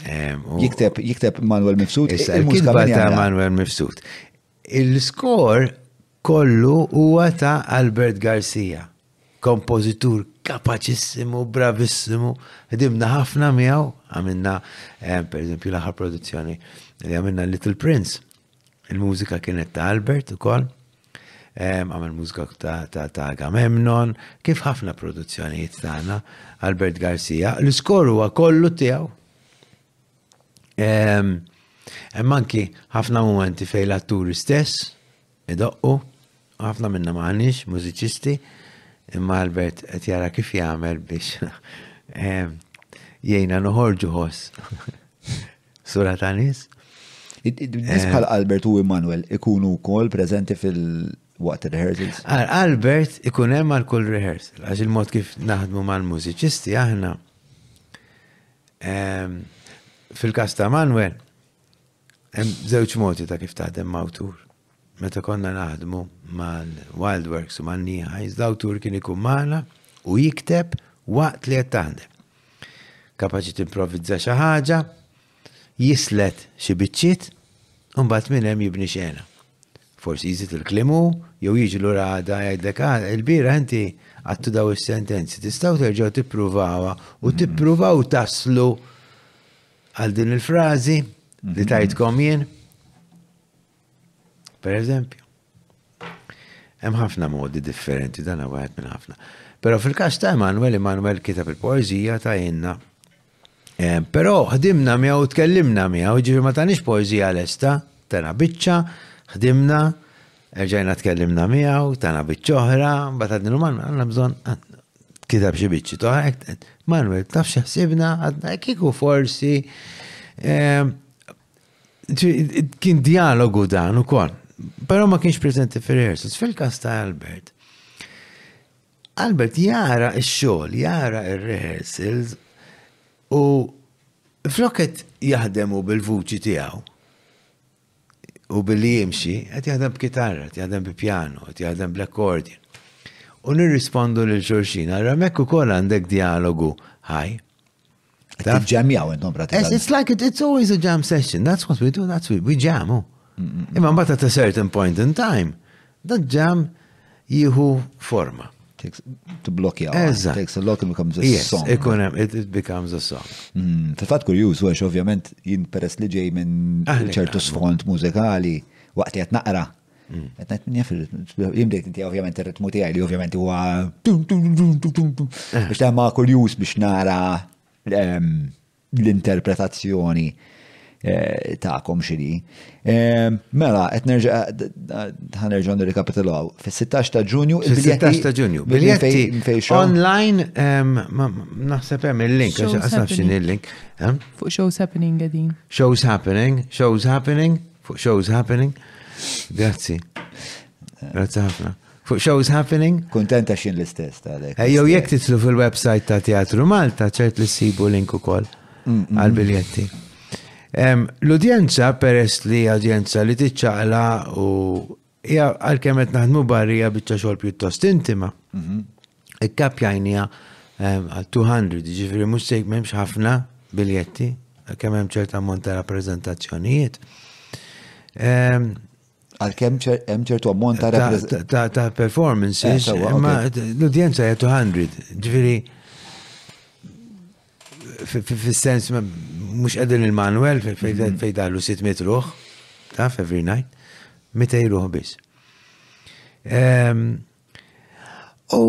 Jikteb, jikteb Manuel Mifsud. Issa, il-mużika ta' Manuel Mifsud. Il-skor Kollu huwa ta' Albert Garcia, kompożitur kapaċissimu, bravissimu, ħdimna ħafna miegħu, għamilna eh, pereżempju l-aħħar produzzjoni li għamilna Little Prince. Il-mużika kienet ta' Albert ukoll għamil mużika ta' Agamemnon, kif ħafna produzzjonijiet tagħna, Albert Garcia, l-iskor huwa kollu tiegħu. Hemm anki ħafna momenti fejn l-atturi stess idoqqu, ħafna minna maħniex mużiċisti, imma Albert qed jara kif jagħmel biex jgħina noħorġu ħoss sura ta' nies. Nis bħal Albert u Immanuel ikunu wkoll preżenti fil- waqt il-rehearsals? Albert ikun hemm għal kull rehearsal, għax il-mod kif naħdmu mal-mużiċisti aħna Fil-każ ta' Manwel, hemm żewġ modi ta' kif taħdem ma' awtur. Meta konna naħdmu mal-Wildworks u man-Nieħa, iżda awtur kien ikun magħna u jikteb waqt li qed taħdem. Kapaċi timprovizza xi ħaġa, jislet xi biċċiet, u mbagħad minn hemm jibni xena. Forsi jżid il-kliem hu, jew jiġi lura għada jgħidlek, ah, ilbieraħ inti għadtu dawn is-sentenzi, tistgħu terġgħu tippruvawha u tippruvaw taslu għal din il-frażi li tajtkom jien? Per eżempju. Hemm ħafna modi differenti dan wieħed minn ħafna. Però fil-każ ta' Emanuel, Emanuel kitab il-poeżija ta' jenna Però ħdimna miegħu tkellimna miegħu, ġifieri ma tanix poeżija lesta, tana biċċa, ħdimna, erġajna tkellimna miegħu, tana biċċa oħra, mbagħad għadnilu man għandna bżonn kitab xi biċċi toħra, Manuel, taf xi ħsibna għadna kieku forsi kien dialogu dan ukoll. Però ma kienx preżenti fir-rehearsals, fil-każ ta' Albert. Albert jara x-xogħol, jara r-rehearsals u flok qed jaħdem u bil-vuċi tiegħu u billi jimxi, qed jaħdem b'kitarra, qed jaħdem bi pjano, qed jaħdem bl-accordion. U nirrispondu lil xorxina, ramek ukoll għandek dialogu ħaj. Ġemjaw intom pratikament. It's like it's always a jam session, that's what we do, that's what we jam. Oh. Imma mbagħad at a certain point in time, da jam jieħu forma. Tibblokja. Eżatt. Takes a lot and becomes a yes, song. Ikun hemm it, it becomes a song. Mm, Fil-fatt kurjuż għax ovvjament jien peress li ġej minn ċertu sfond mużikali waqt li qed naqra Qed ngħid minn jaf jimdejt inti ovvjament ir-ritmu tiegħi li ovvjament huwa biex ta' ma' kurjuż biex nara ehm, l-interpretazzjoni eh, ta'kom xini. Ehm, mela, qed nerġa' ħanerġa' nirrikapitulaw. Fis-16 ta' Ġunju, il-16 ta' Ġunju. Biljetti online ehm, naħseb hemm il-link, għax il-link. Fuq shows happening għedin. Shows happening, shows happening. Fuq shows happening? Grazzi. Grazzi ħafna. Fuq shows happening? Kuntenta xin l-istess tal-ek. Ejjew eh, jekk titlu fil-website ta' Teatru Malta, ċert li ssibu link ukoll mm, mm, mm. għal-biljetti. L-udjenza peress li udjenza li tiċċaqla u Hija għalkemm qed naħdmu barrija biċċa xogħol pjuttost intima. Mhm. Ikkapjajnija ehm, għal 200, ġifieri mhux se m'hemmx ħafna biljetti, għalkemm hemm ċerta ammont ta' rappreżentazzjonijiet. Ehm, għalkemm hemm ċertu ammont ta' rappreżentazzjonijiet. Ta' performances, eh, ma l-udjenza hija 200, ġifieri Fis-sens mhux qegħdin il-manwel fejn daħlu sitt mitruħ, taf every night, meta jruħ biss. Ehm, u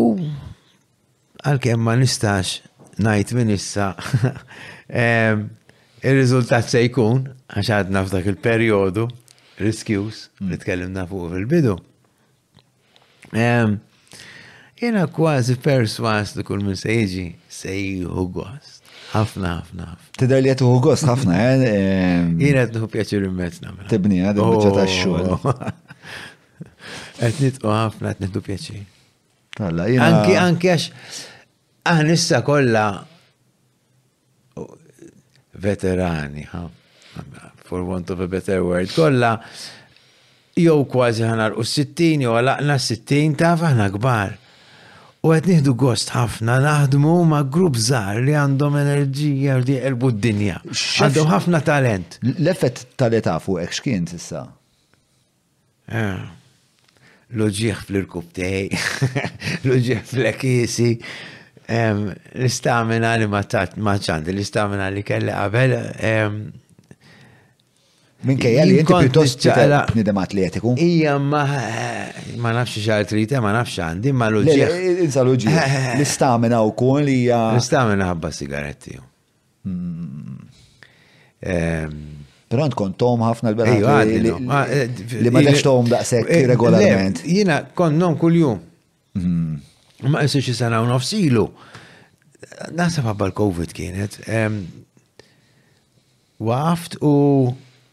għalkemm ma nistax ngħid minn issa ehm, ir-riżultat se jkun għax għadna f'dak il-perjodu riskjus li tkellimna fuq fil-bidu. Ehm, jena kważi perswas li kull minn se jiġi se jieħu gost. Ħafna, ħafna. Tidher li qed uħu gost ħafna, eh? Ehm, jena qed nħu pjaċir immezz nagħmel. Tibni għad eh, il-biċċa tax-xogħol. Oh. Qed nitqu ħafna qed nħu pjaċir. Alla, jena. Anki anki għax aħna issa kollha veterani, for want of a better word, kolla, jow kważi ħanar u s-sittin, jow għalaqna s-sittin, taf aħna kbar. U għed nieħdu gost ħafna naħdmu ma' grupp zar li għandhom enerġija li elbu d-dinja. Għandhom ħafna talent. L-effett tal-età fuq xkien sissa? Ah, l-uġigħ fl-irkub tiegħi, l-uġigħ fl-ekisi, l-istamina li ma tat ma ċandi, l-istamina li kelli qabel. Minkejja li jinti pjuttost ċaqla bnidem atletiku. Ija ma ma nafx xar trita, ma nafx għandi, ma l-uġieħ. Insa l-uġieħ. L-istamina u kol hija. L-istamina ħabba sigaretti. Pero għand kont tom ħafna l-bera. Li ma dex tom daqsek regolarment. Jina kont nom kull-jum. Ma jisir xie sena u nofsilu. Nasa ma bal-Covid kienet. Waft u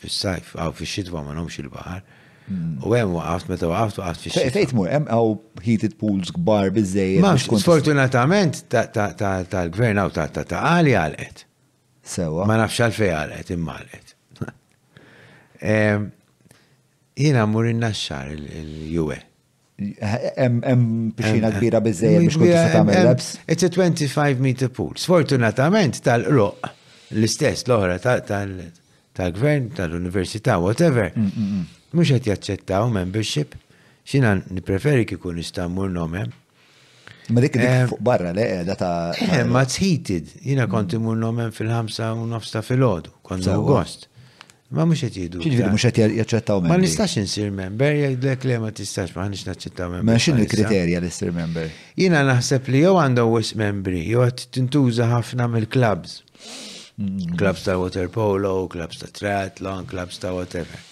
Fis-sajf, aw fix-xitwa ma nhomx il-baħar. Hmm. U hemm waqaft, meta waqaft, waqaft fix xitwa Fejn tmur, hemm hawn heated pools kbar biżejjed. Ma sfortunatament tal-gvern hawn ta' ta' għali għalqet. Sewa. Ma nafx għalfej għalqet imma għalqet. Jiena mmur in-naxxar il-UE. Hemm pixxina kbira biżejjed biex tkun tista' tagħmel laps. It's a 25 meter pool. Sfortunatament tal-qroq l-istess l-oħra tal-gvern, tal-università, whatever, mm, mm, mm. mhux qed jaċċettaw membership, xina nipreferi kieku nista' mmur nomem. Ma dik dik eh, fuq barra le qiegħda ta' eh, ma heated. Jiena kont mm. imur nomen fil-ħamsa u nofs ta' filgħodu, kont gost. Ma mhux qed jgħidu. Ġifieri mhux qed jaċċettaw member. Ma nistax insir member, jgħidlek le ma tistax ma ħanix naċċettaw member. Ma x'inhi l-kriterja li ssir member? Jiena naħseb li jew għandhom wis membri, jew qed tintuża ħafna mill-clubs. Mm. Clubs ta' water polo, clubs ta' triathlon, clubs ta' whatever.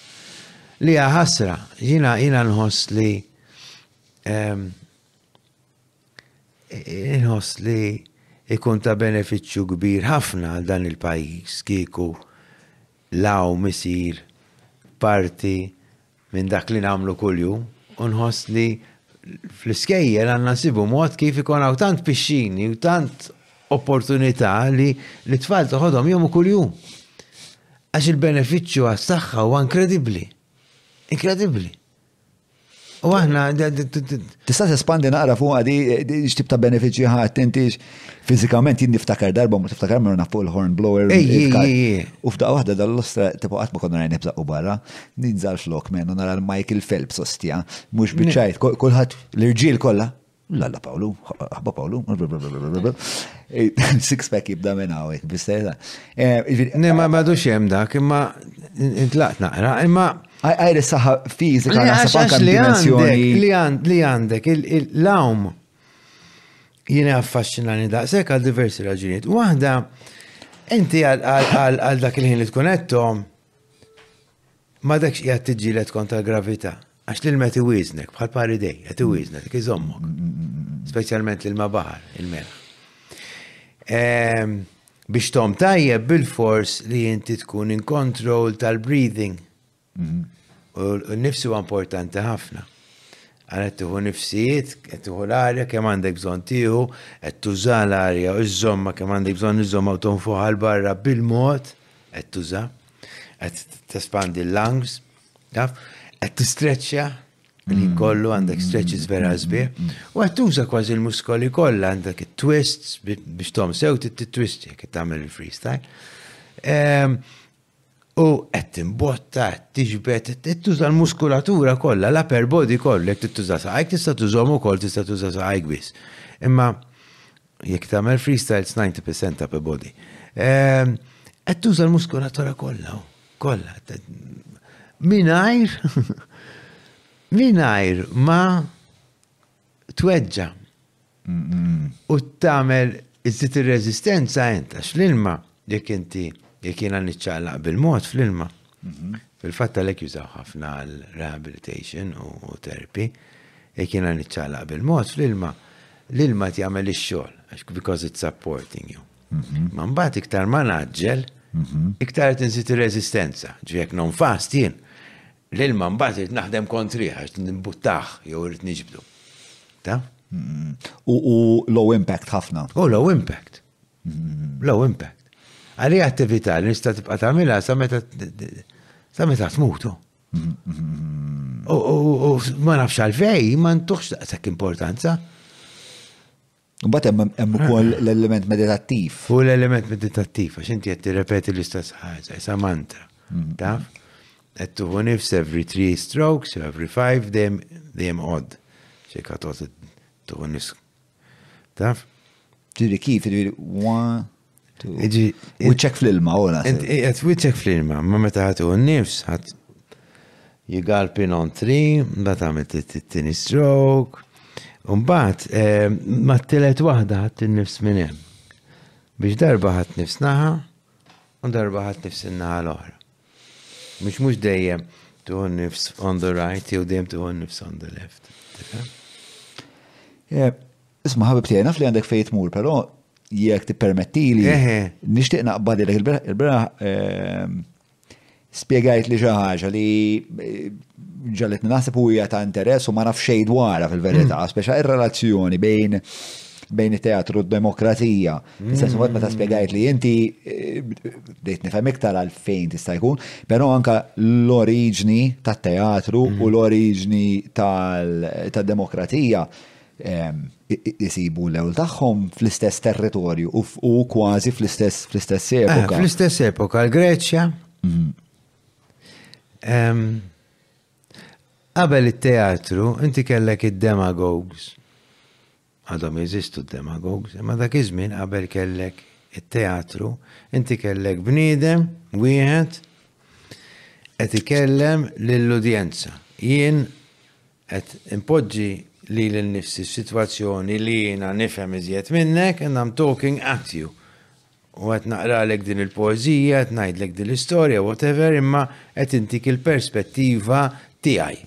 Li ħasra, jiena jiena nħoss li Inħoss li ikun ta' beneficju kbir ħafna għal dan il-pajis kieku law misir parti minn dak li namlu kulju, unħoss li fl-iskejjer għanna nsibu mod kif ikun għaw tant pixxini u tant opportunità li l-tfal toħodhom jomu kulju. Għax il-beneficju għas-saħħa huwa inkredibbli. Inkredibbli. U aħna. Tista' tespandi naqra fuq għadi x'tib ta' benefiċċji ħadd inti fiżikament jien niftakar darba ma tiftakar minn naf fuq il-horn blower. U f'daqqa waħda dal-ostra tipo qatt ma konna rajni bżaqqu barra, ninżal flok menu nara l-Michael Phelps ostja, mhux biċċajt, kulħadd l-irġiel kollha Lalla Pawlu, ħabba Pawlu, six pack jibda minn għawek, bistera. Eh, ne, ma badu xem dak, imma intlaqt naqra, imma. Għajri saħħa fizika, għax li għandek, li għandek, li għandek, l-lawm jina affaxxinani daqsek għal diversi raġunijiet. Waħda, inti għal dak il-ħin li tkun għettom, M'għadekx qiegħed tiġġieled kontra l-gravità, għax l-ilma qed iwieżnek bħal pari dej, qed iwieżnek, qed iżommok. Speċjalment l-ilma baħar, il-mela. Ehm, biex tom tajjeb bil-fors li inti tkun in control tal-breathing. Mhm. U n-nifsi huwa importanti ħafna. Għanet tuħu nifsijiet, qed tuħu l-arja kemm għandek bżonn tiħu, qed tuża l-arja u ż-żomma kemm għandek bżonn iż-żomma u tonfuħa l-barra bil-mod. Qed tuża, qed tespandi l-lungs, taf, qed tistreċċja li kollu għandek stretches vera sbieħ, u qed tuża kważi l-muskoli kollha għandek it-twists biex tom sew tit-twist jekk tagħmel il-freestyle. Ehm, u qed timbotta, qed tiġbed, qed tuża l-muskulatura kollha, l-upper body kollha jekk tittuża saqajk tista' tużhom ukoll tista' tuża saqajk biss. Imma Jekk tagħmel freestyles 90% up a body. Ehm, qed tuża l-muskulatura kollha, kollha. Minajr, minajr ma tweġġa. U tagħmel iżid ir-reżistenza int għax l-ilma jekk inti jekk jiena niċċaqlaq bil-mod fl-ilma. Mhm. Fil-fatt għalhekk jużaw ħafna għal rehabilitation u therapy, e kien għan iċċalaq bil-mod fl-ilma, l-ilma jagħmel ix-xogħol, għax because it's supporting you. Mhm. Ma mbagħad iktar ma naġġel, mhm. iktar qed inżid ir-reżistenza, ġiek non fast jien. L-ilma mbagħad irid naħdem kontriħ għax nimbuttaħ jew irid niġbdu. Ta? U low impact ħafna. U low impact. Low impact. Għalli attività li nista tibqa tagħmilha sa meta sa meta tmutu. U ma nafx għalfej, ma ntuħx daqshekk importanza. Mbagħad hemm hemm ukoll l-element meditattiv. U l-element meditattiv għax inti qed tirrepeti l-istess ħaġa, sa mantra. Mm. Taf? Qed tuħu nifs every three strokes, every five, dejjem dejjem odd. Xejka tot tuħu nifs Taf? Ġiri kif, ġiri, one, two. Wiċċek fl-ilma, u la. Għet wiċċek fl-ilma, ma meta ħatu n-nifs, ħat jgalpin on tri, da ta' mit t-tini strok, un-bat, eh, ma t-telet wahda ħat n-nifs minnem. Biex darba ħat nifs naħa, un darba ħat nifs naħa l-ohra. Mhux mhux dejjem tuħu nifs on the right jew dejjem tuħu nifs on the left. Eh, isma' ħabib tiegħi naf li għandek fejn tmur, però jekk tippermettili nixtieq naqbad lek il-beraħ ehm, spiegajt li xi ħaġa li eh, ġalet naħseb u hija ta' interess u ma nafx xejn dwarha fil-verità, mm. speċa ir-relazzjoni bejn bejn it-teatru u d-demokrazija. Fis-sens mod meta spjegajt li inti eh, bdejt nifhem iktar għal fejn tista' jkun, però anka l-oriġni tat-teatru u l-oriġni tal- tad-demokrazija em, i- i- isibu l-ewl tagħhom fl-istess territorju u f- u kważi fl-istess fl-istess Eh, epoka. Fl-istess epoka, l-Greċja. Em, Qabel it-teatru, inti kellek id-demagogues. Għadhom jeżistu d-demagogues, imma dak iż-żmien qabel kellek it-teatru, inti kellek bniedem wieħed qed ikellem lill-udjenza. Jien qed inpoġġi lili nnifsi f'sitwazzjoni li jiena nifhem iżjed minnek and I'm talking at you. U qed naqralek din il-poeżija, qed ngħidlek din l-istorja, whatever, imma qed intik il-perspettiva tiegħi.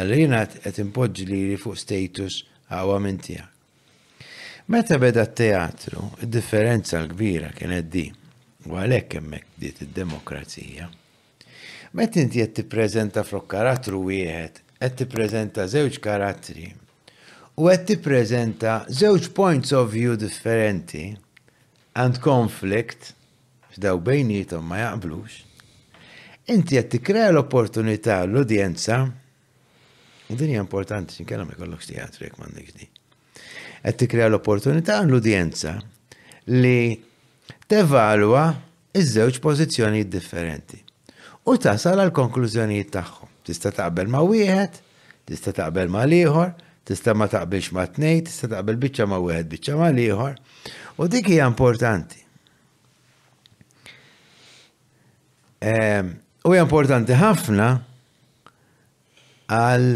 Alla jiena qed impoġġi lili fuq status aqwa minn tiegħek. Meta beda t-teatru, id-differenza l-kbira kienet di, u għalhekk hemmhekk bdiet id-demokrazija. Meta inti qed tippreżenta flok karattru wieħed, qed tippreżenta żewġ karattri u qed tippreżenta żewġ points of view differenti and conflict f'dawk bejniethom ma jaqblux, inti qed tikkrea l-opportunità l-udjenza u din hija importanti x'inkella ma jkollokx teatru jekk m'għandekx din. Qed tikkrea l-opportunità l-udjenza li tevalwa iż-żewġ pożizzjonijiet differenti. u tasal għall-konklużjonijiet tagħhom. Tista' taqbel ma' wieħed, tista' taqbel mal-ieħor, tista' ma taqbilx ma' tnejn, tista' taqbel biċċa ma' wieħed biċċa mal-ieħor, u dik hija importanti. Ehm, u hija importanti ħafna għal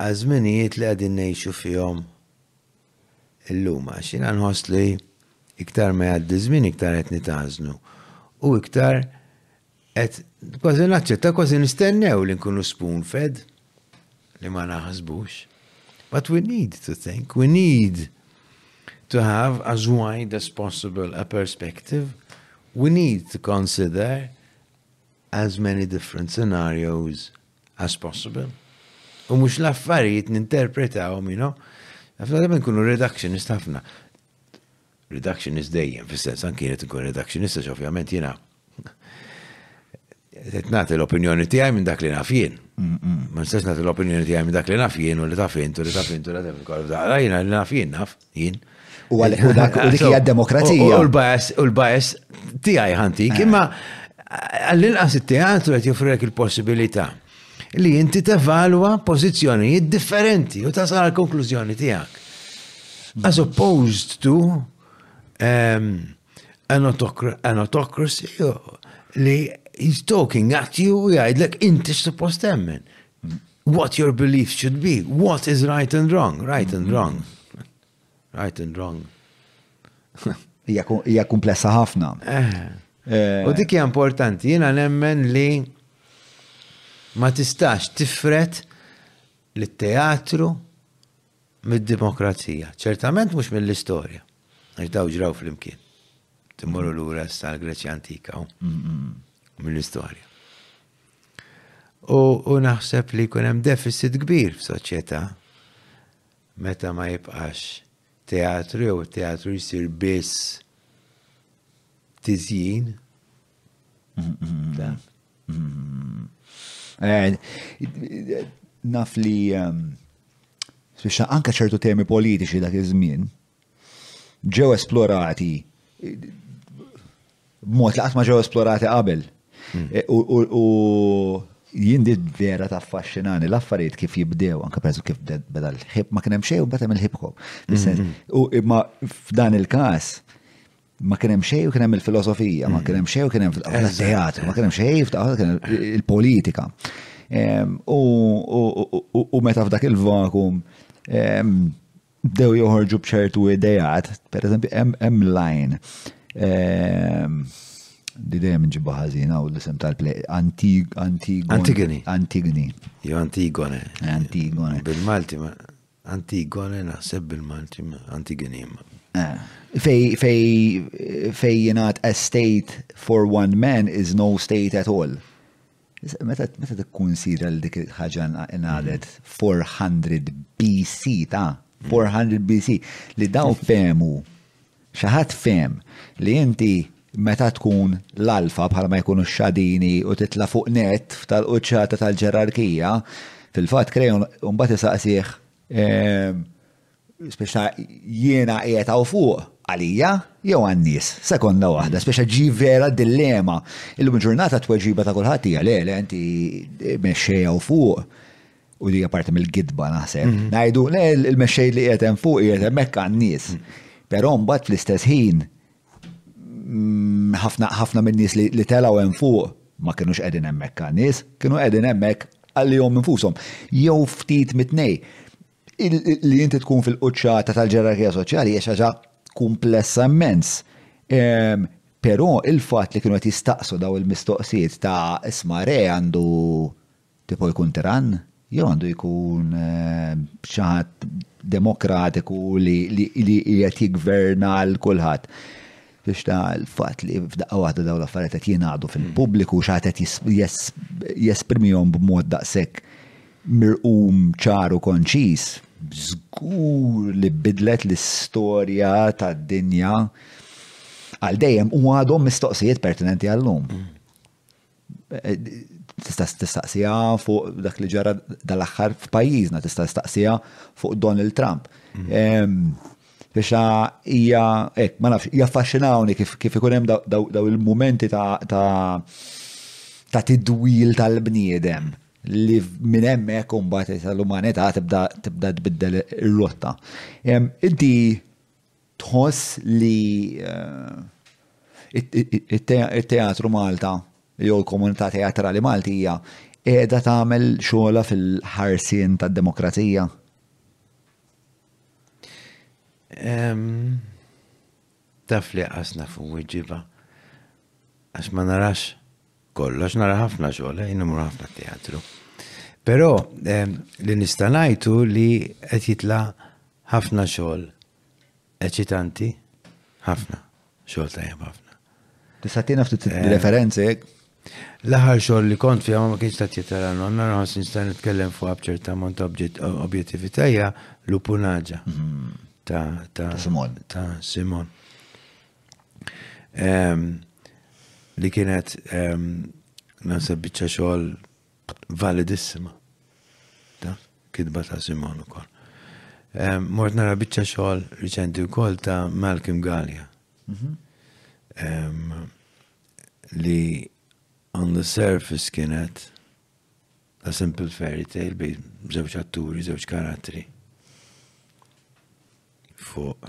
għażminijiet li qegħdin ngħixu fihom illum għax jiena nħoss li iktar ma jgħaddi ż-żmien iktar qed nitgħażnu u iktar qed kważi naċċetta kważi nistennew li nkunu spoon fed li ma naħsbux. But we need to think, we need to have as wide as possible a perspective. We need to consider as many different scenarios as possible. U mhux l-affarijiet ninterpretawhom, you know, ħafna darba nkunu reductionist ħafna. Reductionist dejjem, fis-sens anki qed nkun reductionist għax ovvjament jiena qed nagħti l-opinjoni tiegħi minn dak li naf jien. Ma nistax nagħti l-opinjoni tiegħi minn dak li naf jien u li taf int u li taf int u li taf int. Jiena li naf jien naf. Jien. U għalek u dak u dik hija demokrazija. U l-bajas, u l-bajas tiegħi ħanti. Eh. Imma għall-inqas it-teatru qed joffrek il-possibilità li inti tevalwa pożizzjonijiet differenti u tasal għal konklużjoni tiegħek. As opposed to um, an autocracy li he's talking at you u jgħidlek inti suppost temmen. What your beliefs should be, what is right and wrong, right and wrong. Right and wrong. Hija komplessa ħafna. Eh. Eh. U dik hija importanti, jiena nemmen li ma tistax tifret li teatru mid-demokrazija. ċertament mhux mill-istorja. Għax daw ġraw fl-imkien. Timmorru l-ura tal-Greċja antika mill-istorja. U naħseb li jkun hemm deficit kbir f'soċjetà meta ma jibqax teatru jew teatru jsir biss tiżjin. Naf li ehm, anka ċertu temi politiċi dak iż-żmien, ġew esplorati b'mod li qatt ma ġew esplorati qabel. Hmm. E, u jindi vera ta' affaxxinani l-affarijiet kif jibdew, anke peress kif beda l-ħib, ma kien hemm xejn u beda hemm il-hip hop. Hmm. U imma f'dan il-każ ma kien hemm xejn u kien hemm il-filosofija, ma kien hemm xejn u kien hemm fil-teatru, ma kien hemm xejn fil il-politika. U meta f'dak il-vakum bdew joħorġu bċertu idejat, per eżempju, hemm line ehm, li dejjem ġibba ħażina u l-isem tal-play Antigoni. Antigoni. Jo Antigone. Antigone. Bil-Malti ma Antigone naħseb bil-Malti ma Antigoni. Eh, fej fej fej jingħad a state for one man is no state at all. Meta meta tikkunsidra li dik il-ħaġa ngħalet 400 BC ta' 400 BC li daw fehmu xi ħadd fehem li inti meta tkun l-alfa bħal ma jkunu xadini u titla' fuq net tal-quċċata tal-ġerarkija, fil-fatt krejon mbagħad isaqsih ehm, Speċa jiena qiegħed hawn fuq għalija jew għan-nies, sekonda waħda, speċa ġi vera dilemma. Illum ġurnata tweġiba ta' kulħadd hija le, le inti mexxej hawn fuq u li parti mill-gidba naħseb. Mhm. Ngħidu le il-mexxej li qiegħed hemm fuq qiegħed hemmhekk għan-nies. Mhm. Però mbagħad fl-istess ħin mm, ħafna ħafna min-nies li telgħu hemm fuq ma kienux qegħdin hemmhekk għan-nies, kienu qegħdin hemmhekk għalihom infushom. Jew ftit mitnej Li inti tkun fil-quċċata tal-ġerarkija soċjali hija ħaġa kumplessa immens. Ehm, però il-fatt li kienu qed jistaqsu daw il-mistoqsijiet ta' isma' re għandu tipo jkun tiran, jew għandu jkun ehm, xi ħadd demokratiku li qed jigverna l kulħadd. biex ta' l-fat li f'daqqa waħda daw l-affarijiet qed jingħadu fil-pubbliku xi ħadd qed jesprimihom b'mod daqshekk mirqum ċaru konċis, żgur li bidlet l-istorja tad-dinja għal dejjem u għadhom mistoqsijiet pertinenti għallum. Tista' tistaqsija fuq dak li ġara dal-aħħar f'pajjiżna, tista' tistaqsija fuq Donald Trump. Biex hija, ek, ma nafx, hija affaxxinawni kif ikun hemm daw il-mumenti ta' tidwil tal-bniedem li minn hemmhekk imbagħad l-umanità tibda tbiddel ir-rotta. Inti Tħoss li t-teatru Malta jew il-komunità teatrali Maltija qiegħda tagħmel xogħolha fil-ħarsien tad-demokrazija? Taf li qas naf inwiġibha għax ma narax Kollox nara ħafna xogħol, eh, jien imur ħafna t-teatru. Però ehm, li nista' ngħidu li qed jitla' ħafna xogħol eċitanti, ħafna xogħol tajjeb ħafna. Tista' tina ftit ehm, referenzi L-aħħar xogħol li kont fiha ma kienx ta' tjetar għandna, nara ħoss nista' nitkellem fuq abċert ta' mont objettivitajja l-upunaġa mhm. ta' Simon. Ta' Simon. li kienet nasab bieċa xogħol validissima. Ta' kidba ta' Simon ukoll. Mort nara bieċa xogħol riċenti wkoll ta' Malcolm Gallia. Mhm. Li on the surface kienet a simple fairy tale bi żewġ atturi, żewġ karattri. Fuq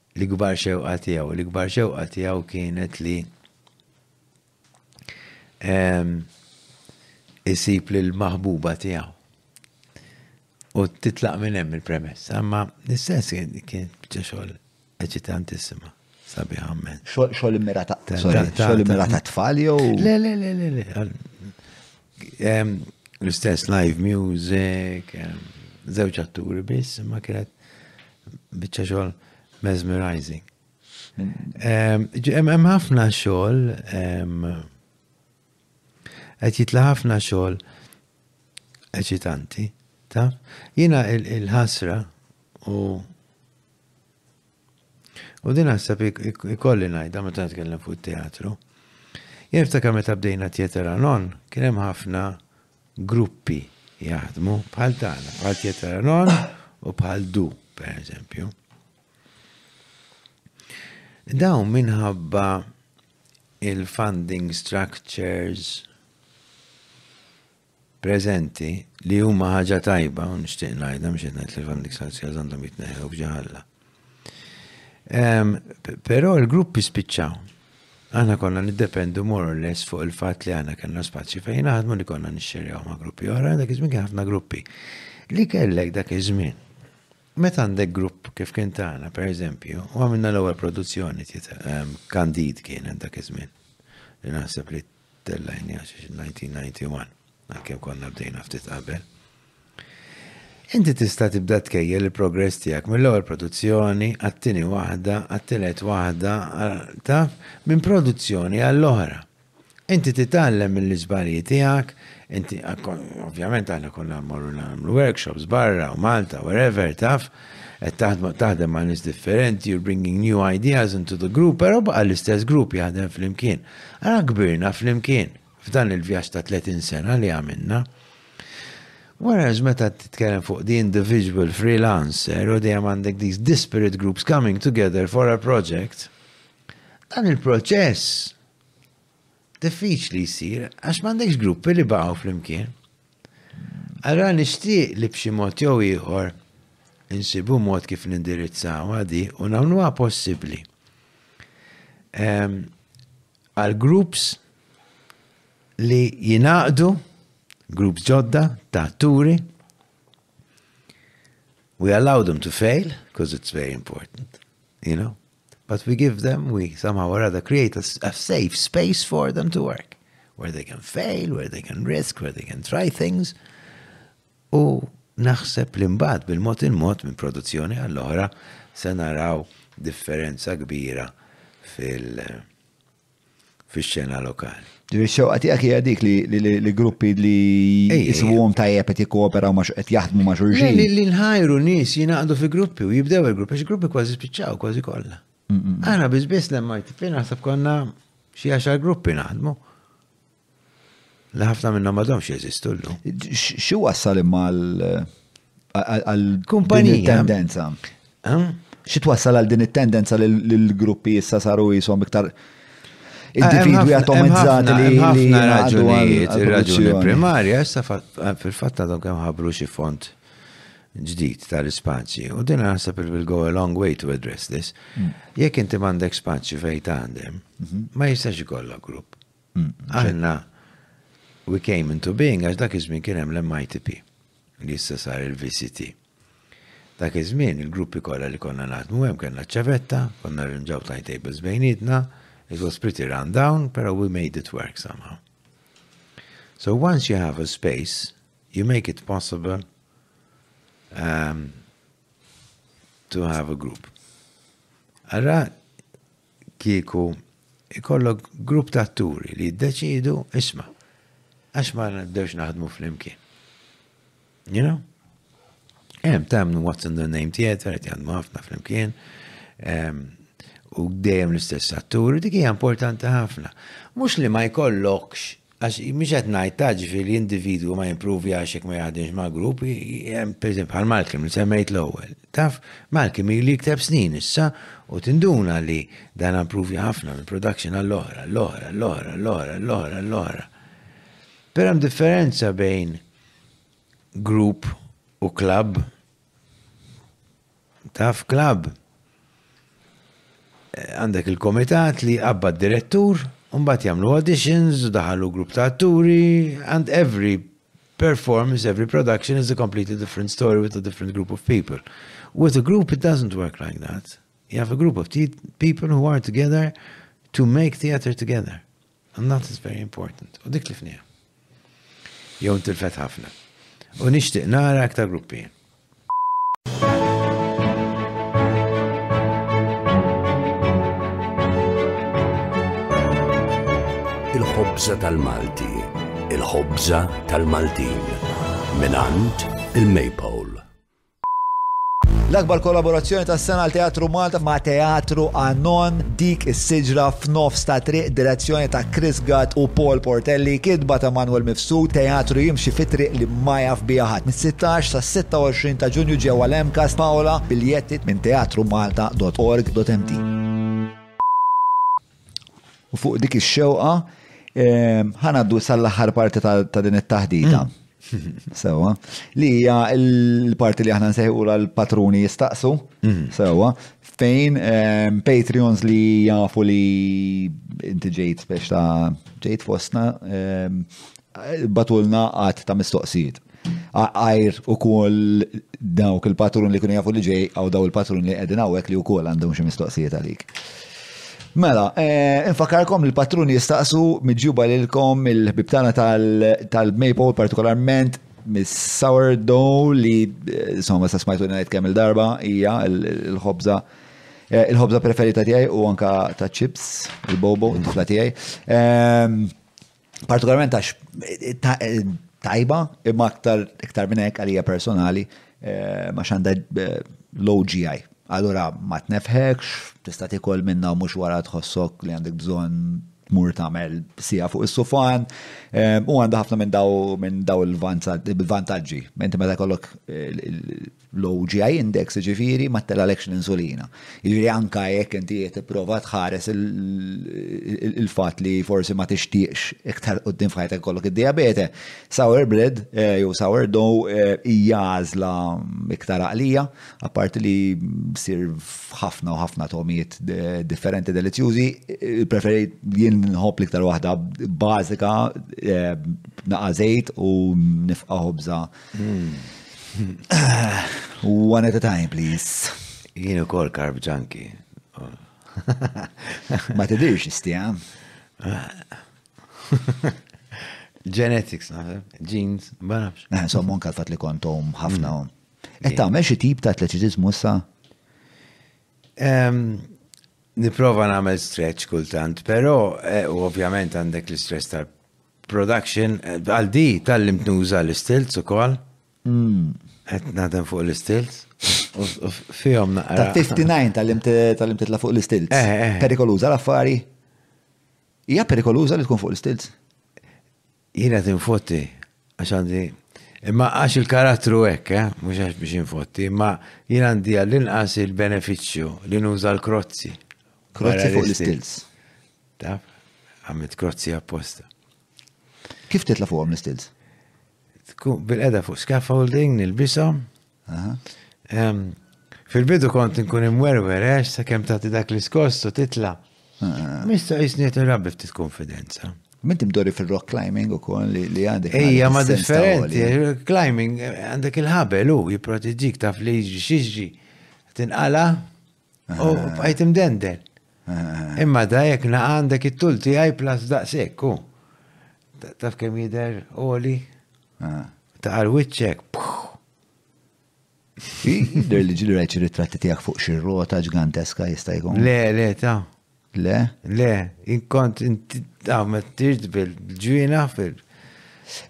l-ikbar xewqa tiegħu. L-ikbar xewqa tiegħu kienet li ehm, isib lil maħbuba tiegħu. U titlaq minn hemm il-premessa, ma l-istess kien bieċa xogħol eċitantissima. Sabi għammen. Xogħol immirata xogħol immirata tfal jew? Le, le, le, le, le. L-istess live music, zewċ atturi biss, ma kienet bieċa xogħol mesmerizing. Hemm ħafna xogħol qed jitla ħafna xogħol eċitanti, taf? Jiena il-ħasra u U din naħseb ikolli ngħidha meta nitkellem fuq it-teatru. Jien niftakar meta bdejna Theater Anon, kien hemm ħafna gruppi jaħdmu bħal tagħna, bħal Theater Anon u bħal Du, per eżempju. Daw minħabba il-funding structures preżenti li huma ħaġa tajba, u nixtieq ngħidha mhux qed ngħid li l-funding structures għandhom jitneħew f'ġi ħalla. Ehm, però l-gruppi spiċċaw. Aħna konna niddependu more or less fuq il-fatt li aħna kellna spazju fejn naħdmu li konna nixxerjaw ma' gruppi oħra, dak iż-żmien kien ħafna gruppi. Li kellek dak iż-żmien. Meta għandek grupp kif kien tagħna, per eżempju, u għamilna l-ewwel produzzjoni ehm, kandid kien dak iż-żmien. Li naħseb li Dell'Aine għax 1991, għalkemm konna bdejna ftit qabel. Inti tista' tibda tkejjel il-progress tiegħek mill-ewwel produzzjoni għat-tieni waħda, għat-tielet waħda, taf, minn produzzjoni għall-oħra. Inti titgħallem mill-iżbalji tiegħek, inti ovvjament aħna konna mmorru nagħmlu workshops barra u Malta, wherever, taf, qed taħdem taħdem ma' nies differenti, you're bringing new ideas into the group, però baqa' l-istess grupp jaħdem flimkien. Ara kbirna flimkien f'dan il-vjaġġ ta' 30 sena li għamilna. Whereas meta titkellem fuq the individual freelancer u dejjem għandek these disparate groups coming together for a project, dan il-proċess Diffiċli jsir għax m'għandekx gruppi li baqgħu flimkien. Allura nixtieq li b'xi mod jew ieħor insibu mod kif nindirizzawha di u nagħmluha possibbli. Ehm, għal groups li jinaqdu, groups ġodda ta' turi, we allow them to fail because it's very important, you know? But we give them, we somehow or other create a, a safe space for them to work, where they can fail, where they can risk, where they can try things. U naħseb li mbagħad bil-mod il-mod minn produzzjoni għall-oħra se naraw differenza kbira fil- fix-xena lokali. Ġifieri x-xewqa tiegħek hija dik li gruppi li jiswhom tajjeb qed jikkooperaw ma' qed jaħdmu ma' xulxin. Li nħajru nies jingħaqdu fi gruppi u jibdew il-gruppi, għax gruppi kważi spiċċaw kważi kollha. Aħna biss biss l-MRTP naħseb konna xi għaxar gruppi naħdmu. Li ħafna minnhom m'għadhomx jeżistu llum. Xi wassal imma għal kumpanija tendenza. Xi twassal għal din it-tendenza li l-gruppi issa saru jisom iktar individwi atomizzati li ħafna raġunijiet, ir-raġuni primarja issa fil-fatt għadhom kemm ħabru xi font ġdid ta' l-spazji. U din naħseb il-will go a long way to address this. Hmm. Jekk inti m'għandek spazju fejn tandem, mhm. ma jistax ikollok grupp. Aħna we came into being għax dak iż-żmien kien hemm l-MITP li issa sar il-VCT. Dak iż-żmien il-gruppi kollha li konna naħdmu hemm kellna ċ-ċavetta, konna rrinġaw timetables bejnietna, it was pretty run down, però we made it work somehow. So once you have a space, you make it possible um, to have a group. Allora, kieku jkollok grupp ta' atturi li jiddeċiedu, isma', għax ma nibdewx naħdmu flimkien. You know? Hemm tagħmlu What's in the Name Theater qed jaħdmu ħafna flimkien. Ehm, u dejjem l-istess atturi, dik hija importanti ħafna. Mhux li ma jkollokx Għax mhux qed ngħid ta' ġifieri individwu ma jimpruvjax jekk ma jaħdimx ma' grupp, hemm pereżempju bħal Malcolm li semmejt l-ewwel. Taf, Malcolm ilu jikteb snin issa u tinduna li dana mpruvja ħafna minn production għall-oħra, l-oħra, l-oħra, l-oħra, l-oħra, l-oħra. Però hemm differenza bejn grupp u klabb. Taf klabb għandek il-komitat li jqabbad direttur, u mbagħad jagħmlu auditions u daħalu grupp ta' atturi and every performance, every production is a completely different story with a different group of people. With a group it doesn't work like that. You have a group of people who are together to make theater together. I'm not as very important. U dik tlifniha. Jew ntilfet ħafna. U nixtieq nara aktar gruppi. il-ħobza tal-Malti, il-ħobza tal-Maltin, minant il-Maypole. L-akbar kollaborazzjoni tas sena għal Teatru Malta ma' Teatru Anon dik is-siġra f'nofs ta' triq direzzjoni ta' Chris Gatt u Paul Portelli kitba ta' Manuel Mifsud teatru jimxi fi triq li ma jaf biha ħadd. Mis-16 sas-26 ta' Ġunju ġewwa l-MCAST Paola, biljetti minn teatrumalta.org.mt. U fuq dik ix-xewqa, ehm, ħanaddu sal-aħħar parti ta' din it-taħdita. Hmm. Sewa. Li hija l-parti li aħna nsejħu l-patruni jistaqsu. Hmm. Sewa. Fejn ehm, Patreons li jafu li inti ġejt biex ta' ġejt fostna ehm, Batulna għad ta' mistoqsijiet. Għajr u kol dawk il-patrun li kunu jafu li ġej, għaw daw il-patrun li għedin għawek li u kol għandhom xie mistoqsijiet għalik. Mela, eh, infakarkom li l-patruni jistaqsu miġjuba lilkom il-ħbibtana tal-Maple, partikolarment mis-sourdough li, eh, insomma, sa smajtu najt kemm il-darba, hija l-ħobza eh, il-ħobza preferita tiegħi u anka ta' chips, il-bobo, il-tifla tiegħi. Ehm, partikolarment għax tajba, imma aktar iktar minn hekk għalija personali eh, ma xanda eh, l-OGI. Allura ma tnefħekx, tista' tikol minna u mhux wara tħossok li għandek bżonn tmur tagħmel sija fuq is-sufan eh, u għandha ħafna minn daw minn daw il-vantaġġi. Menti meta jkollok low GI index, jiġifieri ma ttelalekx l-insulina. Jiġifieri anke jekk inti qed tipprova tħares il-fatt li forsi ma tixtieqx iktar quddiem f'ħajtek ikollok id-dijabete, sour bread jew sour dough hija għażla iktar għaqlija, apparti li ssir f'ħafna u ħafna togħmijiet differenti delizzjużi. Ippreferejt, jien inħobb l-iktar waħda bażika, naqgħa żejt u nifqa ħobża One at a time, please. Jien u kol karb ġanki. Ma tidirx istija. Genetics, jeans, ma nafx. Eh, so mon kalfat li kontom ħafna. Mm. Et tagħmel xi tip ta' atleċiżmu issa? Niprova nagħmel stretch kultant, però eh, u ovvjament għandek l-istress Production, għal di tallimt nuża l-istilz ukoll. Qed naħdem fuq l-istilz. U fihom naqra. Ta' 59 tallimt tallimt titla' fuq l-istilz. Eh, eh. Perikoluża l-affari. Hija perikoluża li tkun fuq l-istilz. Jiena tinfotti, għax għandi. Imma għax il-karattru hekk, eh? mhux għax biex infotti, imma jien għandi għall-inqas il-benefiċċju li nuża l-krozzi. Krozzi Wara fuq l-istilz. Taf, għamilt krozzi apposta. Kif titla fuqhom l-istils? Bil-qeda fuq scaffolding, nilbishom. Fil-bidu kont nkun imwerwer, għax eh, sa' kem tagħti dak l-iskost u titla. Ah, ah, ah. Mista jisniet rabbi ftit konfidenza. Minti mdori fil-rock climbing u kon li għandek. Ejja, ma differenti. Climbing għandek il-ħabel u jiprotiġik taf li xieġi. Tinqala, U bqajt imdendel. Eh. Imma da jek na għandek it-tul tiegħi plas daqshekk u. Taf kemm jidher oli? Eh. Ta' wiċċek. Jidher li ġili rajt ritratti tiegħek fuq xi rota ġganteska jista' jkun. Le, le, ta' Le? Le, inkont inti għamet tirt bil-ġwina fil-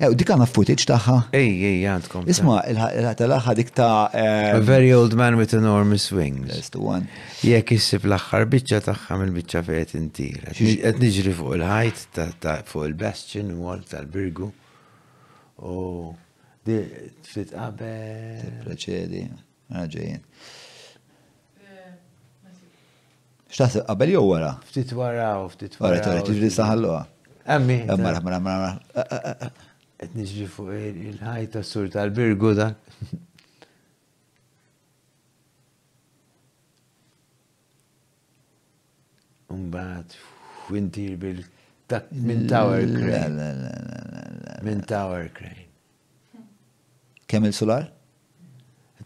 Ew, dik għandna footage tagħha. Ej, ej, għandkom. Isma, il-ħatalaħħa dik ta' eh, A very old man with enormous wings. that's the one. Jekk issib l-aħħar biċċa tagħha mill-biċċa fejn qed intir. Qed ni- Qed niġri fuq il-ħajt ta' ta' fuq il-bastion wall tal-birgu. U di ftit qabel. Preċedi, għana ġejjin. X'taħseb qabel jew wara? Ftit wara u ftit wara. Wara tara tiġri saħalluha. Emmi. Emma raħma raħma raħma. Qed niġri fuq il-ħajta sur tal-birgu dan. Umbat, wintir bil minn tower crane. Minn tower crane. Kemm il-sular?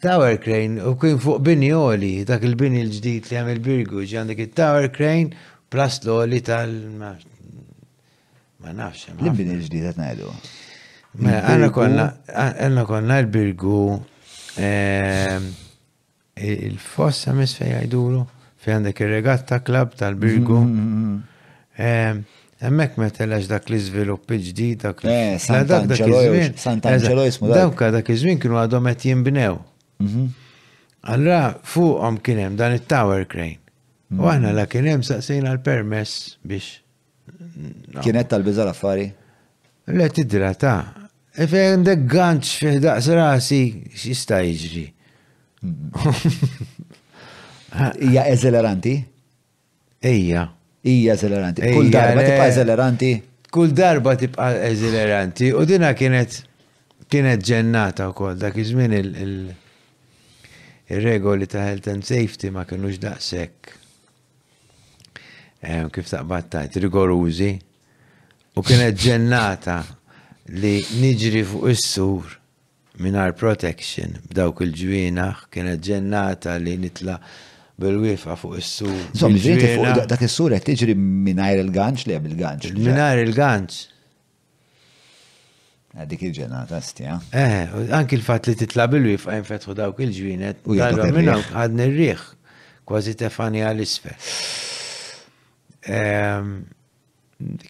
Tower crane u kien fuq bini għoli, dak il-bini l-ġdid li hemm il-Birgu, ġi għandek it-tower crane plus l-għoli tal ma nafx. L-bini l-ġdid qed ngħidu. Mela, għandna konna l-Birgu ehm, Il-fossa mis fej għajdulu, fej għandek il-regatta klab tal-Birgu. Emmek me telax dak li sviluppi ġdid dak li. Eh, Sant'Angelo jismu. Dawk dak iż-żmien kienu għadhom qed jinbnew. Mhm. Allora fuqhom kien hemm dan it-tower crane. U mhm. aħna la kien hemm saqsejna l-permess biex Kienet tal-biża l-affari? Le tidra ta' e fejn għandek ganċ fih daqs rasi x'jista' jiġri. Hija eżeleranti? Ejja. Hija eżeleranti. Kull darba tibqa' eżeleranti. Kull darba tibqa' eżeleranti u dina kienet kienet ġennata wkoll dak iż-żmien il-regoli ta' health and safety ma kinux daqshekk Ehm, kif taqbad tajt, rigorużi, u kienet ġennata li niġri fuq is-sur minar protection b'dawk il-ġwienaħ, kienet ġennata li nitla bil-wifqa fuq is-sur. Zom, dak is-sur qed tiġri minar il-ganċ li bil-ganċ. Minar il-ganċ. Dik il-ġenata stja. Eh, anki l-fat li titla bil-wif għajn fetħu dawk il-ġvinet. U jgħaddu minna għad nirriħ, kważi tefani għal-isfe. Ehm,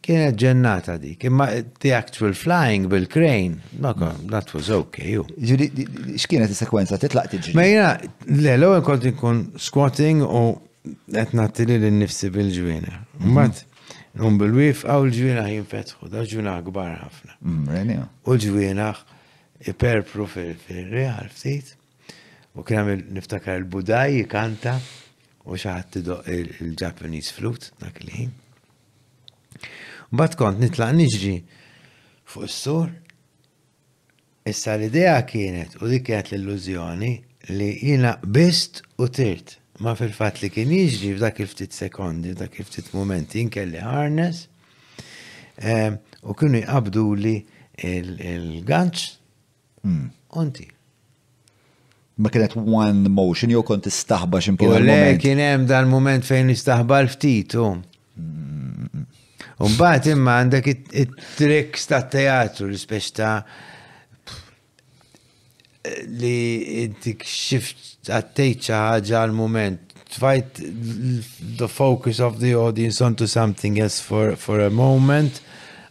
kienet ġennata dik, imma the actual flying bil-crane, no, that was okay. Ġuri, x'kienet il-sekwenza titlaq tiġri? Ma jina, le, l-ewwel kont inkun squatting u qed nattili l-nifsi bil-ġviena. Mhm. Mbagħad Nħum bil-wifqa u l-ġwienaħ jinfetħu, da ġwienaħ gbar ħafna. Mm, u l-ġwienaħ iperpru fil-riħ għal-ftit. U kien għamil niftakar il-budaj jikanta u xaħat tidoq il-Japanese flute dak li ħin. Bat kont nitlaq niġri fuq s sur Issa l-idea kienet, u dik kienet l-illużjoni, li jiena qbiżt u tirt, imma fil-fatt li kien jiġri f'dak il-ftit sekondi, f'dak il-ftit mumenti, jien kelli harness u kienu jqabduli l-ganċ u ntir. ma kienet one motion jew kont istaħba ximkien. U le kien hemm dal-moment fejn istaħba l-ftit u. Umbat imma għandek it-tricks ta' teatru li spex ta' li intik xift għattejt ħaġa għal-moment. Tfajt the focus of the audience onto something else for, for a moment.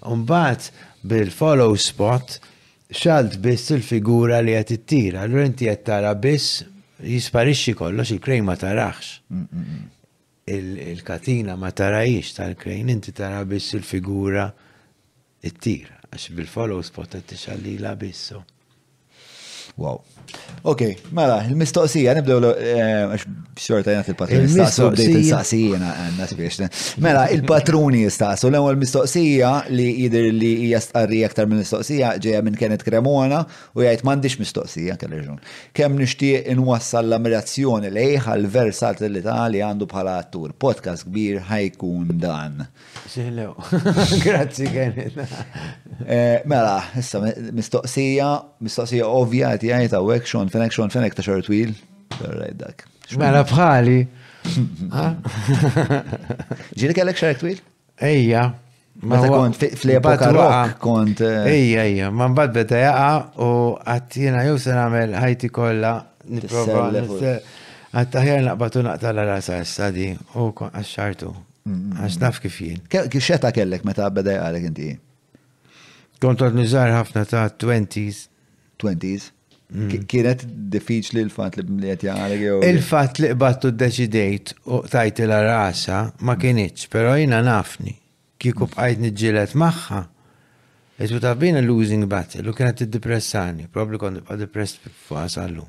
Umbat bil-follow spot Xalt biss il-figura li qed ittir, allura inti qed tara biss jisparixxi kollox, il-krejn ma tarax. Il-katina ma tarajiex tal-krejn, inti tara biss il-figura ittir, għax bil-follow spot qed tixallila biss. Wow. Ok, mela, il-mistoqsija, nibdew eh, xorta jgħat il-patruni jistaqsu, bdejt il-saqsijina għanna spiex. Mela, il-patruni jistaqsu, l-ewel mistoqsija li jidir li hija stqarri aktar minn mistoqsija ġeja minn kienet kremona u jgħid m'għandix mistoqsija kelleġun. Kemm nixtieq inwassal l-ammirazzjoni lejħa l-versat li tali għandu bħala attur. Podcast kbir ħajkun dan. Siħlew. Grazzi, Kenneth. Eh, mela, issa, mistoqsija, mistoqsija ovvja għati għajta u għek, xon fenek, xon fenek ta' xar twil. Dak. Mela bħali. Ġiri kellek xar twil? Ejja. Meta kont fl-epoka rock kont. Eh, ejja, ejja, ma mbagħad beda jaqa u qatt jiena jew se nagħmel ħajti kollha nipprova. Għattaħjar naqbatu naqtala rasa s-sadi u għaxxartu. Għax naf kif jien. Xeta kellek meta beda jgħalek inti? Kont għad nizar ħafna ta' 20s. 20s? Mm. Kienet diffiċli l-fat li bniet jgħalek jew. Il-fat li qbattu d-deċidejt u tajt il rasa ma kienieċ, pero jina nafni. Kiku bqajt nġilet maħħa. It would have been a losing battle u kienet id-depressani, probabli kont nibqa' depressed f'għasallu.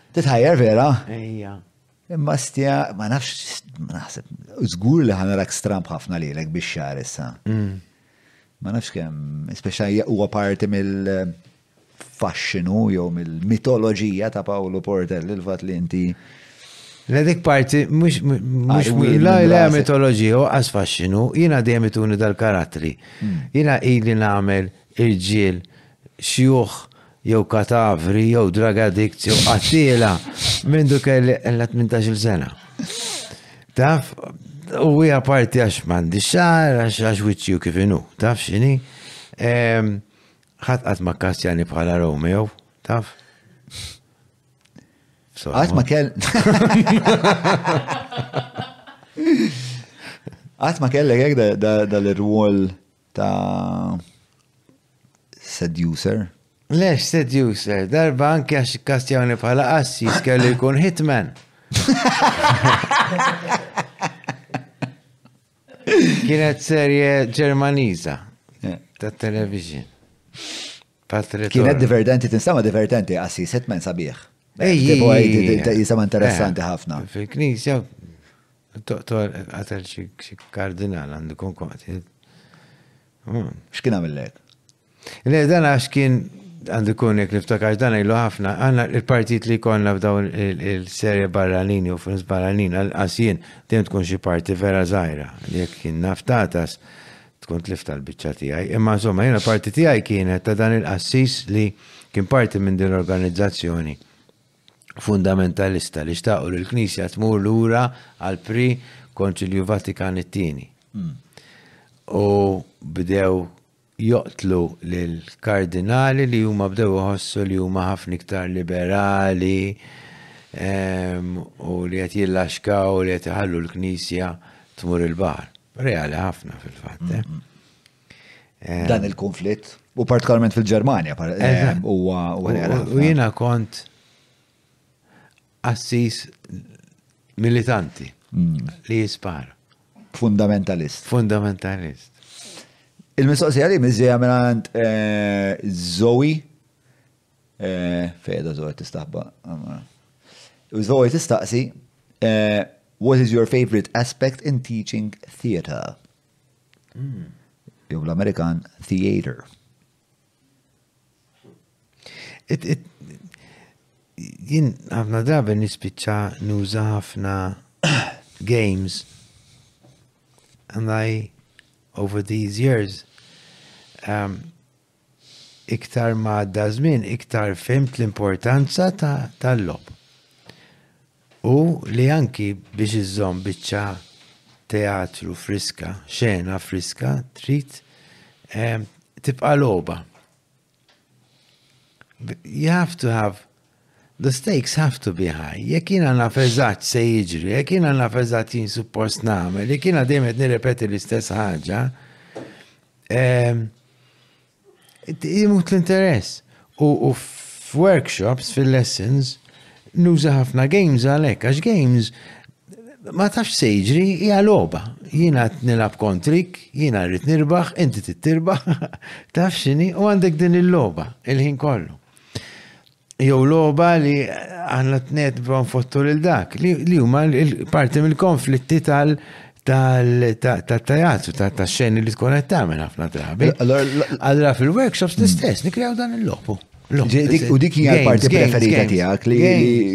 Titħajjar vera? Ejja. Imma stja, ma nafx, ma naħseb, żgur li ħanarak stramp ħafna lilek biex xar issa. Mm. Ma nafx kemm, speċa huwa parti mill-faxxinu jew mill-mitoloġija ta' Paolo Portel il-fatt li inti Le dik parti, mux, la la mitoloġija, u għas faxxinu, jina dejjem ituni dal-karattri. Hmm. Jina ili namel irġiel, xjuħ, jew katavri, jew drug addicts, jew qattila, mindu kelli ella 18 sena. Taf, u hija parti għax mandi xar, għax għax wiċċi u kif inu, taf xini? Ehm, ħadd qatt ma kastjani bħala Romeo, taf? Għat ma kell. Għat ma kellek għek dal-rwol Ta' seducer? Lex seducer, darba anke għax kastjawni bħala assi, skelli jkun hitman. Kienet serje ġermaniza eh. ta' television. Kienet divertenti, tinsama divertenti, assi, hitman sabiħ. Ej, jisama interessanti eh, ħafna. Fil-knisja, Toqtol qatel xi kardinal għandu kun koqti. Hmm. X'kien għamillek? Le, dan għax kien għandu kun jek niftakarx dan għajlu ħafna, għanna il-partit li konna f'dawn il-serje barranin u films barranin, għasjien, dejjem tkun xi parti vera zaħira, jek kien naftatas, tkun tlift tal-bicċa tijaj. Imma insomma, jena parti tijaj kienet ta' dan il-qassis li kien parti minn din l-organizzazzjoni. fundamentalista li xtaqu li l-Knisja tmur lura għal pri Konċilju Vatikan it-tieni. Hmm. U bdew joqtlu l-kardinali li huma bdew iħossu li huma ħafna iktar liberali ehm, u li qed jillaxkaw li qed iħallu l-Knisja tmur il-baħar. Reali ħafna fil-fatt. Eh? Mm-hmm. Eh, dan il-konflitt. U partikolarment fil-Ġermanja, eh, u U jiena kont assis militanti mm. li jispar. Fundamentalist. Fundamentalist. Il-mistoqsija li mizzija minnant eh, Zoe, fejda Zoe tistaħba, Zoe tistaqsi, what is your favorite aspect in teaching theater? Jew bl-Amerikan theater. Jien ħafna drabi nispiċċa nuża ħafna games and I over these years um, Iktar ma għadda ż-żmien iktar fhimt l-importanza tal-logħob u li anki biex iżżomm biċċa teatru friska, xena friska, trid eh, tibqa' logħba. You have to have The stakes have to be high. Jekk jiena naf eżatt se jiġri, jekk jiena naf eżatt jien suppost nagħmel, jekk jiena dejjem qed nirrepeti l-istess ħaġa, ehm, jimut l-interess. U f'workshops, fil-lessons, nuża ħafna games għalhekk, għax games ma tafx se jiġri hija logħba. Jiena qed nilgħab kontrik, jiena rrid nirbaħ, inti tittirbaħ, taf x'inhi u għandek din il-logħba il-ħin kollu. jew loba li għanna t-net bron fottur il-dak, li huma parti mill-konflitti tal- tal-tajazzu, tal-xeni li tkun qed tagħmel ħafna drabi. Allora fil-workshops l-istess, nikrew dan il-lopu. U dik hija l-parti preferita tiegħek li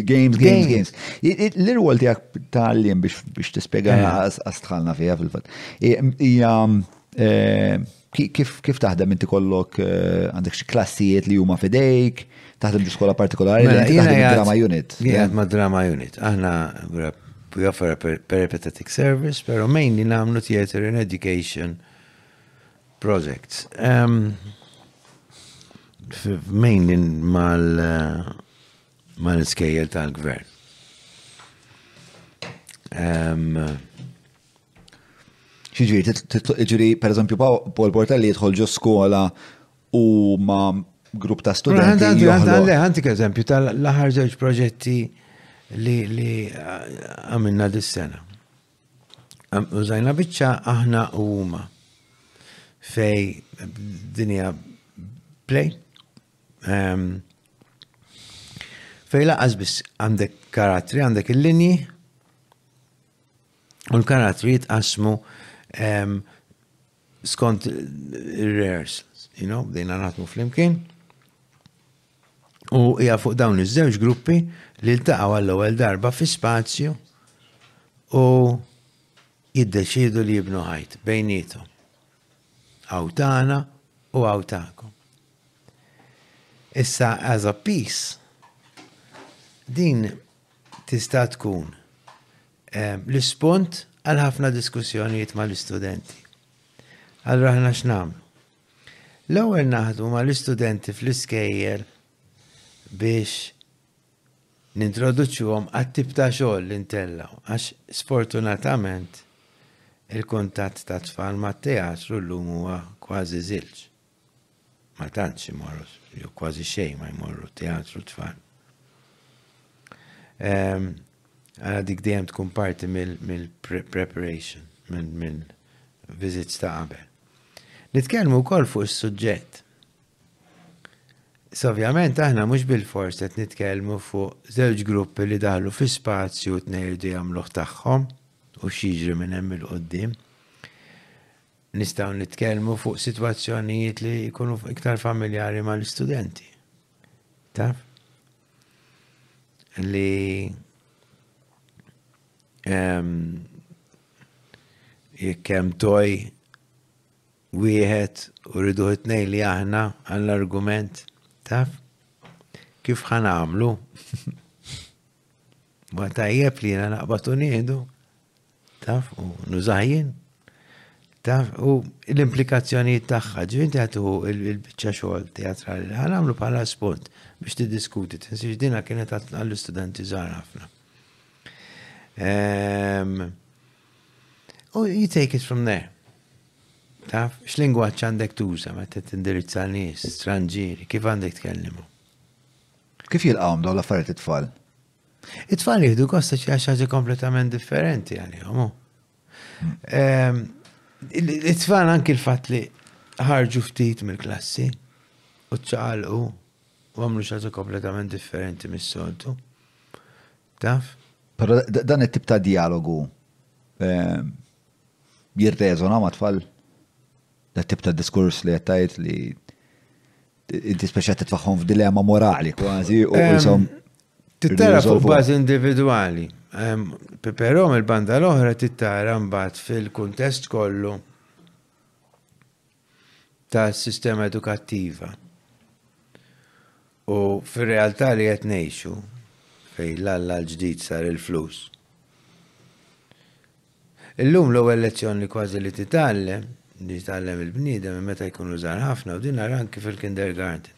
games, games, games. L-irwol tiegħek tal-lim biex tispjega għastħalna fiha fil-fatt. Hija eh, Kif, kif taħdem inti kollok eh, għandek xi klassijiet li huma fidejk, taħdem ġi skola partikolari mela, li taħdem drama unit. Jgħad ma' drama unit. Aħna joffra peripatetic service, pero mainly namlu theater and education projects. Um, mainly mal eh, mal skejjel tal-gvern. Um, Ġiġiri, ġiġiri, per eżempju, Paul Portelli jidħol ġo skola u ma grupp ta' studenti. Għandek, għandek eżempju tal-laħar żewġ proġetti li għamilna dis-sena. Użajna bieċa aħna u huma fej dinja play. Fej laqas biss għandek karattri, għandek il-linji, u l-karattri jitqasmu skont rehearsals, you know, bdejna naħdmu fl-imkien. U hija fuq dawn iż-żewġ gruppi li ltaqgħu għall-ewwel darba fi spazju u jiddeċidu li jibnu ħajt bejnietom. Aw tagħna u aw tagħkom. Issa as a peace din tista' tkun L-ispont għal ħafna diskussjonijiet mal-istudenti. Allura aħna x'nagħmlu? L-ewwel naħdmu mal-istudenti fl-iskejjel biex nintroduċuhom għat-tip ta' xogħol li ntellgħu għax sfortunatament il-kuntatt ta' tfal mat-teatru llum huwa kważi żilġ. Ma tantx imorru, jew kważi xejn ma jmorru teatru tfal. Ehm, għala dik dejjem tkun parti mill-preparation, mill-visits ta' qabel. Nitkellmu wkoll fuq is-suġġett. Sovjament aħna mhux bil-fors qed nitkellmu fuq żewġ gruppi li daħlu fi spazju tnejn irdu jagħmluh tagħhom u x'jiġri minn hemm il-qudiem. Nistgħu nitkellmu fuq sitwazzjonijiet li jkunu iktar familjari mal-istudenti. Taf? Li ehm, jekk hemm toj wieħed u rridu it-tnejn li aħna għall-argument taf kif ħanamlu Ma tajjeb li jena naqbat u nieħdu, taf, u nużajjen, taf, u l-implikazzjonijiet tagħha, ġvinti għatu il-bicċa xogħol teatrali li ħanamlu bħala spunt biex tiddiskuti, tinsiex dina kienet għall-istudenti żgħar ħafna. Ehm, u you take it from there. Taf, x'lingwaġġ għandek tuża meta tindirizza nies, stranġieri, kif għandek tkellimu? Kif jilqgħuhom dawn l-affarijiet it-tfal? It-tfal jieħdu gost għax hija xi ħaġa kompletament differenti għalihom. hu. Ehm, il- It-tfal anki l-fatt li ħarġu ftit mill-klassi u ċaqalqu u għamlu xi ħaġa kompletament differenti mis-soltu. Taf? Però da- dan it-tip ta' dialogu eh, jirreżona ma' tfal dat tip ta' diskurs li qed tgħid li Inti speċa titfaħħom f'dilemma morali kważi u jisom. Tittara fuq bażi individwali. Però il-banda l-oħra tittara mbagħad fil-kuntest kollu ta' sistema edukattiva. U fir-realtà li qed ngħixu fej l-alla l-ġdid sar il-flus. Illum l-ewwel lezzjon li kważi li titgħallem, li jitgħallem il-bniedem hi meta jkunu żgħar ħafna u din nara anki fil-kindergarten.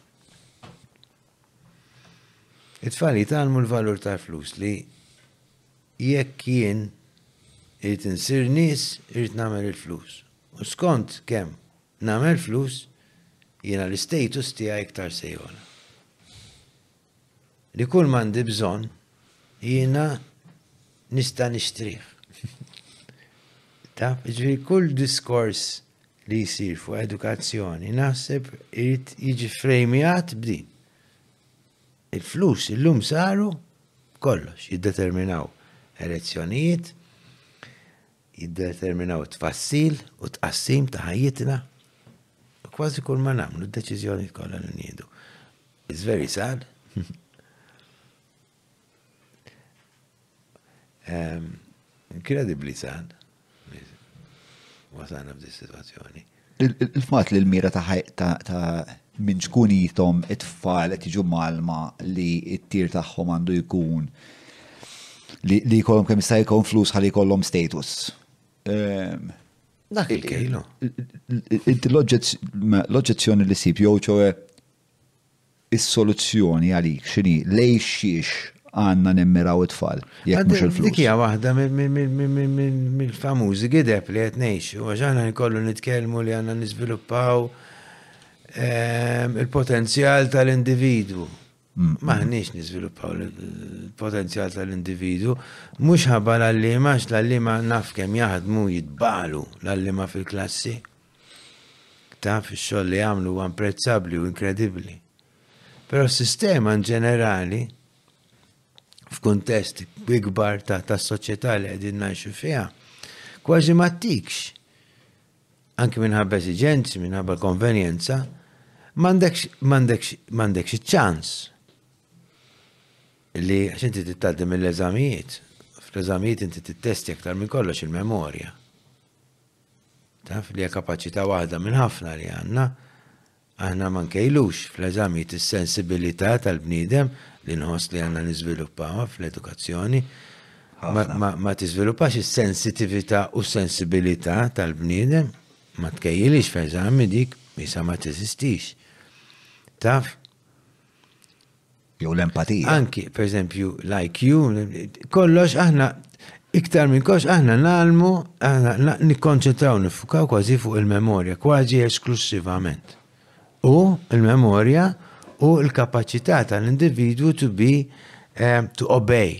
It-tfal jitgħallmu l-valur tal-flus li jekk jien irid insir nies irid nagħmel il-flus. U skont kemm nagħmel flus jiena l-istatus tiegħi iktar se jogħla. li kull m'għandi bżonn jiena nista' nixtrih. Taf, ġifieri kull diskors li jsir fuq edukazzjoni naħseb irid jiġi frejmijat b'din. Il-flus illum saru kollox jiddeterminaw elezzjonijiet, jiddeterminaw it-tfassil u t-tqassim ta' ħajjitna u kważi kull ma nagħmlu, d-deċiżjonijiet kollha li nieħdu. It's very sad. Ehm, Incredibly sad. Wasalna f'dis situazzjoni. Il-fatt li l-mira ta' minn tkun jitom it-tfal qed jiġu malma li t-tir tagħhom għandu jkun li jkollhom kemm jista' jkun flus ħalli jkollhom status. Ehm, Dak il-kejlu. L-oġġezzjoni li sib jew ċoe Is-soluzzjoni għalik x'inhi? Lejn xiex għandna nimmiraw it-tfal, jekk mhux il-flus? Dik hija waħda mill-famużi gideb li qed ngħixu, għax aħna ħin kollu nitkellmu li għandna niżviluppaw il-potenzjal tal-individwu. M'aħniex niżviluppaw il-potenzjal tal-individwu, mhux ħabba l-għalliema, għax l-għalliema naf kemm jaħdmu jitbagħlu l-għalliema fil-klassi. Taf, ix-xogħol li jagħmlu huwa imprezzabbli u inkredibbli. Però s-sistema inġenerali, f'kuntest ikbar ta' tas-soċjetà li qegħdin ngħixu fiha, kważi ma tikx, anki minħabba esiġenzi, minħabba konvenjenza, m'għandekx iċ-ċans li għax inti titgħaddi mill-eżamijiet. Fl-eżamijiet inti tittesti aktar minn kollox il-memorja. Taf li hija kapaċità waħda minn ħafna li għandna. Aħna ma nkejlux fl-eżami is-sensibilità tal-bniedem li nħoss li għandna niżviluppawha fl-edukazzjoni. Ma tiżviluppax is-sensitività u s-sensibilità tal-bniedem, ma tkejjilix fl-eżami dik, isa ma teżistix. Taf? Jew l-empatija. Anki, per eżempju, l-IQ, kollox aħna iktar minn kollox aħna nalmu, aħna nikkonċentraw nifukaw kważi fuq il-memorja, kważi esklusivament. U il-memorja u l-kapacità tal-individwu to be eh, to obey.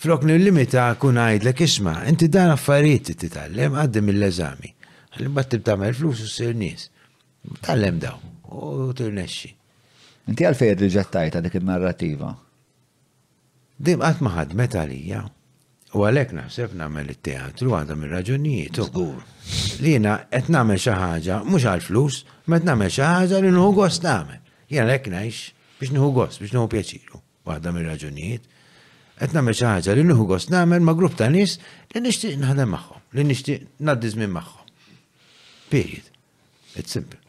Flok nillimitak u ngħidlek isma', inti dan affarijiet trid titgħallem, għaddi mill-eżami. Ħalli mbagħad tibda tagħmel flus u ssir nies. Tgħallem dawn u tirnexxi. Inti għalfejn riġettajta dik in-narrattiva? Dim qatt ma ħadmet għalija. U għalhekk naħseb nagħmel it-teatru għadha mir-raġunijiet. Żgur. Li jiena qed nagħmel xi ħaġa mhux għal flus, ma qed nagħmel xi ħaġa li nħu gost nagħmel. Jiena hekk ngħix biex nħu gost, biex nħu pjaċiru. Waħda mir-raġunijiet. Qed nagħmel xi ħaġa li nieħu gost nagħmel ma' grupp ta' nies li nixtieq naħdem magħhom, li nixtieq ngħaddi żmien magħhom. Period. It's simple.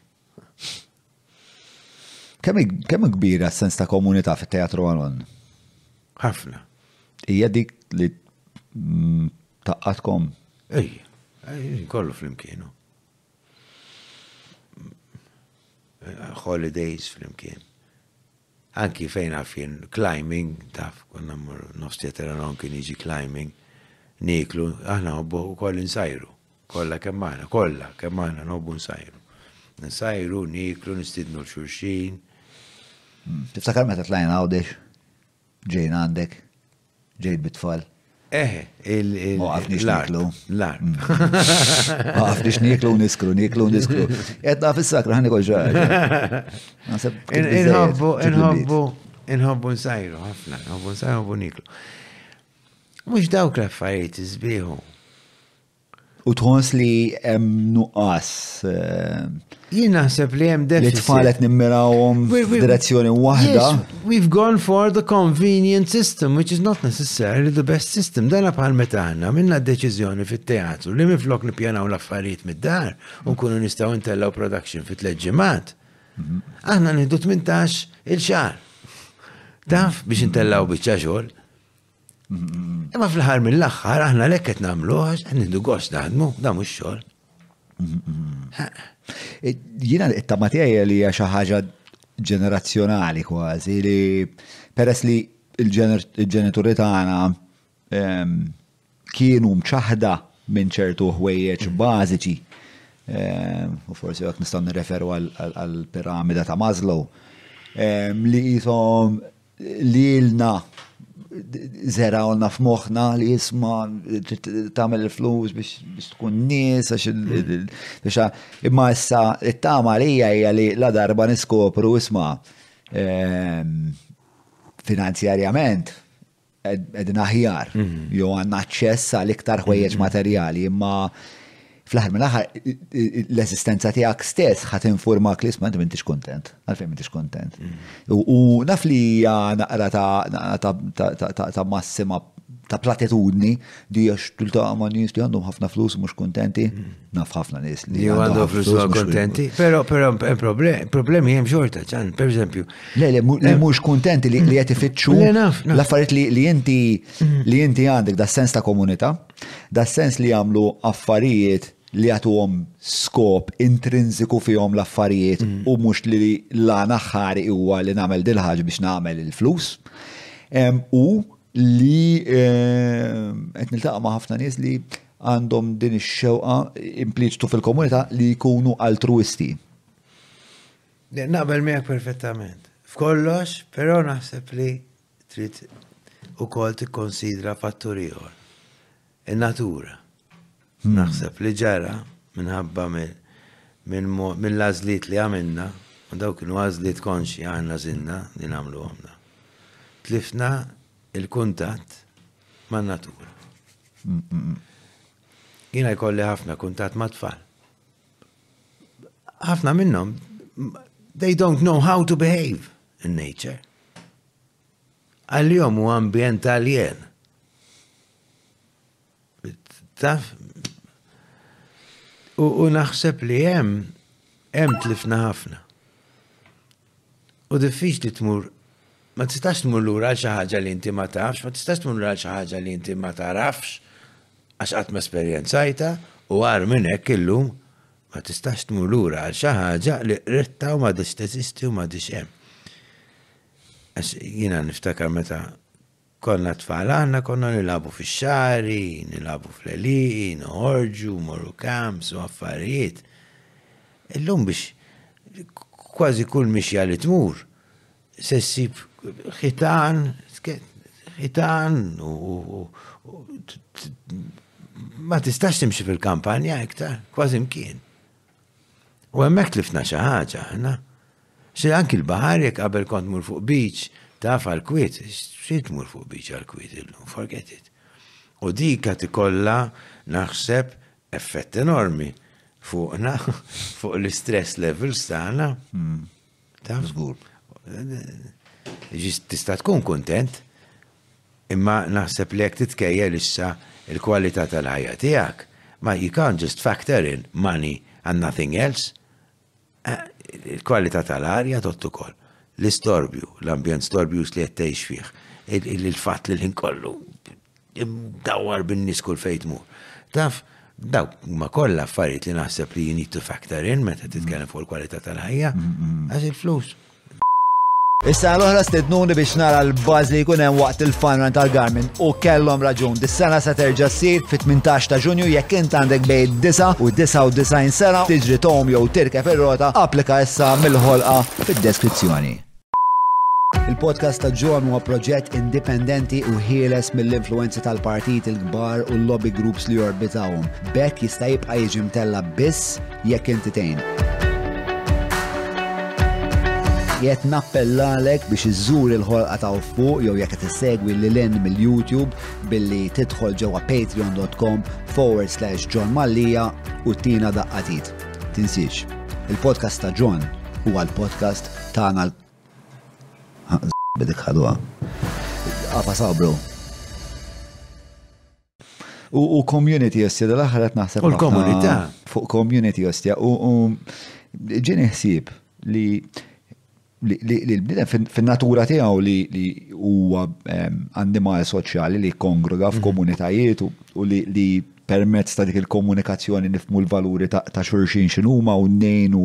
Kemm kbira s-sens ta' komunità fit-teatru għalon? Ħafna. Hija dik li mm, taqqatkom? Ej, kollu fl-imkienu. Holidays fl-imkien. Anki fejn naf jien climbing, taf konna mmorru nofs Teteronown kien jiġi climbing, nieklu, aħna nħobbuh ukoll insajru. Kollha kemm aħna, kollha kemm aħna nħobbu nsajru. Nsajru, nieklu, nistidnu l xulxin. Tiftakar meta tlajna Għawdex? Ġejna għandek? Ġejt bit-tfal. Eħe, il- Ma waqafniex niklu. L-art. Ma waqafniex niklu niskru, niklu niskru. Qed naf is-sakra ħani kol ġara. Naħseb kien biżżejjed, Inħobbu, ġiet il-bit. inħobbu, inħobbu nsajru, ħafna, inħobbu nsajru, inħobbu niklu. Mux dawk l-affarijiet izbiħu. U tħoss li hemm nuqqas. Eh, Jien naħseb li hemm deficit. Li tfalet nimmirawhom f'direzzjoni waħda. We've gone for the convenient system, which is not necessarily the best system. Dana bħal meta aħna minna deċiżjoni fit-teatru li minflok nippjanaw l-affarijiet mid-dar u nkunu nistgħu ntellaw production fit tliet ġimgħat. Aħna nieħdu 18 il-xahar. Taf biex intellaw biċċa xogħol. Imma fl-ħar mill-aħħar aħna lek qed nagħmlu għax qed nindu gost naħdmu, da mhux xogħol. Jiena t-tama tiegħi li hija xi ħaġa ġenerazzjonali kważi li peress li l-ġenituri tagħna ehm, kienu mċaħda minn ċertu ħwejjeġ bażiċi ehm, u forsi għat nistan nirreferu għal-piramida ta' Maslow ehm, li jisom li ilna zerawna f'moħħna li jisma tagħmel il-flus biex tkun nies għax imma issa it-tama li hija li la darba niskopru isma' ehm, finanzjarjament edna ħjar, mhm. jew għanna ċess għal iktar ħwejjeġ mhm. materjali, imma fl-aħħar mill-aħħar l-eżistenza tiegħek stess ħadd infurmak li isma' m'intix kuntent, għalfejn m'intix kuntent. Mm. U naf li hija naqra ta' massima ta' platitudni di għax tilta' ma' nies li għandhom ħafna flus u mhux kuntenti, mm. naf ħafna nies li għandhom flus u kuntenti. Però però problemi hemm xorta ċan, pereżempju. Le le mhux kuntenti li qed ifittxu l-affarijiet li inti mm. li inti għandek da' sens ta' komunità. Das-sens li jagħmlu affarijiet li jagħtuhom skop intrinsiku fihom l-affarijiet mm. u mhux li l-għan aħħari huwa li nagħmel dil-ħaġa biex nagħmel il-flus. U li qed niltaqa' ma' ħafna nies li għandhom din ix-xewqa impliċtu fil-komunità li jkunu altruisti. Naqbel miegħek perfettament. F'kollox, però naħseb li Trid ukoll tikkonsidra fattur ieħor, in-natura. Naħseb li ġara minħabba mill-għażliet li għamilna, u dawk kienu għażliet konxji aħna żinna li nagħmluhom da. Tlifna il-kuntatt man-natura. Jiena jkolli ħafna kuntatt ma' tfal. Ħafna minnhom they don't know how to behave. in-nature. Għalihom huwa ambjent alien. Taf? U naħseb li hemm hemm tlifna ħafna. U diffiċli tmur ma tistax tmur lura xi ħaġa li inti ma tafx, ma tistax tmur lura xi ħaġa li inti ma tarafx għax qatt ma esperjenzajta u għar minn hekk illum Ma tistax tmur lura għal xi ħaġa li qritta u m'għadix teżisti u m'għadix hemm. Għax jiena niftakar meta konna tfal għandna konna nilabu fix-xari, nilabu fl-eliqi, noħorġu, morru kamps u affarijiet. Illum biex kważi kull mixja li tmur Se ssib ħitan, ħitan u ma tistax timxi fil-kampanja iktar, kważi mkien. U hemmhekk tlifna xi ħaġa aħna. Xi anki l-baħar jekk qabel kont mur fuq beach taf għal kwiet, xi tmur fuq beach għal kwiet illum, forget it. U dik qed ikollha naħseb effett enormi fuqna, fuq l-istress levels tagħna. Hmm. Taf? Żgur. Tista' tkun kuntent, imma naħseb li jekk titkejjel issa il-kwalità tal-ħajja tiegħek, ma you can't just factor in money and nothing else. Il-kwalità tal-arja tott ukoll. L-istorbju, l-ambjent storbjuż li qed tgħix fih, il-fatt li l-ħin kollu Imdawwar bin-nies kull fejn tmur. Taf, dawk huma kollha affarijiet li naħseb li you need to factor in meta titkellem fuq il-kwalità tal-ħajja. Għax il-flus. Is-sena l-oħra stednuni biex nara l-baż li jkun hemm waqt il-fanran tal-Garmin u kellhom raġun. Dis-sena se terġa' ssir fit-18 ta' Ġunju jekk int għandek bejn 9 u 99 sena tiġri tom jew tirkeb ir-rota applika issa mill-ħolqa fid-deskrizzjoni. Il-podcast ta' John huwa proġett indipendenti u ħieles mill-influenzi tal-partit il-kbar u l-lobby groups li jorbitawhom. Bekk jista' jibqa' jiġi mtella biss jekk inti tgħin. Jett nappellalek biex iżżur il-ħolqa ta' fuq jew jekk qed issegwi lil hinn mill-YouTube billi tidħol ġewwa patreon.com forward slash John Mallija u tina daqqatit. Tinsiex, il-podcast ta' John huwa l-podcast Tagħna l bidik ħadwa. Għafa sabru. U community jossi l-aħħar qed naħseb. U l-komunità. Fuq community jossi u ġini ħsieb li li l-bnidem fin-natura tiegħu li huwa ehm, annimal soċjali li kongrega f'komunitajiet u li permezz ta' dik il-komunikazzjoni nifhmu l-valuri ta' xulxin x'inhuma u ngħinu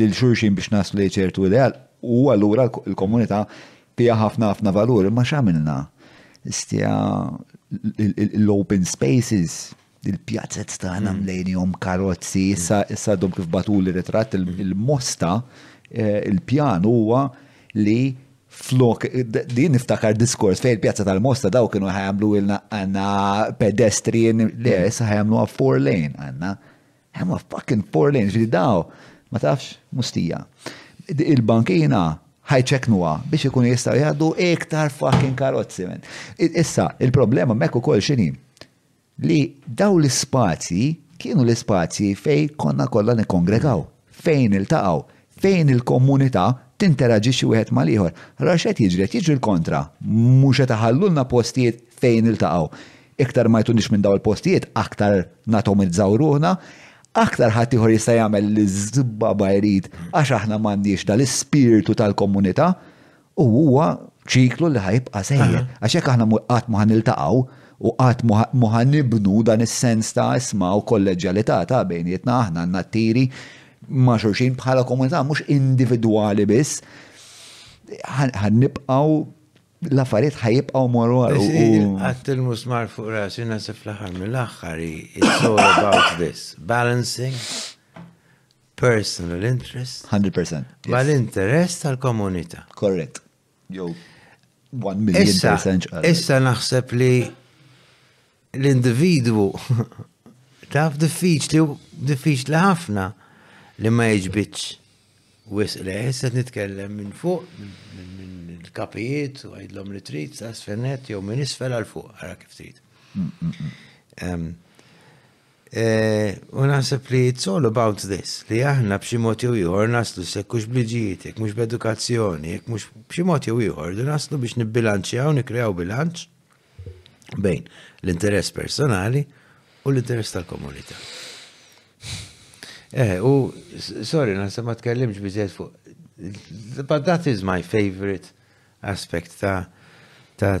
lil xulxin biex naslu lejn ċertu ideal, u allura l-komunità fiha ħafna ħafna valur. Imma x'għamilna? Stja l-open spaces, il-pjazzez tagħna mlejnihom karozzi, issa għadhom kif batuli ritratt il-mosta, eh, il-pjan huwa li flok, di niftakar diskors fej il-pjazza tal-mosta daw kienu ħajamlu ilna għanna pedestrian, le, sa ħajamlu għaf four lane għanna. Għamlu għaf fucking four lane, ġviri daw, ma tafx, mustija. Il-bankina ħajċeknuwa biex ikun jistaw jgħaddu iktar fucking karozzi. Issa, il-problema mekku kol xini. li dawn l-ispazji kienu l-ispazji fejn konna kollha nikkongregaw, fejn niltaqgħu, fejn il-komunità tinteraġixxi wieħed mal-ieħor. Allura x'qed jiġri? Qed jiġri l-kontra. Mhux qed iħallulna postijiet fejn niltaqgħu. Iktar ma jtuniex minn dawn il-postijiet, aktar natomizzaw ruħna, aktar ħaddieħor jista' jagħmel li żbaba jrid għax aħna m'għandniex dal-ispirtu tal-komunità U huwa ċiklu li ħa jibqa' sejjer. Għax jekk aħna qatt mhu ħa niltaqgħu u qatt mhu ħa nibnu dan is-sens ta' isma' u kolleġġjalità ta' bejnietna aħna n-nattiri ma' xulxin bħala komunità mhux individwali biss, ħa nibqgħu l-affarijiet ħa jibqgħu jmorru għal quddiem. Qatt il-musmar fuq rasi nasib fl-aħħar mill-aħħar it's all about this. Balancing personal interest. 100%. Ma l-interess tal-komunità. Korrett. Jow, 1 million percent. Issa naħseb li l-individwu taf diffiċli u diffiċli ħafna li ma jġbitx wisq li jessa nitkellem minn fuq, minn il-kapijiet u għajdlom li trid, sa' sfennet jew minn isfel għal fuq, għara kif trid. Mm, mm, mm. U naħseb li it's all about this, li aħna b'xi mod jew ieħor naslu se hux b'liġijiet, jekk mhux b'edukazzjoni, jekk mhux b'xi mod jew ieħor irdu naslu biex nibbilanċjaw, nikkreaw bilanċ bejn l-interess personali u l-interess tal-komunità. Eh, u sorry, naħseb ma tkellimx biżejjed fuq. But that is my favorite aspect ta' ta'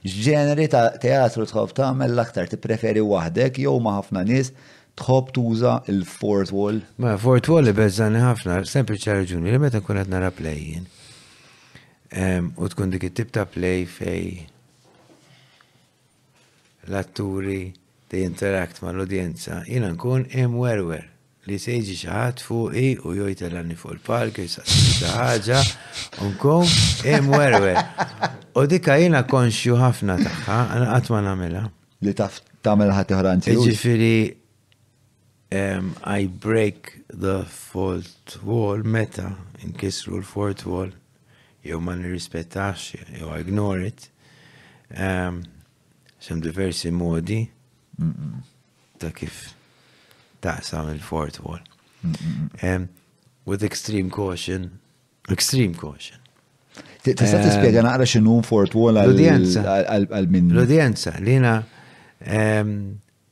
X'ġeneri ta' teatru tħobb tagħmel l-aktar? Tippreferi waħdek jew ma' ħafna nies? Tħobb tuża l-fourth wall? Ma' fourth wall ibeżżani ħafna, sempliċi għal raġuni li meta nkun qed nara play jien. U tkun dik it-tip ta' play fej l-atturi they interact mal-udjenza, jiena nkun imwerwer li se jiġi xi ħadd fuqi u jew jtellani fuq il-palk jew jsaqsini xi ħaġa u nkun imwerwer. U dika jiena konxju ħafna tagħha, qatt ma nagħmilha. Li taf tagħmel ħadd oħra anzi. Jiġifieri Um, I break the fourth wall meta nkisru l-fourth wall jew ma nirrispettax jew I ignore it. Um, sem diversi modi ta' kif taqsam il-fourth wall. Um, with extreme caution, extreme caution. Tista' tispjega naqra x'inhu fourth wall għal-min. L-udjenza, l-udjenza, li jena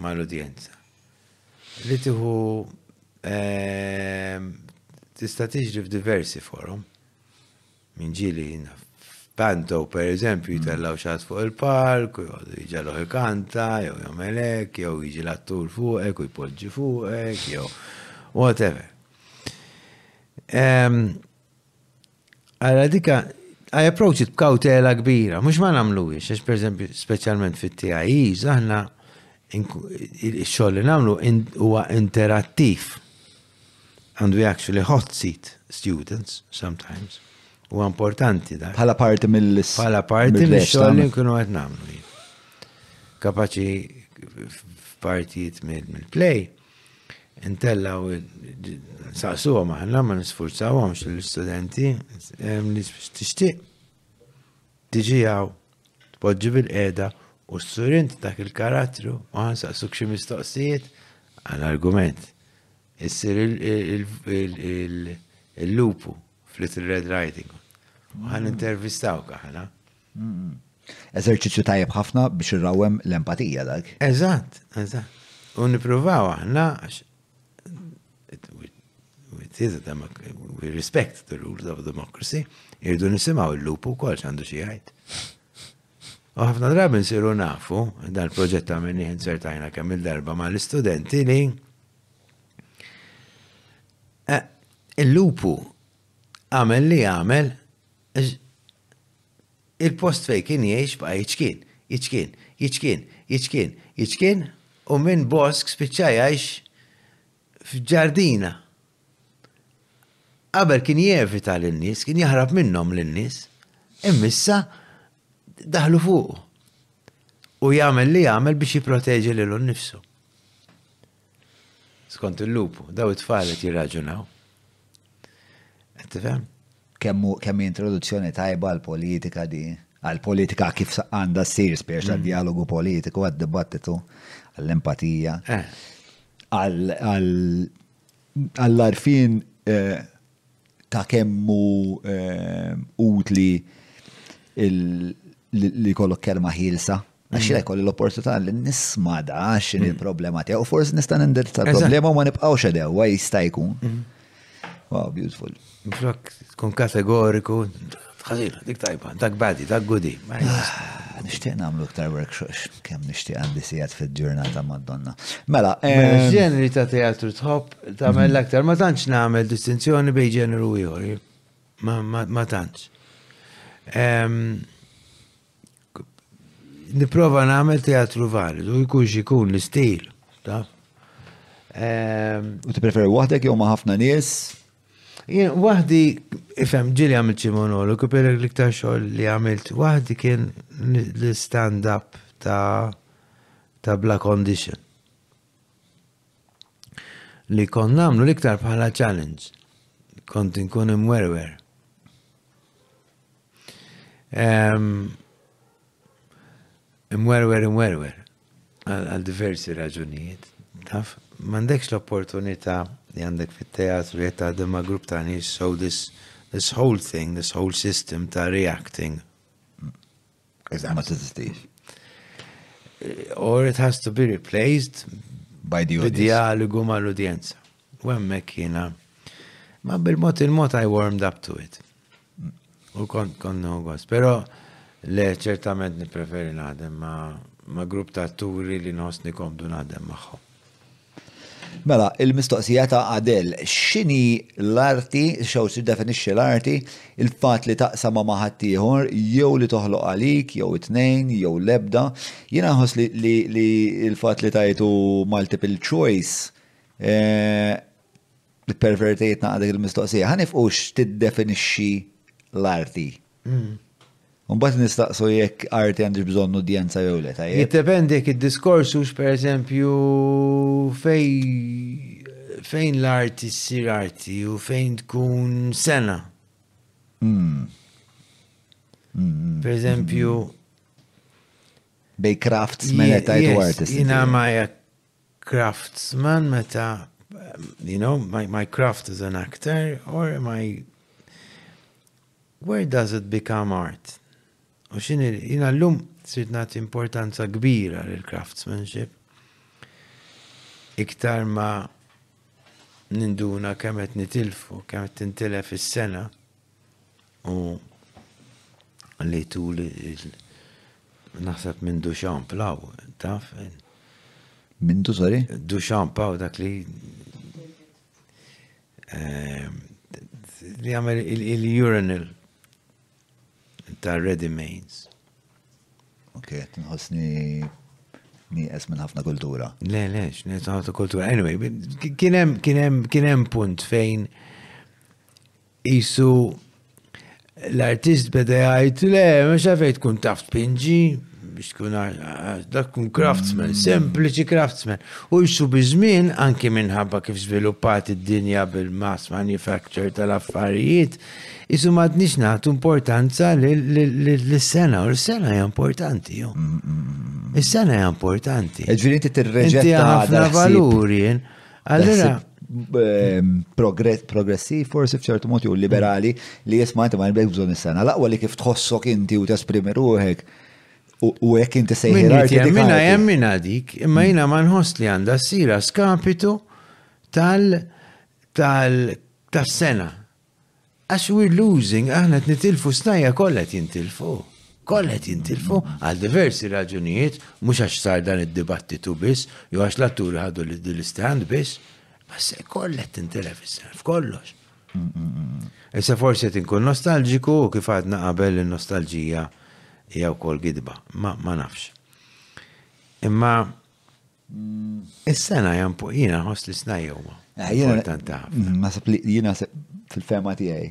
ma' l-udjenza. Li tiħu ehm, tista' tiġri f'diversi forum. Minn ġili jina f'Panto, per eżempju, jitellaw xaħat fuq il-park, u jgħodu jġaluħ ikanta, jew jomelek, jew jġi l-attur fuqek, u jpoġġi fuqek, jew whatever. Ehm, Ara dika, I approach it b'kawtela kbira, mhux ma nagħmluhiex, għax pereżempju speċjalment fit-TIEs aħna x-xogħol li nagħmlu huwa interattiv. And we actually hot seat students sometimes. Huwa importanti da. Bħala parti mill Bħala parti mill-xogħol li nkunu qed nagħmlu. Kapaċi f'partijiet mill-play. Intella u saqsuhom aħna ma nisfurzawhomx l-istudenti li tixtieq tiġi hawn tpoġġi bil-qiegħda u s-surint dak il-karattru u għan saqsuk xi mistoqsijiet għal argument. Issir il-lupu fl-Red Riding. Għan intervistaw kaħna. Eżerċizzju tajjeb ħafna biex irrawwem l-empatija dak. Eżatt, eżatt. U nippruvaw aħna we respect the rules of democracy, irdu nisimaw il-lupu kol xandu xieħajt. U ħafna drabi nsiru nafu, dan proġett ta' minni insertajna kemm il-darba ma' l-istudenti li eh, il-lupu għamel li għamel Għax il-post fejn kien jgħix baqa' jiċkien, jiċkien, jiċkien, jiċkien, jiċkien u minn bosk spiċċa jgħix f'ġardina. Qabel kien jevita lin-nies, kien jaħrab minnhom lin-nies, imma issa daħlu fuqu u jagħmel li jagħmel biex jipproteġi lilu nnifsu. Skont il-lupu, daw it-tfal qed jirraġunaw. Qed tifhem? Kemmu kemm introduzzjoni tajba għal politika di, għal politika kif għandha ssir speċa mm. dialogu politiku għad-dibattitu għall-empatija eh. għall-arfin eh, ta' kemm hu utli li jkollok kelma ħielsa. Għax jgħid kolli l-opportunità li nisma' da x'in mm. il-problema tiegħu, u forsi nista' nindirizza l-problema u ma nibqgħux edewwa jista' jkun. Mm. Wow, beautiful. Flok, tkun kategoriku, Ħażin, dik tajba, dak badi, dak gudi. Nishtiq namlu iktar workshops, kem nishtiq għandi sijat fil-ġurnata madonna. Mela, ġenri eh, ta' teatru tħobb tagħmel mhm. aktar, ma tantx nagħmel distinzjoni bej ġenru ieħor. Ma tantx. Niprofa nagħmel teatru validu, jkun xikun l-istil, taf? U t-preferi waħdek jew ma ħafna nies? Jien, wahdi, ifem, ġili għamilt xi monologu, per l-iktar xogħol li għamilt wahdi kien l-stand-up ta' ta' bla condition. Li kon namlu l-iktar bħala challenge. Kont inkun imwerwer. Um, Imwerwer imwerwer għal diversi raġunijiet. Taf, m'għandekx l-opportunità li għandek fit-teatru jekk taħdem ma' grupp ta' nies, so this, this whole thing, this whole system ta' reacting. Eżatt. Ma tiżistix. Eh, or it has to be replaced by the audience. Dialogu ma' l-udjenza. U hemmhekk jiena. Ma bil-mod il-mod I warmed up to it. U kont kont nħobbas, pero le ċertament nipreferi naħdem ma, ma grupp ta' atturi li nħossni komdu naħdem magħhom. Mela, il-mistoqsija ta' Adel, x'inhi l-arti, xew tiddefinixxi l-arti, il-fatt li taqsam ma' ma' ħaddieħor, jew li toħloq għalik, jew it-tnejn, jew l-ebda. Jiena nħoss li, li, li l-fatt li tajtu multiple choice eh, Nippervertejt naqa' dik il-mistoqsija. Ħa nifqux tiddefinixxi l-arti. Mm. Mbagħad nistaqsu jekk arti għandix bżonn udjenza jew le tajjeb. Jiddependi jekk id-diskors hux pereżempju fej fejn l-arti ssir arti u fejn tkun sena. Mm. Mm. Per eżempju. Bej crafts mela tajtu artist. Jina ma jekk craftsman meta you know my, my craft is an actor or am I where does it become art? U xin jina l-lum sirt nagħti importanza kbira l craftsmanship iktar ma ninduna kemm qed nitilfu, kemm qed tintilef is-sena. U li tul naħseb minn Duxan plaw, taf? Minn du, sorry? Duxan plaw dak li ehm, li għamel il-urinal ta' ready mains. Ok, nħosni nieqes minn ħafna kultura. Le, le, x'nieqes ħafna kultura. Anyway, kien hemm punt fejn Isu l-artist beda jgħid, le, mhux għafej tkun taf tpinġi, biex tkun dak kun craftsman, sempliċi craftsman. U jsu bizmin, anki minħabba kif sviluppat id-dinja bil-mass manufacture tal-affarijiet, jsu madnix naħtu importanza l-sena, u l-sena hija importanti. Is-sena hija importanti. Ġviri ti t-reġetta. Ħafna valuri, Allura ehm, progressiv forsi f'ċertu mod jew liberali li jisma' inti ma jibdek bżonn is-sena. L-aqwa li kif tħossok inti u tesprimi ruħek u hekk inti sejħi l-arti. Minna hemm minna dik, imma mm. jiena ma nħoss li għandha ssira skapitu tal tal tas-sena. Għax we're losing, aħna qed nitilfu, snajja' kollha qed jintilfu. Kollha qed jintilfu għal diversi raġunijiet, mhux għax sar dan id-dibattitu biss, jew għax l-atturi ħadu din l-istand biss, ma kollha qed tintilef issa, f'kollox. Issa forsi qed inkun nostalġiku u kif għadna qabel in-nostalġija hija wkoll gidba, ma nafx. Imma Is-sena jam fuq jiena ħoss li sna jewwa. Eh, mm, naħseb li jiena fil-fema tiegħi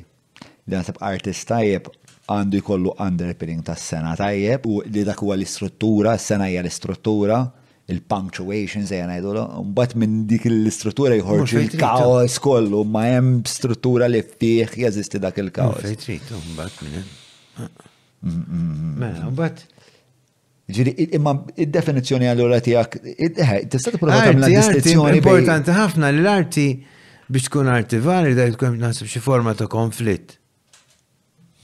li naħseb artist tajjeb għandu jkollu underpinning tas sena tajjeb u li dak huwa l-istruttura, s-sena hija l-istruttura, il-punctuation se jgħidu l mbagħad minn dik l-istruttura jħorġ il-kaos kollu, ma hemm struttura li fih jeżisti dak il-kaos. Fejtritu, mbagħad minn hemm. Mm, mm, mela, mbagħad Ġiri, imma id-definizzjoni allura tiegħek, tista' tipprova tagħmel distinzjoni. Importanti ħafna li l-arti biex tkun arti vari da tkun naħseb xi forma ta' konflitt.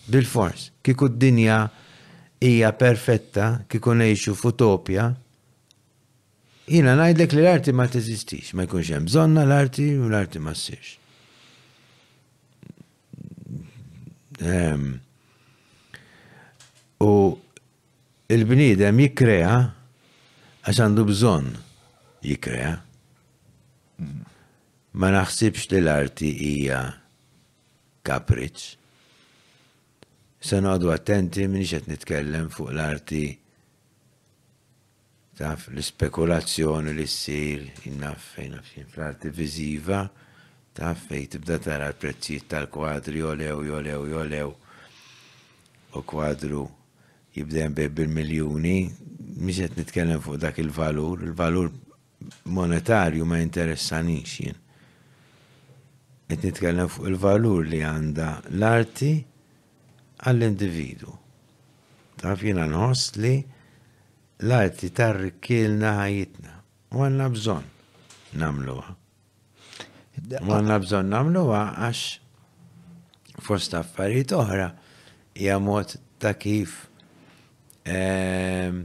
Bil-fors, kieku d-dinja hija perfetta, kieku ngħixu f'utopja, jiena ngħidlek li l-arti ma teżistix, ma jkunx hemm bżonna l-arti u l-arti ma ssirx. Ehm, u Il-bniedem jikkrea għax għandu bżonn jikkrea. Ma naħsibx li l-arti hija kapriċċ. Se noqogħdu attenti m'iniex qed nitkellem fuq l-arti Taf, l-ispekulazzjoni li ssir, jien naf fejn naf xejn, fl-arti viżiva, taf fejn tibda tara l-prezzijiet tal-kwadri jolew, jolew, jolew, u kwadru jibda jinbih bil-miljuni, mhix qed nitkellem fuq dak il-valur, il-valur monetarju ma jinteressanix jien. Qed nitkellem fuq il-valur li għandha l-arti għall-individwu. Taf jiena nħoss li l-arti tarrikkilna ħajjitna u għandna bżonn nagħmluha. U għandna bżonn nagħmluha għax fost affarijiet oħra hija mod ta' kif ehm,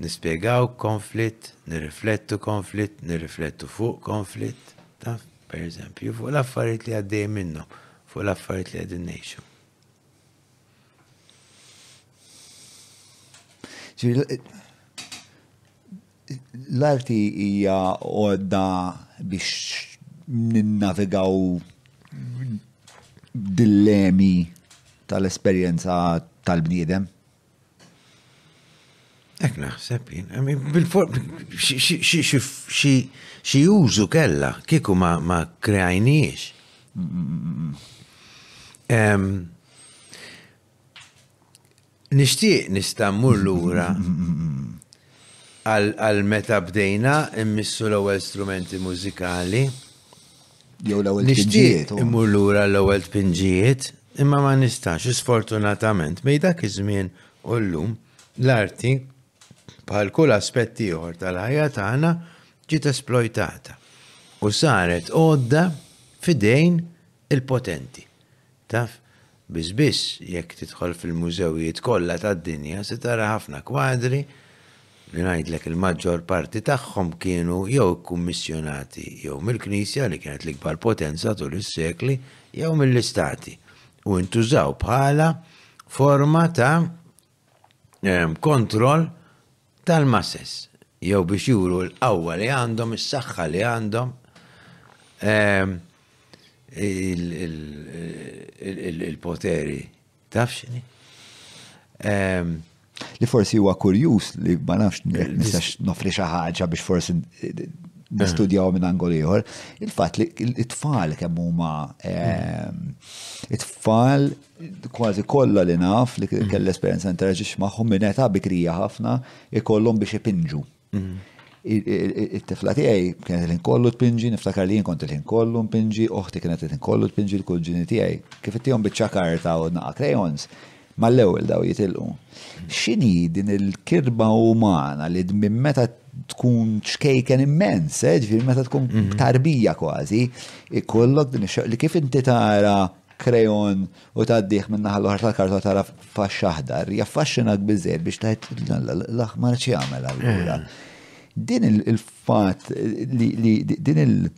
Nispjegaw konflitt, nirriflettu konflitt, nirriflettu fuq konflitt, taf, pereżempju, fuq l-affarijiet li għaddejjin minnhom, fuq l-affarijiet li qegħdin ngħixu. L-arti hija għodda biex ninnavigaw dillemi tal-esperjenza tal-bniedem. Ek naħseb jien, xi użu kella kieku ma kreajniex. Nixtieq nista' mmur lura għal meta bdejna immissu l-ewwel strumenti mużikali. Jew l-ewwel tpinġijiet. Nixtieq imur lura l-ewwel tpinġijiet, imma ma nistax, sfortunatament, bejn dak iż-żmien u llum l-arti bħal kull aspett ieħor tal-ħajja tagħna ġiet esplojtata u saret għodda f'idejn Il-potenti. Taf, biss biss jekk tidħol fil-mużewijiet kollha tad-dinja se tara ħafna kwadri li ngħidlek il-maġġor parti tagħhom kienu jew ikkummissjonati jew mill-Knisja li kienet l-ikbar potenza tul is-sekli jew mill-istati u intużaw bħala forma ta' kontroll tal-masses jew biex juru l-qawwa li għandhom, is-saħħa li għandhom, ehm, il-poteri tafxni. Ehm, li forsi huwa kurjus li ma nafx nistax nofri xi ħaġa biex forsi nistudjaw minn angol ieħor, il-fatt li it-tfal kemm huma ehm, it-tfal kważi kollha li naf li mm. kell esperjenza interaġix magħhom minn età bikrija ħafna ikollhom biex ipinġu. Mm. It-tifla tiegħi kienet il kollu tpinġi, niftakar li jien kont il kollu npinġi, oħti kienet il kollu tpinġi l-kuġġini tiegħi. Kif ittihom biċċa karta u naqa' crayons, mal-ewwel daw jitilqu. X'inhi din il-kirba umana li minn meta tkun ċkejken immens, eh, ġifir meta tkun mhm. tarbija kważi, ikollok din li kif inti tara krejon u tgħaddih min-naħa l-oħra tal-kartola tara faxx aħdar, jaffaxxinak biżejjed biex tgħid l-aħmar x'jagħmel allura. Din il-fatt li din il-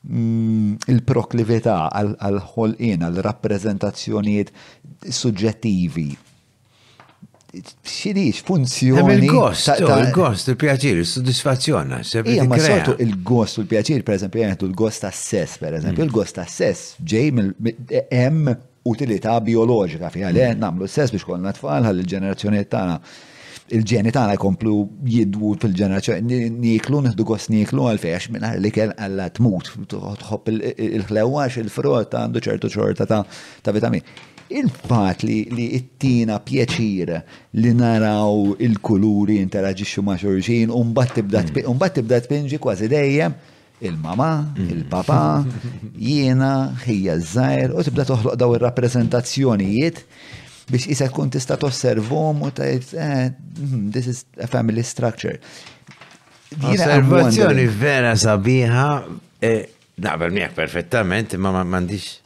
Mm, il-proklività għal-ħolqien, għal-rappreżentazzjonijiet suġġettivi xirix, funzjoni. Hemm il-gost, il-gost, il-pjaċir, il-soddisfazzjon, naħseb. Ija, ma sortu il-gost u l-pjaċir, per eżempju, jgħetu l-gost ta' sess, per eżempju, mm. il-gost ta' sess ġej hemm utilità biologika fiha li mm. nagħmlu sess biex kollna tfal għal il-ġenerazzjoni tagħna il-ġeni tagħna jkomplu jidwu fil-ġenerazzjoni niklu nieħdu gost niklu għal fejx minn li kell alla tmut tħobb il-ħlewwax il-frott għandu ċertu ċorta ta' ta' vitamin. Il-fatt li li ittina pjaċir li naraw il-kuluri interaġixxu ma' xulxin u mbagħad tibda mm. mbagħad tibda tpinġi kważi dejjem il-mama, mm. il-papa, jiena, ħija żgħir u tibda toħloq daw ir-rappreżentazzjonijiet biex isek kun tista' tosservom u tajt, eh, hmm, this is a family structure. Osservazzjoni vera sabiħa, eh, naqbel miegħek perfettament, ma m'għandix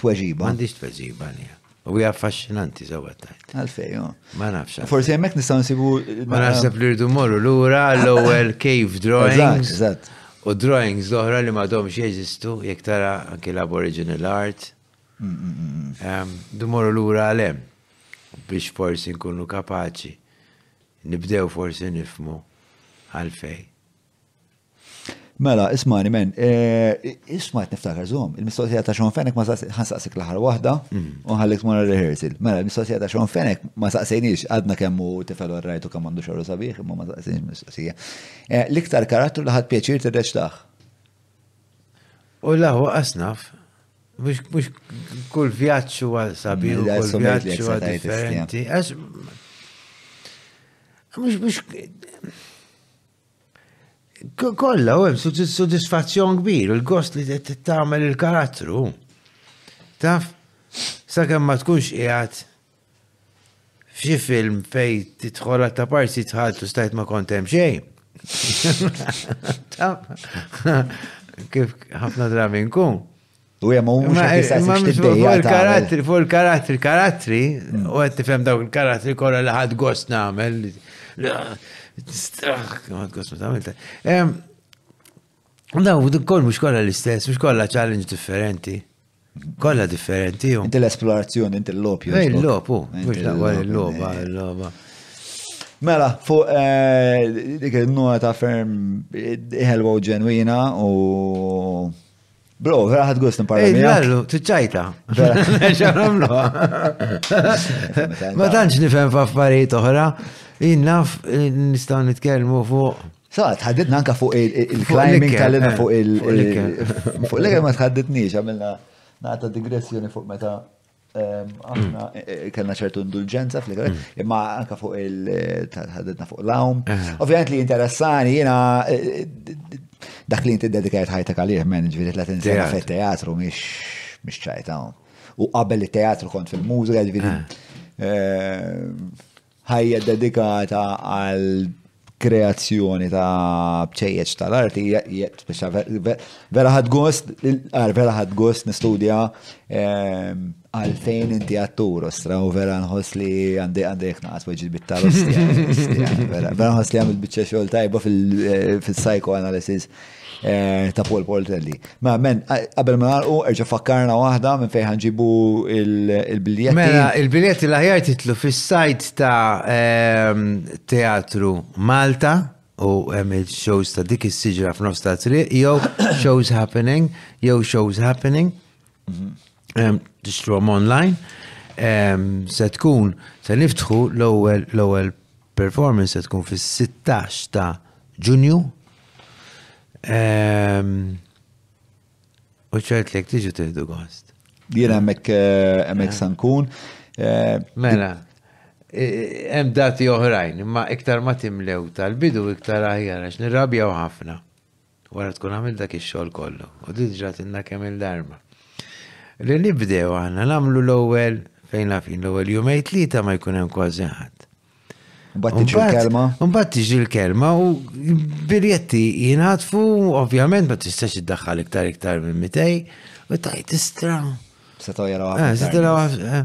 tweġiba. M'għandix tweġiba għalija. U hija affaxxinanti sewwa tajt. Għalfej, jo. Ma nafx. Forsi hemmhekk nistgħu nsibu. Ma naħseb li rridu morru lura l-ewwel cave drawings. Eżatt. U drawings l-oħra li m'għadhomx jeżistu jekk tara anke l-aboriginal art. Mm, mm, mm, du morru lura għalem biex forsi nkunu kapaċi nibdew forsi nifmu għalfej. Mela, ismani men, eh, isma qed niftakar żomm, il-mistoqsija ta' Sean Fenek ma ħansaqsik l-aħħar waħda mm. u ħallek tmur rehearsal. Mela, il-mistoqsija ta' Sean Fenek ma saqsejniex għadna kemm hu tifel rajtu kemm għandu xorru sabiħ, imma ma saqsejniex mistoqsija. Eh, l-iktar karattru li ħadd pjaċir tirreċtaħ. U laħu qasnaf, mux kull vjaċċu għal sabiħ, mela, kull vjaċċu għal differenti. Mux, mux, Kolla, u hemm sodisfazzjon kbir, il-gost li tagħmel il-karattru. Taf, sakemm ma tkunx qiegħed f'xi film fej tidħol ta' parsi tħaltu stajt ma kontem xejn. Kif ħafna drabi nkun. U jemmu mux għatistaqsik xtiddejja. Il-karattri, fuq il-karattri, karattri, mm. u għed tifem dawk il-karattri kolla li ħad gost namel. Ħad gost namel. Daw, koll mux kolla l-istess, mux kolla challenge differenti. Kolla differenti. Inti l-esplorazzjoni, inti l-lop. Il-lop, u, mux dawar il-lop, il-lop. Mela, fuq eh, dik il-nuħa ta' ferm iħelwa u ġenwina u Bro, vera ħad għust nparla. Ej, lallu, t-ċajta. Ma tanċ nifem faffariet oħra, innaf nistaw nitkelmu fuq. Sa, tħaddidna anka fuq il-climbing tal-inna eh, fuq il- Fuq l-ikel ma tħaddidni, għamilna nata digressjoni fuq meta Aħna eh, kellna ċertu indulġenza fl mm. imma anka fuq il-ħadidna fuq l-awm. Eh. Ovvijament li interessani jena eh, dak li inti dedikajt ħajtek għalih men ġviri 30 sena fit teatru miex ċajta. U qabel il-teatru kont fil-mużika ġviri Ħajja dedikata għall-kreazzjoni ta' bċejjeċ tal-art hija spiċċa vera ħadd gost, għar vera ħadd gost nistudja ehm, għalfejn inti għattur ostra u vera nħoss li għandi għandi jek naqas weġi bittar ostra. Vera nħoss li għamil bieċa xogħol tajba fil-psychoanalysis Eh, ta' Paul Poltelli. Ma' men, qabel ma' nalqu, erġa' fakkarna waħda minn fejn ħanġibu il-biljetti. Mela, il-biljetti l-aħjar titlu fis-sajt ta' ehm, Teatru Malta u hemm il-shows ta' dik is-siġra f'nofs ta' triq jew shows happening jew shows happening Ehm, tixtruhom online, ehm, se tkun se niftħu l-ewwel l-ewwel performance se tkun fis-16 ta' Ġunju. Ehm, u ċert li tiġu tiħdu gost. Jien hemmhekk eh, hemmhekk eh. sankun. Eh, mela, hemm dati oħrajn, imma iktar ma timlew tal-bidu iktar aħjar għax nirrabjaw ħafna. Wara tkun għamil dak ix-xogħol kollu u diġratilna kemm il-darba. Li nibdew aħna nagħmlu l-ewwel fejn nafin l-ewwel jumej tlieta ma jkun hemm kważi ħadd. Mbagħad tiġi l-kelma. Mbagħad tiġi l-kelma u biljetti jingħatfu ovvjament ma tistax iddaħħal iktar iktar minn mitej u tajt istra. Setgħu jaraw. Eh, setgħu jaraw. Eh.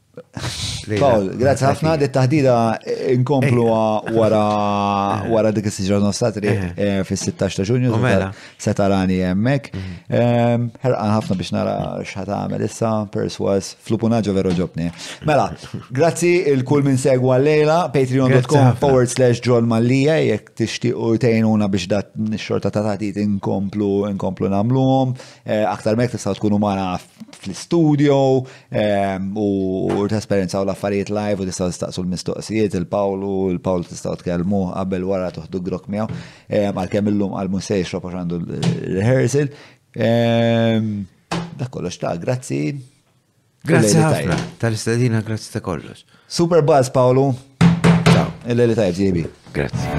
Paul, grazzi ħafna, dit taħdida eh, inkomplu wara wara dik is-siġra nostatri eh. eh, fis-16 ta' Ġunju mela. se tarani hemmhekk. Mhm. Ehm, ħerqan ħafna biex nara x'ħat għamel issa perswas flupunaġġo veru ġobni. Mela, grazzi il-kull minn segwa l-lejla, patreon.com forward slash John Mallija jekk tixtiequ tgħinuna biex dat xorta ta' taħdid inkomplu inkomplu nagħmluhom. Aktar mek tistgħu tkunu mara fl-istudio, Ehm, u trasparenza u l-affarijiet live u tistaw tistaqsu l-mistoqsijiet, il-Pawlu, il-Pawlu tistaw tkellmu qabel wara toħdu grok miegħu. Ehm, għalkemm illum għal mhux se jixrob għax għandu rehearsal. Ehm, dak kollox ta' grazzi. Grazzi ħafna tal-istadina, grazzi ta' kollox. Super buzz, Paolo. Ciao. Il-leli tajb, zibi. Grazie.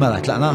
Mela, tlaqna.